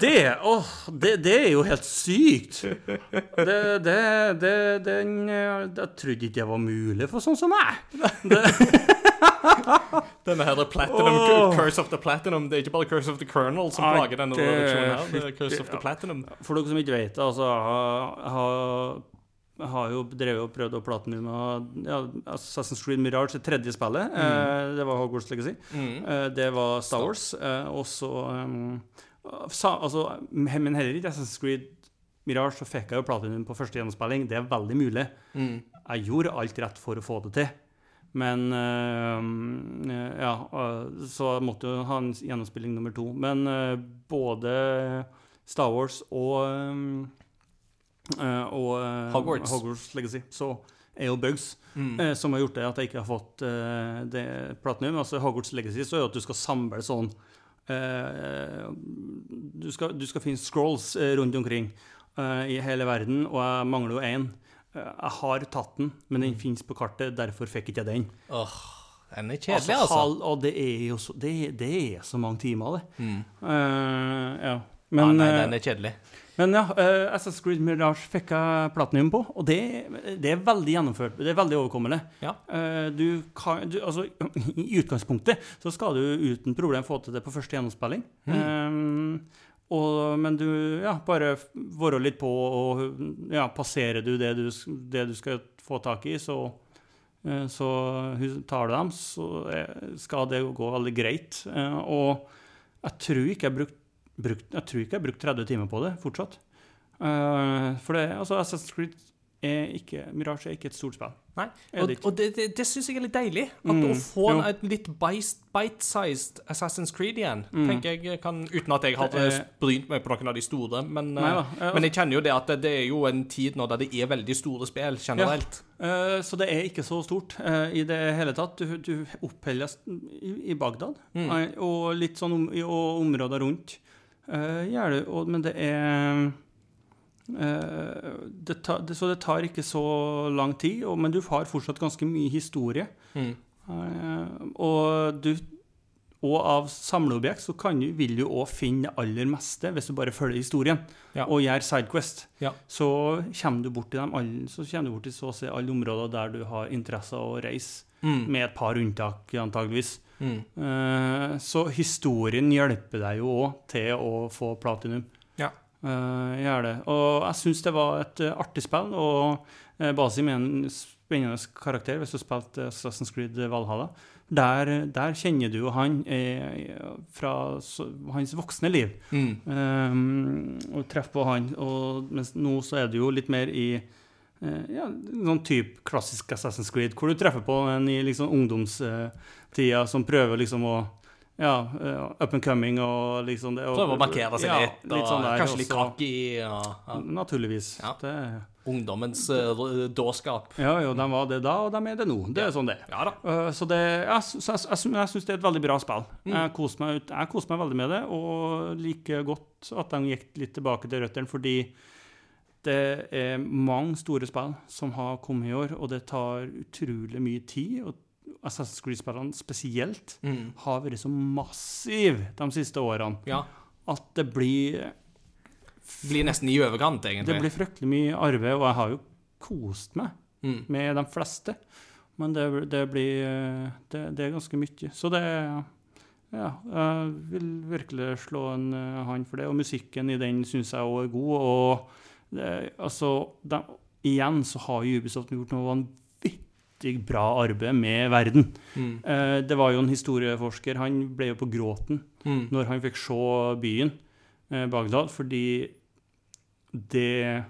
Det, oh, det, det er jo helt sykt. Det, det, det, den, eh, Jeg trodde ikke det var mulig for sånn som meg. Denne her Platinum, oh. Curse of the Platinum. Det er ikke bare Curse of the Colonel som Nei, plager denne det- redaksjonen her. Det er Curse of the Platinum. For dere som ikke vet det, altså har, har, jo drevet og prøvd å platinum ja, Assassin's Creed Mirage, det tredje spillet. Eh, det var Hogwarts Legacy. Mm. Eh, det var Star Wars. Eh, og så um, sa, altså, Men heller ikke Assassin's Creed Mirage så fikk jeg jo platinum på første gjennomspilling. Det er veldig mulig. Mm. Jeg gjorde alt rett for å få det til. Men øh, Ja, eh, så måtte jo ha en gjennomspilling nummer to. Men øh, både Star Wars og eh, og Hogwarts. Hogwarts. Legacy så er jo bugs Mm. som har gjort det at jeg ikke har fått det platinum. Altså Hogwarts Legacy så er jo at du skal samle sånn du, skal, du skal finne scrolls rundt omkring i hele verden, og jeg mangler jo én. Jeg har tatt den, men den finnes på kartet, derfor fikk ikke jeg den. Åh, den er kjedelig, altså. halv- og det er jo så, det, det er så mange timer, det. Mm. Uh, ja. Men, ah, nei, eh, den er kjedelig. men ja, uh, SS Creed Mirage fikk jeg platinum på, og det, det er veldig gjennomført. Det er veldig overkommelig. Ja. Uh, du kan, du, altså, I utgangspunktet så skal du uten problem få til det på første gjennomspilling. Eh, og, men du ja, bare være litt på, og ja, passerer du det du, det du skal få tak i, så, eh, så tar du dem, så eh, skal det gå veldig greit. Eh, og jeg tror ikke jeg har brukt, brukt, brukt 30 timer på det fortsatt. For det, altså Assassin's Creed er ikke Mirage er ikke et stort spill. Nei. Og, og det, det, det syns jeg er litt deilig. At Mm, Å få en, jo. et litt bite- bite-sized Assassin's Creed igjen, Mm. tenker jeg kan Uten at jeg har er- brynt meg på noen av de store, men, Nei ja, eh, eh, men jeg kjenner jo det at det, det er jo en tid nå der det er veldig store spill generelt. Eh, så det er ikke så stort eh, i det hele tatt. Du, du oppholdes i, i Bagdad Mm. eh, og litt sånn om, i, og områder rundt. Uh, gjør du, og, men det er eh, det tar, det, Så det tar ikke så lang tid, og, men du har fortsatt ganske mye historie. Mm. Uh, og du og av samleobjekt så kan du, vil du òg finne det aller meste hvis du bare følger historien Ja. og gjør Sidequest. Ja. Så kommer du bort til dem alle, så kommer du bort til så å si alle områder der du har interesse å reise, Mm. med et par unntak antageligvis. Mm. Eh, så historien hjelper deg jo òg til å få platinum. Ja. Eh, gjør det. Og jeg syns det var et uh, artig spill, og uh, Basim er en spennende karakter hvis du spilte Assassin's Creed Valhalla. Der, der kjenner du jo han fra så, hans voksne liv. Mm. Um, og treffer på han. Og, mens nå så er du jo litt mer i ja, sånn type klassisk Assassin's Creed, hvor du treffer på en i liksom ungdomstida som prøver liksom å ja, eh, up and coming og liksom det. Prøve å markere seg ja, litt, og sånn der, kanskje litt cocky. Ja, ja. Naturligvis. Det, Ungdommens uh, dårskap. ja, jo, de var det da, og de er det nå. Det er sånn det er. Uh, så det, så, jeg, jeg, jeg syns det er et veldig bra spill. Mm. Jeg koser meg, ut- jeg koser meg veldig med det, og liker godt at de gikk litt tilbake til røttene, fordi det er mange store spill som har kommet i år, og det tar utrolig mye tid. og Assassin's Creed-spillene spesielt Mm. har vært så massiv de siste årene Ja. at det blir Blir nesten i overkant, egentlig. Det blir fryktelig mye arbeid, og jeg har jo kost meg Mm. med de fleste. Men det, det blir eh, det, det er ganske mye. Så det Ja, jeg vil virkelig slå en hand hånd for det. Og musikken i den syns jeg òg er god. Og det, altså de, Igjen så har Ubisoft gjort noe vanvittig bra arbeid med verden. Mm. Eh, det var jo en historieforsker, han ble jo på gråten Mm. når han fikk se byen, eh, Bagdad, fordi det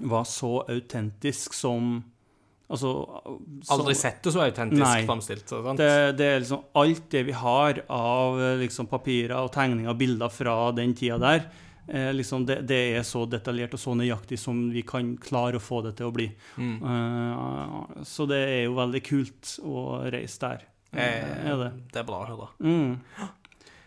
var så autentisk som Altså så- Aldri sett det så autentisk Nei. framstilt. så sant? det, det er liksom alt det vi har av eh, liksom, papirer og tegninger og bilder fra den tida der. Eh, liksom det, det er så detaljert og så nøyaktig som vi kan klare å få det til å bli. Mm. Eh, så det er jo veldig kult å reise der. Eh, er det. det er bra å høre. Mm.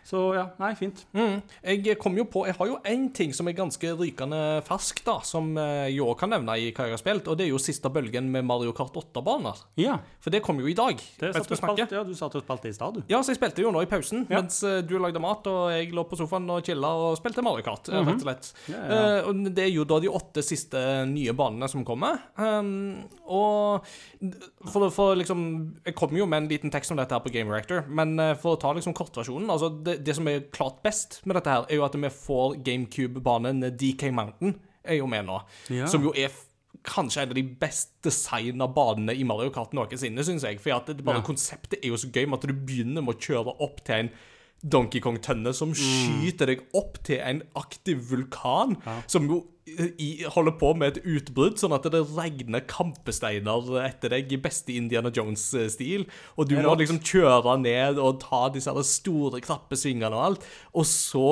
Så ja, nei, fint. Mm. Jeg kom jo på Jeg har jo én ting som er ganske rykende fersk, da, som eh, jeg òg kan nevne i hva jeg har spilt, og det er jo siste bølgen med Mario Kart 8-baner. Ja. For det kom jo i dag. Det satt du, spalt, ja, du satt og spilte i stad, du. Ja, så jeg spilte jo nå i pausen, Ja. mens eh, du lagde mat, og jeg lå på sofaen og chilla og spilte Mario Kart, eh, rett og slett. Ja, ja. Uh, og det er jo da de åtte siste nye banene som kommer. Um, og for, for liksom Jeg kom jo med en liten tekst om dette her på Game Reactor, men for å ta liksom kortversjonen altså det, det som er klart best med dette her, er jo at vi får GameCube-banen DK Mountain er jo med nå. Ja. Som jo er kanskje en av de best designa banene i Mario Kart noensinne, syns jeg. For at det bare Ja. konseptet er jo så gøy med at du begynner med å kjøre opp til en Donkey Kong-tønne som Mm. skyter deg opp til en aktiv vulkan, som jo holder på med et utbrudd, sånn at det regner kampesteiner etter deg i beste Indiana Jones-stil. Og du må liksom kjøre ned og ta disse store, krappe svingene og alt. Og så,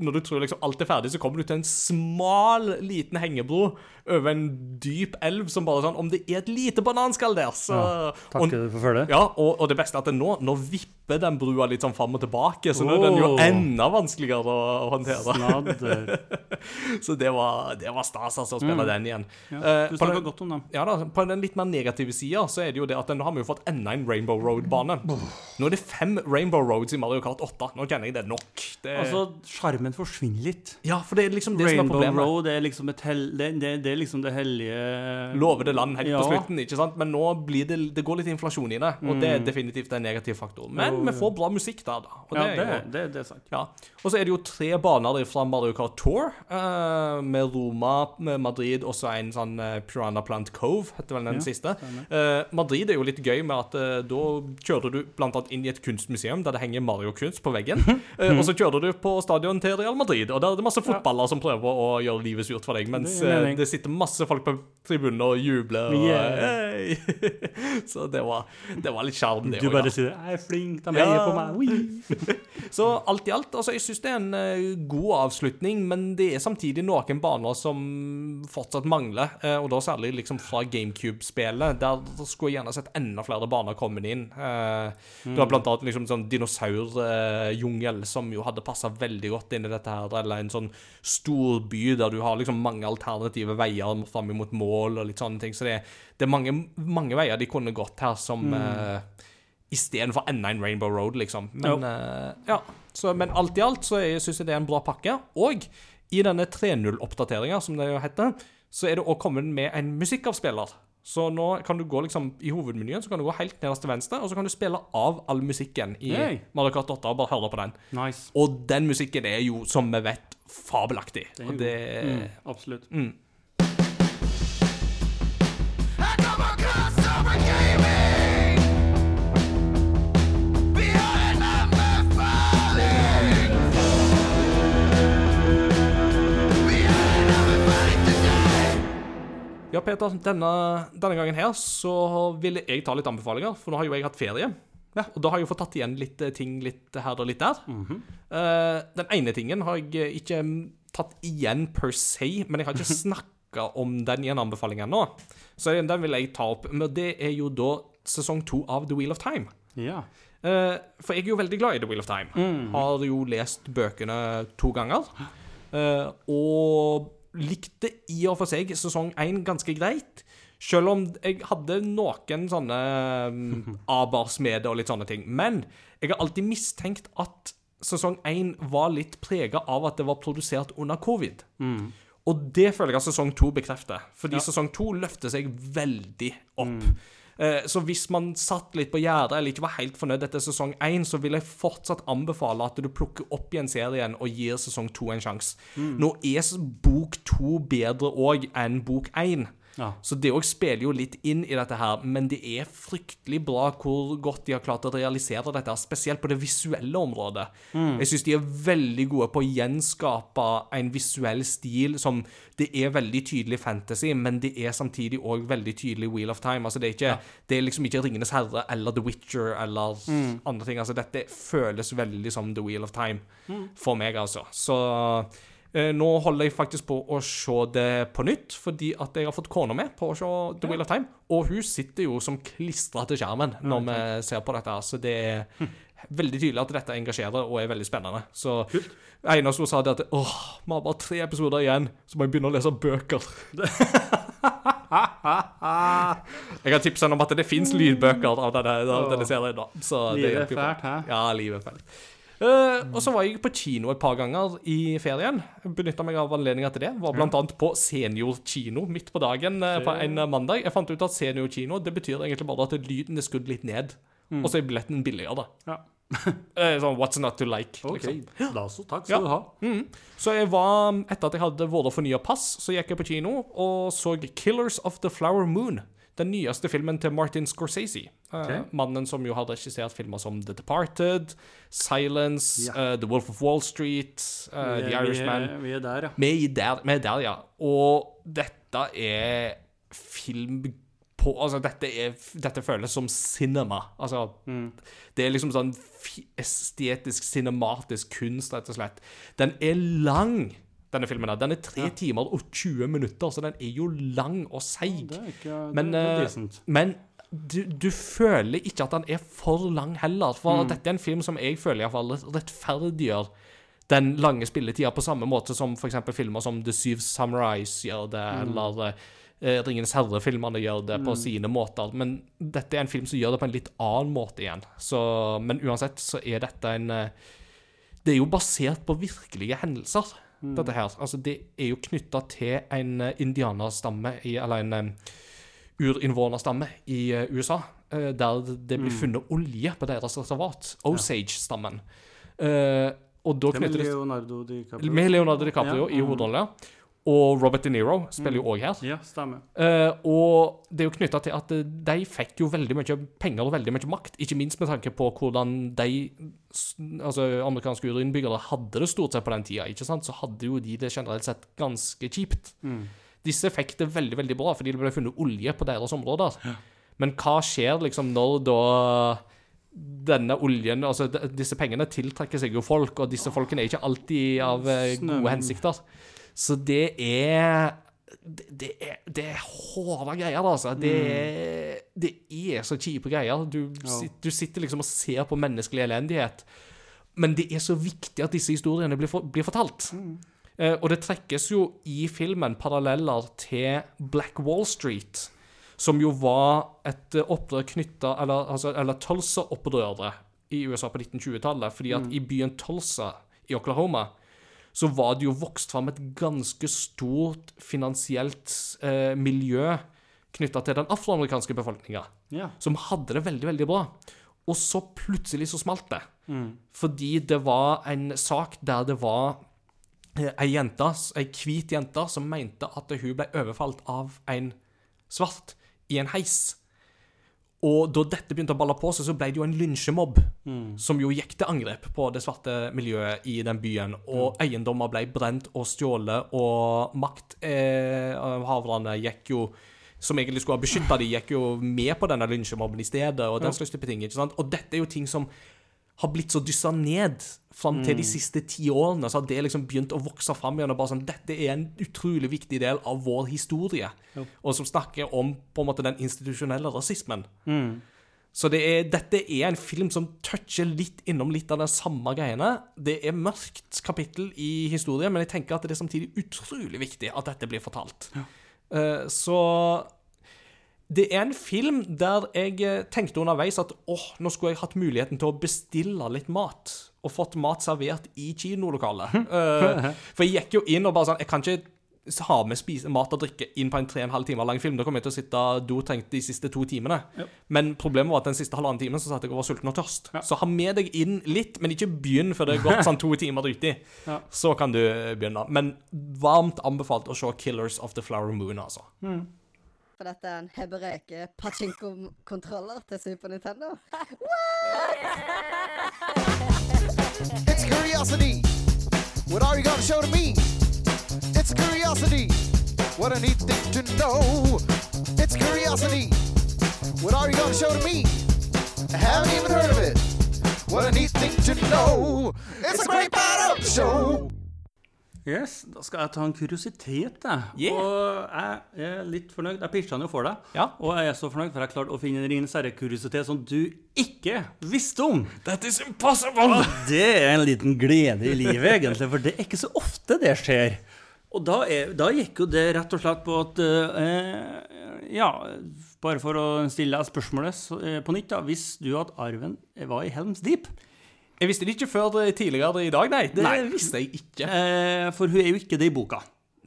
når du tror liksom alt er ferdig, så kommer du til en smal, liten hengebro over en dyp elv som bare sånn Om det er et lite bananskall der, så ja, Takker og, for følget. ja, og, og det beste er at det nå, nå vipper den brua litt sånn fram og tilbake, så nå er den jo enda vanskeligere å, håndtere. Så det var, det var stas, altså, å spille den igjen. Ja, Eh, du på, snakker den, godt om den. ja, da, på den litt mer negative sida så er det jo det at nå har vi jo fått enda en Rainbow Road-bane. Nå er det fem Rainbow Roads i Mario Kart 8. Nå kjenner jeg det nok. Det, Altså, Sjarmen forsvinner litt. ja, for det er liksom det som er Rainbow problemet. Road det er liksom et hell, det, det, det er liksom det hellige Lovede land helt Ja. på slutten, ikke sant? Men nå blir det, det går litt inflasjon i det, og det er definitivt en negativ faktor. Men vi får bra musikk der, da. Og Ja, det det, er jo det, det er sant. Ja. Og så er det jo tre baner fra Mario Kart Tour, uh, med Roma, med Madrid og så en sånn uh, Piranha Plant Cove, heter vel den Ja, siste. Uh, Madrid er jo litt gøy med at uh, da kjører du blant annet inn i et kunstmuseum der det henger Mario-kunst på veggen, eh, og så kjører du på stadion til Real Madrid, og der er det masse fotballer som prøver å gjøre livet surt for deg, mens Det eh, det sitter masse folk på tribunen og jubler. Og, Yeah. hey. så det var, det var litt sjarm, det Du også, bare sier 'Jeg er flink, de Ja. heier på meg'. Så alt i alt, altså jeg syns det er en eh, god avslutning, men det er samtidig noen baner som fortsatt mangler, eh, og da særlig liksom fra GameCube-spillet. Der skulle jeg gjerne sett enda flere baner komme inn. Du har blant annet liksom sånn dinosaurjungel, som jo hadde passa veldig godt inn i dette her, eller en sånn stor by der du har liksom mange alternative veier fram imot mål og litt sånne ting. Så det, det er mange, mange veier de kunne gått her som eh, Istedenfor enda en Rainbow Road, liksom. Men, uh, ja. så, men alt i alt så syns jeg det er en bra pakke. Og i denne 3.0-oppdateringa, som det jo heter, så er det òg kommet med en musikkavspiller. Så nå kan du gå liksom i hovedmenyen, så kan du gå helt nederst til venstre, og så kan du spille av all musikken i hey. Mario Kart 8 og bare høre på den. Nice. Og den musikken er jo, som vi vet, fabelaktig. er Og jo det Mm, absolutt. mm. Ja, Peter, denne, denne gangen her så ville jeg ta litt anbefalinger, for nå har jo jeg hatt ferie. Ja, og da har jeg jo fått tatt igjen litt eh, ting litt her og litt der. Eh, den ene tingen har jeg eh, ikke mm, tatt igjen per se, men jeg har ikke snakka om den i en anbefaling ennå. Så den vil jeg ta opp. Men det er jo da sesong to av The Wheel of Time. Ja. Uh, for jeg er jo veldig glad i The Wheel of Time. Har jo lest bøkene to ganger. Uh, og likte i og for seg sesong én ganske greit. Selv om jeg hadde noen sånne abers med det og litt sånne ting. Men jeg har alltid mistenkt at sesong én var litt prega av at det var produsert under covid. Og det føler jeg at sesong to bekrefter. Fordi sesong to løfter seg veldig opp. Eh, Så hvis man satt litt på gjerdet eller ikke var helt fornøyd etter sesong én, så vil jeg fortsatt anbefale at du plukker opp igjen serien og gir sesong to en sjanse. Nå er bok to bedre òg enn bok én. Ja. Så det òg spiller jo litt inn i dette her, men det er fryktelig bra hvor godt de har klart å realisere dette, spesielt på det visuelle området. Jeg syns de er veldig gode på å gjenskape en visuell stil som Det er veldig tydelig fantasy, men det er samtidig òg veldig tydelig Wheel of Time. Altså det er, ikke, det er liksom ikke Ringenes herre eller The Witcher eller andre ting. Altså dette føles veldig som The Wheel of Time for meg, altså. Så nå holder jeg faktisk på å se det på nytt, fordi at jeg har fått kona med på å se The Wheel of Time. Og hun sitter jo som klistra til skjermen når vi ser på dette. Så det er veldig tydelig at dette engasjerer og er veldig spennende. Så Einar hun sa, det at åh, vi har bare tre episoder igjen, så må jeg begynne å lese bøker. jeg har tipsa henne om at det fins lydbøker av denne, av denne serien. da. Så det Livet er fælt, hæ? Ja, livet er fælt. Eh, og så var jeg på kino et par ganger i ferien. Benytta meg av anledninga til det. Var annet på seniorkino midt på dagen uh, på en eh, mandag. Jeg fant ut at seniorkino det betyr egentlig bare at lyden er skrudd litt ned. Og så er billetten billigere. Ja. Eh, sånn what's not to like. OK. liksom. Da så. Takk Ja. skal du ha. Mm. Så jeg var, etter at jeg hadde vært og fornya pass, så gikk jeg på kino og så 'Killers of the Flower Moon'. Den nyeste filmen til Martin Scorsese. Eh, Ok. mannen som jo har regissert filmer som The Departed, Silence, Ja. eh, The Wolf of Wall Street, eh, er- The Irishman. Vi er, er der, ja. Vi er der, vi er der, ja. Og dette er film på Altså, dette, er, dette føles som cinema. Altså, det er liksom sånn estetisk, cinematisk kunst, rett og slett. Den er lang, denne filmen. Den er tre timer og 20 minutter, så den er jo lang og seig. Ikke Men, decent. Men du, du føler ikke at den er for lang heller. For dette er en film som jeg føler i hvert fall rettferdiggjør den lange spilletida på samme måte som f.eks. filmer som The Syv Samurais gjør det, eller uh, Ringenes herre-filmene gjør det på sine måter. Men dette er en film som gjør det på en litt annen måte igjen. Så, men uansett så er dette en uh, Det er jo basert på virkelige hendelser, dette her. Altså, det er jo knytta til en uh, indianerstamme, i, eller en urinnvånerstamme i eh, USA, eh, der det blir funnet olje på deres reservat. Osage-stammen. Eh, og da Det med Leonardo DiCaprio. Med Leonardo DiCaprio Ja, i mm. Og Robert De Niro spiller jo òg her. Ja, stemmer. Og det er jo knytta til at de fikk jo veldig mye penger og veldig mye makt, ikke minst med tanke på hvordan de altså amerikanske urinnbyggere hadde det stort sett på den tida. ikke sant? Så hadde jo de det generelt sett ganske kjipt. Disse fikk det veldig veldig bra fordi det ble funnet olje på deres områder. Men hva skjer liksom når da denne oljen, altså disse pengene tiltrekker seg jo folk, og disse folkene er ikke alltid av eh, gode hensikter. Så det er det, er, det er hårde greier, altså. Det, er- det er så kjipe greier. Du, ja. du sitter liksom og ser på menneskelig elendighet. Men det er så viktig at disse historiene blir, for, blir fortalt. Eh, og det trekkes jo i filmen paralleller til Black Wall Street, som jo var et eh, opprør knytta Eller, altså, eller Tulsa-opprøret i USA på 1920-tallet. Fordi at i byen Tulsa i Oklahoma så var det jo vokst fram et ganske stort finansielt eh, miljø knytta til den afroamerikanske befolkninga Ja. som hadde det veldig, veldig bra. Og så plutselig så smalt det. Fordi det var en sak der det var eh, ei jente, ei hvit jente, som mente at hun ble overfalt av en svart i en heis. Og da dette begynte å balle på seg, så ble det jo en lynsjemobb som jo gikk til angrep på det svarte miljøet i den byen. Og eiendommer ble brent og stjålet, og makthaverne gikk jo som egentlig skulle ha beskytta de, gikk jo med på denne lynsjemobben i stedet, og den slags type ting. ikke sant? Og dette er jo ting som har blitt så dyssa ned fram til de siste ti årene. Så har det liksom begynt å vokse fram igjen. og bare sånn, Dette er en utrolig viktig del av vår historie. Og som snakker om på en måte den institusjonelle rasismen. Så det er, dette er en film som toucher litt innom litt av de samme greiene. Det er mørkt kapittel i historien, men jeg tenker at det er samtidig utrolig viktig at dette blir fortalt. Eh, så det er en film der jeg eh, tenkte underveis at åh, nå skulle jeg hatt muligheten til å bestille litt mat. Og fått mat servert i kinolokalet. uh, for jeg gikk jo inn og bare sånn Jeg kan ikke ha med spise, mat og drikke inn på en tre og en halv time lang film. Da kommer jeg til å sitte dotrengt de siste to timene. Men problemet var at den siste halvannen timen så satt jeg og var sulten og tørst. Så ha med deg inn litt, men ikke begynn før det er gått sånn to timer uti. Ja. Så kan du begynne. Men varmt anbefalt å se 'Killers of the Flower Moon', altså. Er Nintendo. It's curiosity. What are you gonna show to me? It's curiosity. What a neat thing to know. It's curiosity. What are you gonna show to me? I haven't even heard of it. What a neat thing to know. It's a great the show. Yes, Da skal jeg ta en kuriositet, jeg. Yeah. Og jeg er litt fornøyd. Jeg pitcha den jo for deg. Ja. Og jeg er så fornøyd, for jeg klarte å finne en Ringenes herre-kuriositet som du ikke visste om. That is impossible! Og det er en liten glede i livet, egentlig, for det er ikke så ofte det skjer. Og da, er, da gikk jo det rett og slett på at eh, Ja, bare for å stille deg spørsmålet eh, på nytt, da. Visste du at arven var i Helms Deep? Jeg visste det ikke før tidligere i dag, nei. Det Nei. visste jeg ikke. Eh, for hun er jo ikke det i boka.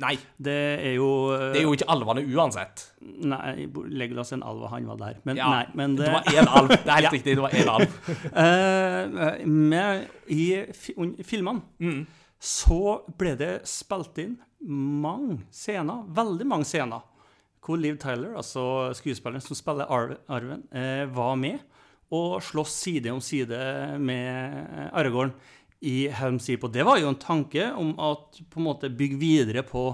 Nei. Det er jo eh, Det er jo ikke alvene uansett. Nei, Legolas en alv, han var der. Men Ja, nei, men Det var én alv. Det er helt Ja. riktig. Det var én alv. Eh, med, I filmene Mm. så ble det spilt inn mange scener, veldig mange scener, hvor Liv Tyler, altså skuespilleren som spiller Arven, eh, var med og slåss side om side med Aragorn i Helm's Deep. Og det var jo en tanke om at på en måte bygge videre på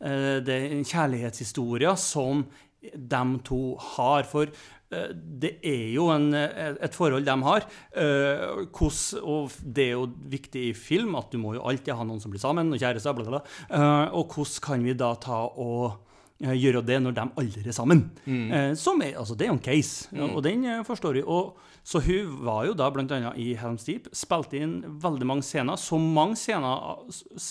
eh, den kjærlighetshistoria som de to har. For eh, det er jo en, eh, et forhold de har. eh, hos, og det er jo viktig i film at du må jo alltid ha noen som blir sammen, og kjærester, bla. Eh, og hvordan kan vi da ta og gjøre det når de aldri er sammen? Eh, som er, altså Det er jo en case, og den eh, forstår vi. Og, så hun var jo da bl.a. i Helm's Deep, spilte inn veldig mange scener. Så mange scener,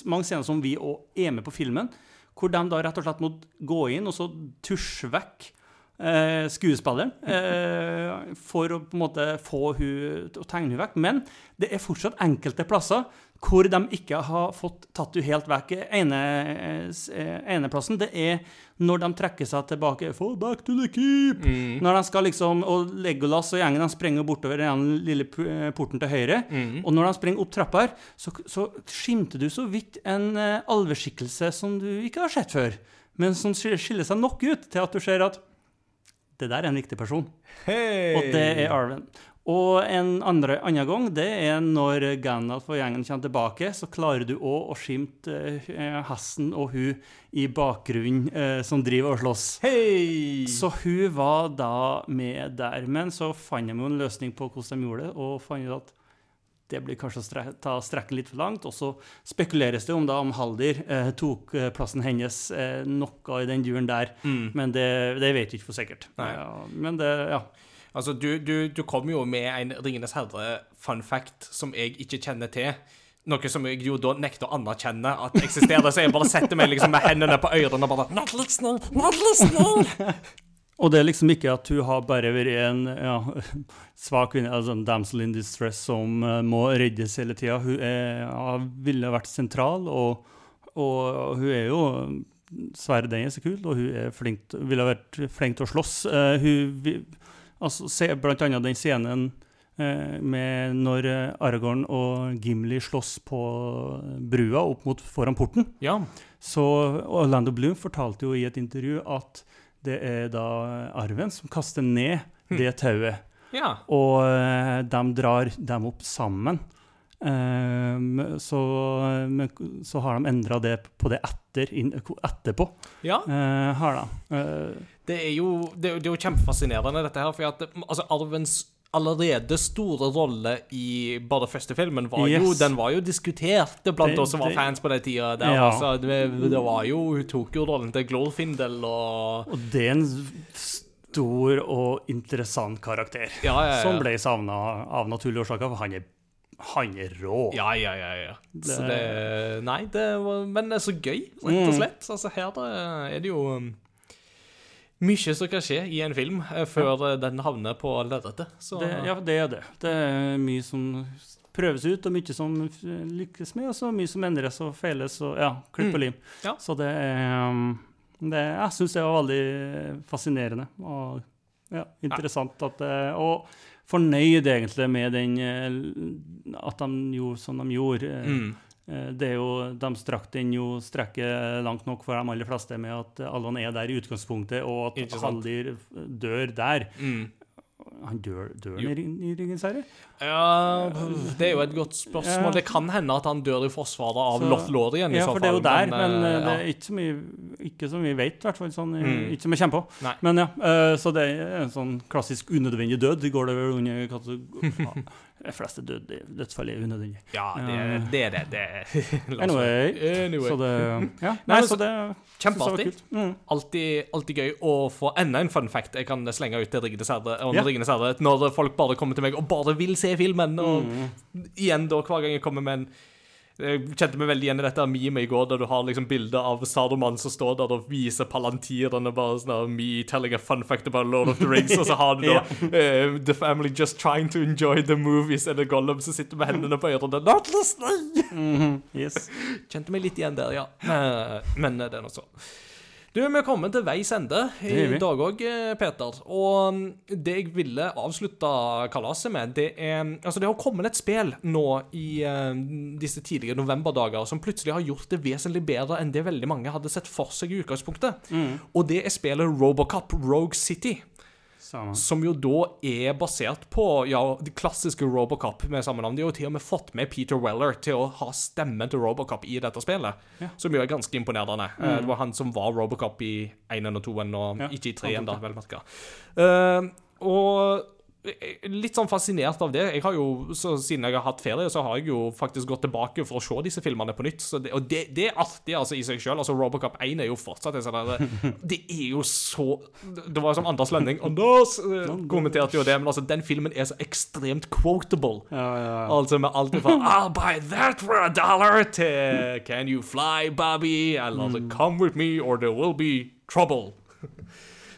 mange scener som vi òg er med på filmen, hvor de da rett og slett måtte gå inn og så tusje vekk eh, skuespilleren eh, for å på en måte få hun tegne hun vekk. Men det er fortsatt enkelte plasser hvor de ikke har fått tatt henne helt vekk. Ene, eh, eneplassen det er når de trekker seg tilbake Fall back to the keep! Når de skal liksom, Og Legolas og gjengen de sprenger bortover den lille eh, porten til høyre. Og når de springer opp trappa her, så, så skimter du så vidt en eh, alveskikkelse som du ikke har sett før. Men som skiller seg nok ut til at du ser at det der er en viktig person. Hey. Og det er Arwen. Og en andre, annen gang, det er når Gandalf og gjengen kommer tilbake, så klarer du òg å skimte eh, hesten og hun i bakgrunnen eh, som driver og slåss. Hei! Så hun var da med der. Men så fant de jo en løsning på hvordan de gjorde det, og fant ut at det blir kanskje å stre ta strekken litt for langt. Og så spekuleres det om da om Haldir eh, tok eh, plassen hennes eh, noe i den duren der. Men det, det vet vi ikke for sikkert. Ja, men det, ja. Altså, du, du, du kom jo med en Ringenes herre-fun fact som jeg ikke kjenner til. Noe som jeg jo da nekter å anerkjenne at eksisterer. Så jeg bare setter meg liksom med hendene på ørene og bare Not listening! Not listening! Og det er liksom ikke at hun har bare vært en ja, svak kvinne, altså en damsel in distress som eh, må reddes hele tida. Hun er, ja, ville vært sentral, og, og hun er jo Sverre den er så kul, og hun er flink, ville vært flink til å slåss. Uh, hun, altså, se blant annet den scenen eh, med når eh, Aragorn og Gimli slåss på brua opp mot foran porten. Ja. Så Orlando Bloom fortalte jo i et intervju at det er da arven som kaster ned det tauet. ja. Og eh, de drar dem opp sammen. Um, så, så har de endra det på det etter, inn, etterpå. ja. Uh, har de. Eh, Det er jo, det, det er jo kjempefascinerende, dette her. For at altså, arvens allerede store rolle i bare første filmen var jo Den var jo diskutert blant oss som var fans på den tida. Der, Ja. altså, det, det var jo Hun tok jo rollen til Glorfindel og og det er en stor og interessant karakter. Ja, ja, ja. Som ble savna av naturlige årsaker, for han er, han er rå. Ja, ja, ja. ja. Så Det- det Nei, det var Men det er så gøy, rett og Mm. slett. Altså, her er det jo um, mye som kan skje i en film eh, før ja. den havner på lerretet. Ja, det er det. Det er mye som prøves ut, og mye som lykkes med, og så mye som endres og feiles og ja, klipp og lim. Ja. Så det er um, det, Jeg syns det var veldig fascinerende og ja, interessant at det, Og fornøyd egentlig med den eh, At de gjorde som de gjorde. Eh, mm. Eh, Det er jo, De strakk den jo strekket langt nok for de aller fleste med at Allan er der i utgangspunktet, og at. Haldir dør der. Mm. Han dør, dør i, i Ringens herre? Ja, det er jo et godt spørsmål. Ja. Det kan hende at han dør i forsvaret av Så- Lothlorien. i Ja, for det er jo der, men, men ja. det er ikke så mye Ikke som vi vet, i hvert fall. Sånn, eh, Mm. Ikke som jeg kommer på. Nei. Men ja, eh, Så det er en sånn klassisk unødvendig død. Det går det vel under De fleste død, dødsfall er unødvendig. Ja, det, det er det. det Anyway, Anyway. Så det Ja, Nei, så så- det Kjempeartig. Mm. Altid, alltid gøy å få enda en fun fact jeg kan slenge ut til. Ringenes herre, Når folk bare kommer til meg og bare vil se filmen. Og Mm. igjen da, hver gang jeg kommer med en jeg kjente meg veldig igjen i dette memet i går, der du har liksom bilde av Saruman som står der og viser palantirene bare sånn av Me telling a fun fact about Lord of the Rings, og så har du da uh, The family just trying to enjoy the movies, eller Gollum som sitter med hendene på ørene. Not listening! Yes. Kjente meg litt igjen der, ja. Eh, Men det er nå så. Du, vi er kommet til veis ende i dag òg, Peter. Og mm, det jeg ville avslutte kalaset med, det er Altså, det har kommet et spill nå i uh, disse tidlige novemberdager som plutselig har gjort det vesentlig bedre enn det veldig mange hadde sett for seg i utgangspunktet. Mm. Og det er spillet Robocop Rogue City. Samme. Som jo da er basert på ja, de klassiske Robocop med samme navn. De har jo til og med fått med Peter Weller til å ha stemmen til Robocop i dette spillet. Som jo er ganske imponerende. Mm. Det var han som var Robocop i 1 og 2 og Ja, ikke i 3 ennå, vel merka. Uh, og jeg er litt sånn fascinert av det. Jeg har jo, så Siden jeg har hatt ferie, så har jeg jo faktisk gått tilbake for å se disse filmene på nytt. Så det, og det, det er artig altså, i seg sjøl. Altså, Robocop 1 er jo fortsatt en sånn Det er jo så Det var som Anders Lønning Anders eh, kommenterte jo det, men altså, den filmen er så ekstremt quotable. Ja, ja, ja. Altså med alt fra I'll buy that for a dollar til Can you fly, Bobby? Eller Come with me or there will be trouble.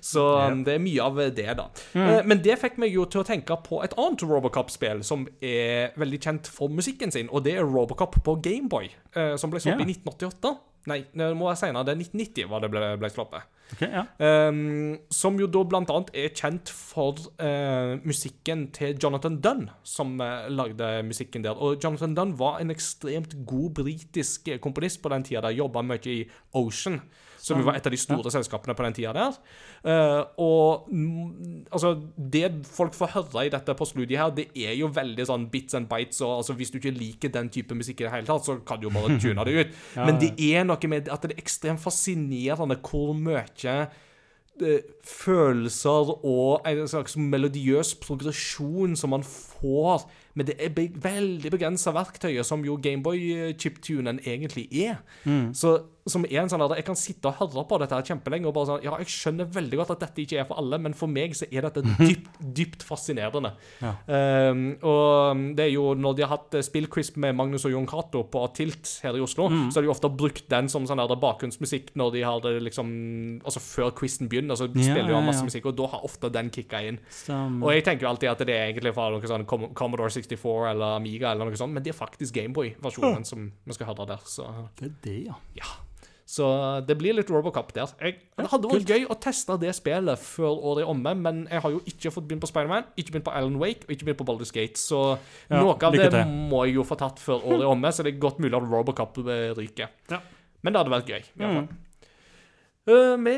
Så um, det er mye av det, da. Mm. Men det fikk meg jo til å tenke på et annet Robocop-spill som er veldig kjent for musikken sin, og det er Robocop på Gameboy, uh, som ble sluppet Ja. i 1988. Nei, det må være senere. Det er 1990 var det ble, ble sluppet. Okay, ja. Um, som jo da blant annet er kjent for uh, musikken til Jonathan Dunn, som uh, lagde musikken der. Og Jonathan Dunn var en ekstremt god britisk eh, komponist på den tida. Jobba mye i Ocean, som jo var et av de store selskapene på den tida der. Eh, og mm, altså, det folk får høre i dette postludiet her, det er jo veldig sånn bits and bites, og altså, hvis du ikke liker den type musikk i det hele tatt, så kan du jo bare tune det ut. Men det er noe med at det er ekstremt fascinerende hvor mye eh, følelser og en slags melodiøs progresjon som man får med det er be veldig begrensa verktøyet som jo Gameboy-chiptunen egentlig er. Så som er en sånn der, Jeg kan sitte og høre på dette her kjempelenge og bare sånn Ja, jeg skjønner veldig godt at dette ikke er for alle, men for meg så er dette dypt, dypt fascinerende. Um, og det er jo når de har hatt Spillcrisp med Magnus og Jon Cato på Tilt her i Oslo, så har de ofte brukt den som sånn der bakgrunnsmusikk når de har det liksom Altså før quizen begynner, så Ja, spiller de jo ja, masse ja. musikk, og da har ofte den kicka inn. Stemmer. Og jeg tenker jo alltid at det er egentlig fra noe sånn Com- Commodore 64 eller Amiga eller noe sånt, men det er faktisk Gameboy-versjonen som vi skal høre der. Så Det er det, ja. ja. Så det blir litt Robocop der. Jeg, det hadde vært gøy å teste det spillet før året er omme, men jeg har jo ikke fått begynt på Spiderman, ikke begynt på Alan Wake og ikke begynt på Baldur's Gate, så Ja, noe av det til. må jeg jo få tatt før året er omme, så det er godt mulig at Robocop eh, ryker. Ja. Men det hadde vært gøy. i hvert fall. Mm. Uh, vi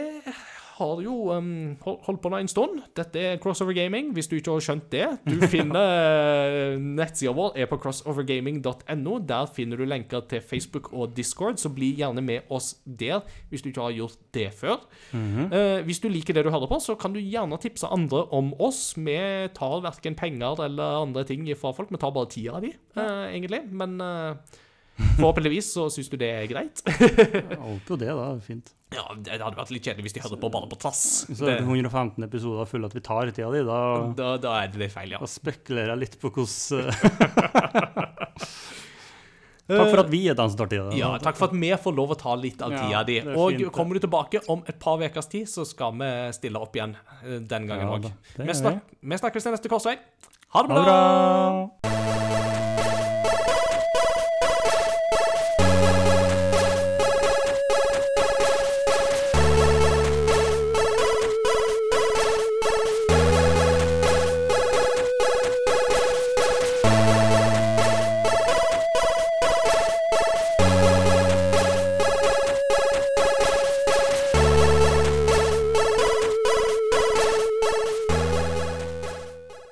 har jo um, holdt på nå en stund. Dette er Crossover Gaming, hvis du ikke har skjønt det. Du finner uh, nettsida vår er på crossovergaming.no. Der finner du lenker til Facebook og Discord, så bli gjerne med oss der hvis du ikke har gjort det før. Eh, hvis du liker det du hører på, så kan du gjerne tipse andre om oss. Vi tar verken penger eller andre ting fra folk, vi tar bare tida di, uh, egentlig. Men eh, forhåpentligvis så syns du det er greit. Jeg håper jo det, da. Fint. Ja, det hadde vært litt kjedelig hvis de hørte på bare på tass. Så Det, 115 episoder fulle at vi tar tida di, da, da, da er det litt feil, ja. da spekulerer jeg litt på hvordan eh, Takk for at vi er som. Ja, takk for at vi får lov å ta litt av Ja, tida di. er Og fint, kommer du tilbake om et par ukers tid, så skal vi stille opp igjen eh, den gangen Ja òg. Ja, vi, snak vi snakkes til neste korsvei. Ha det Ha det bra! bra!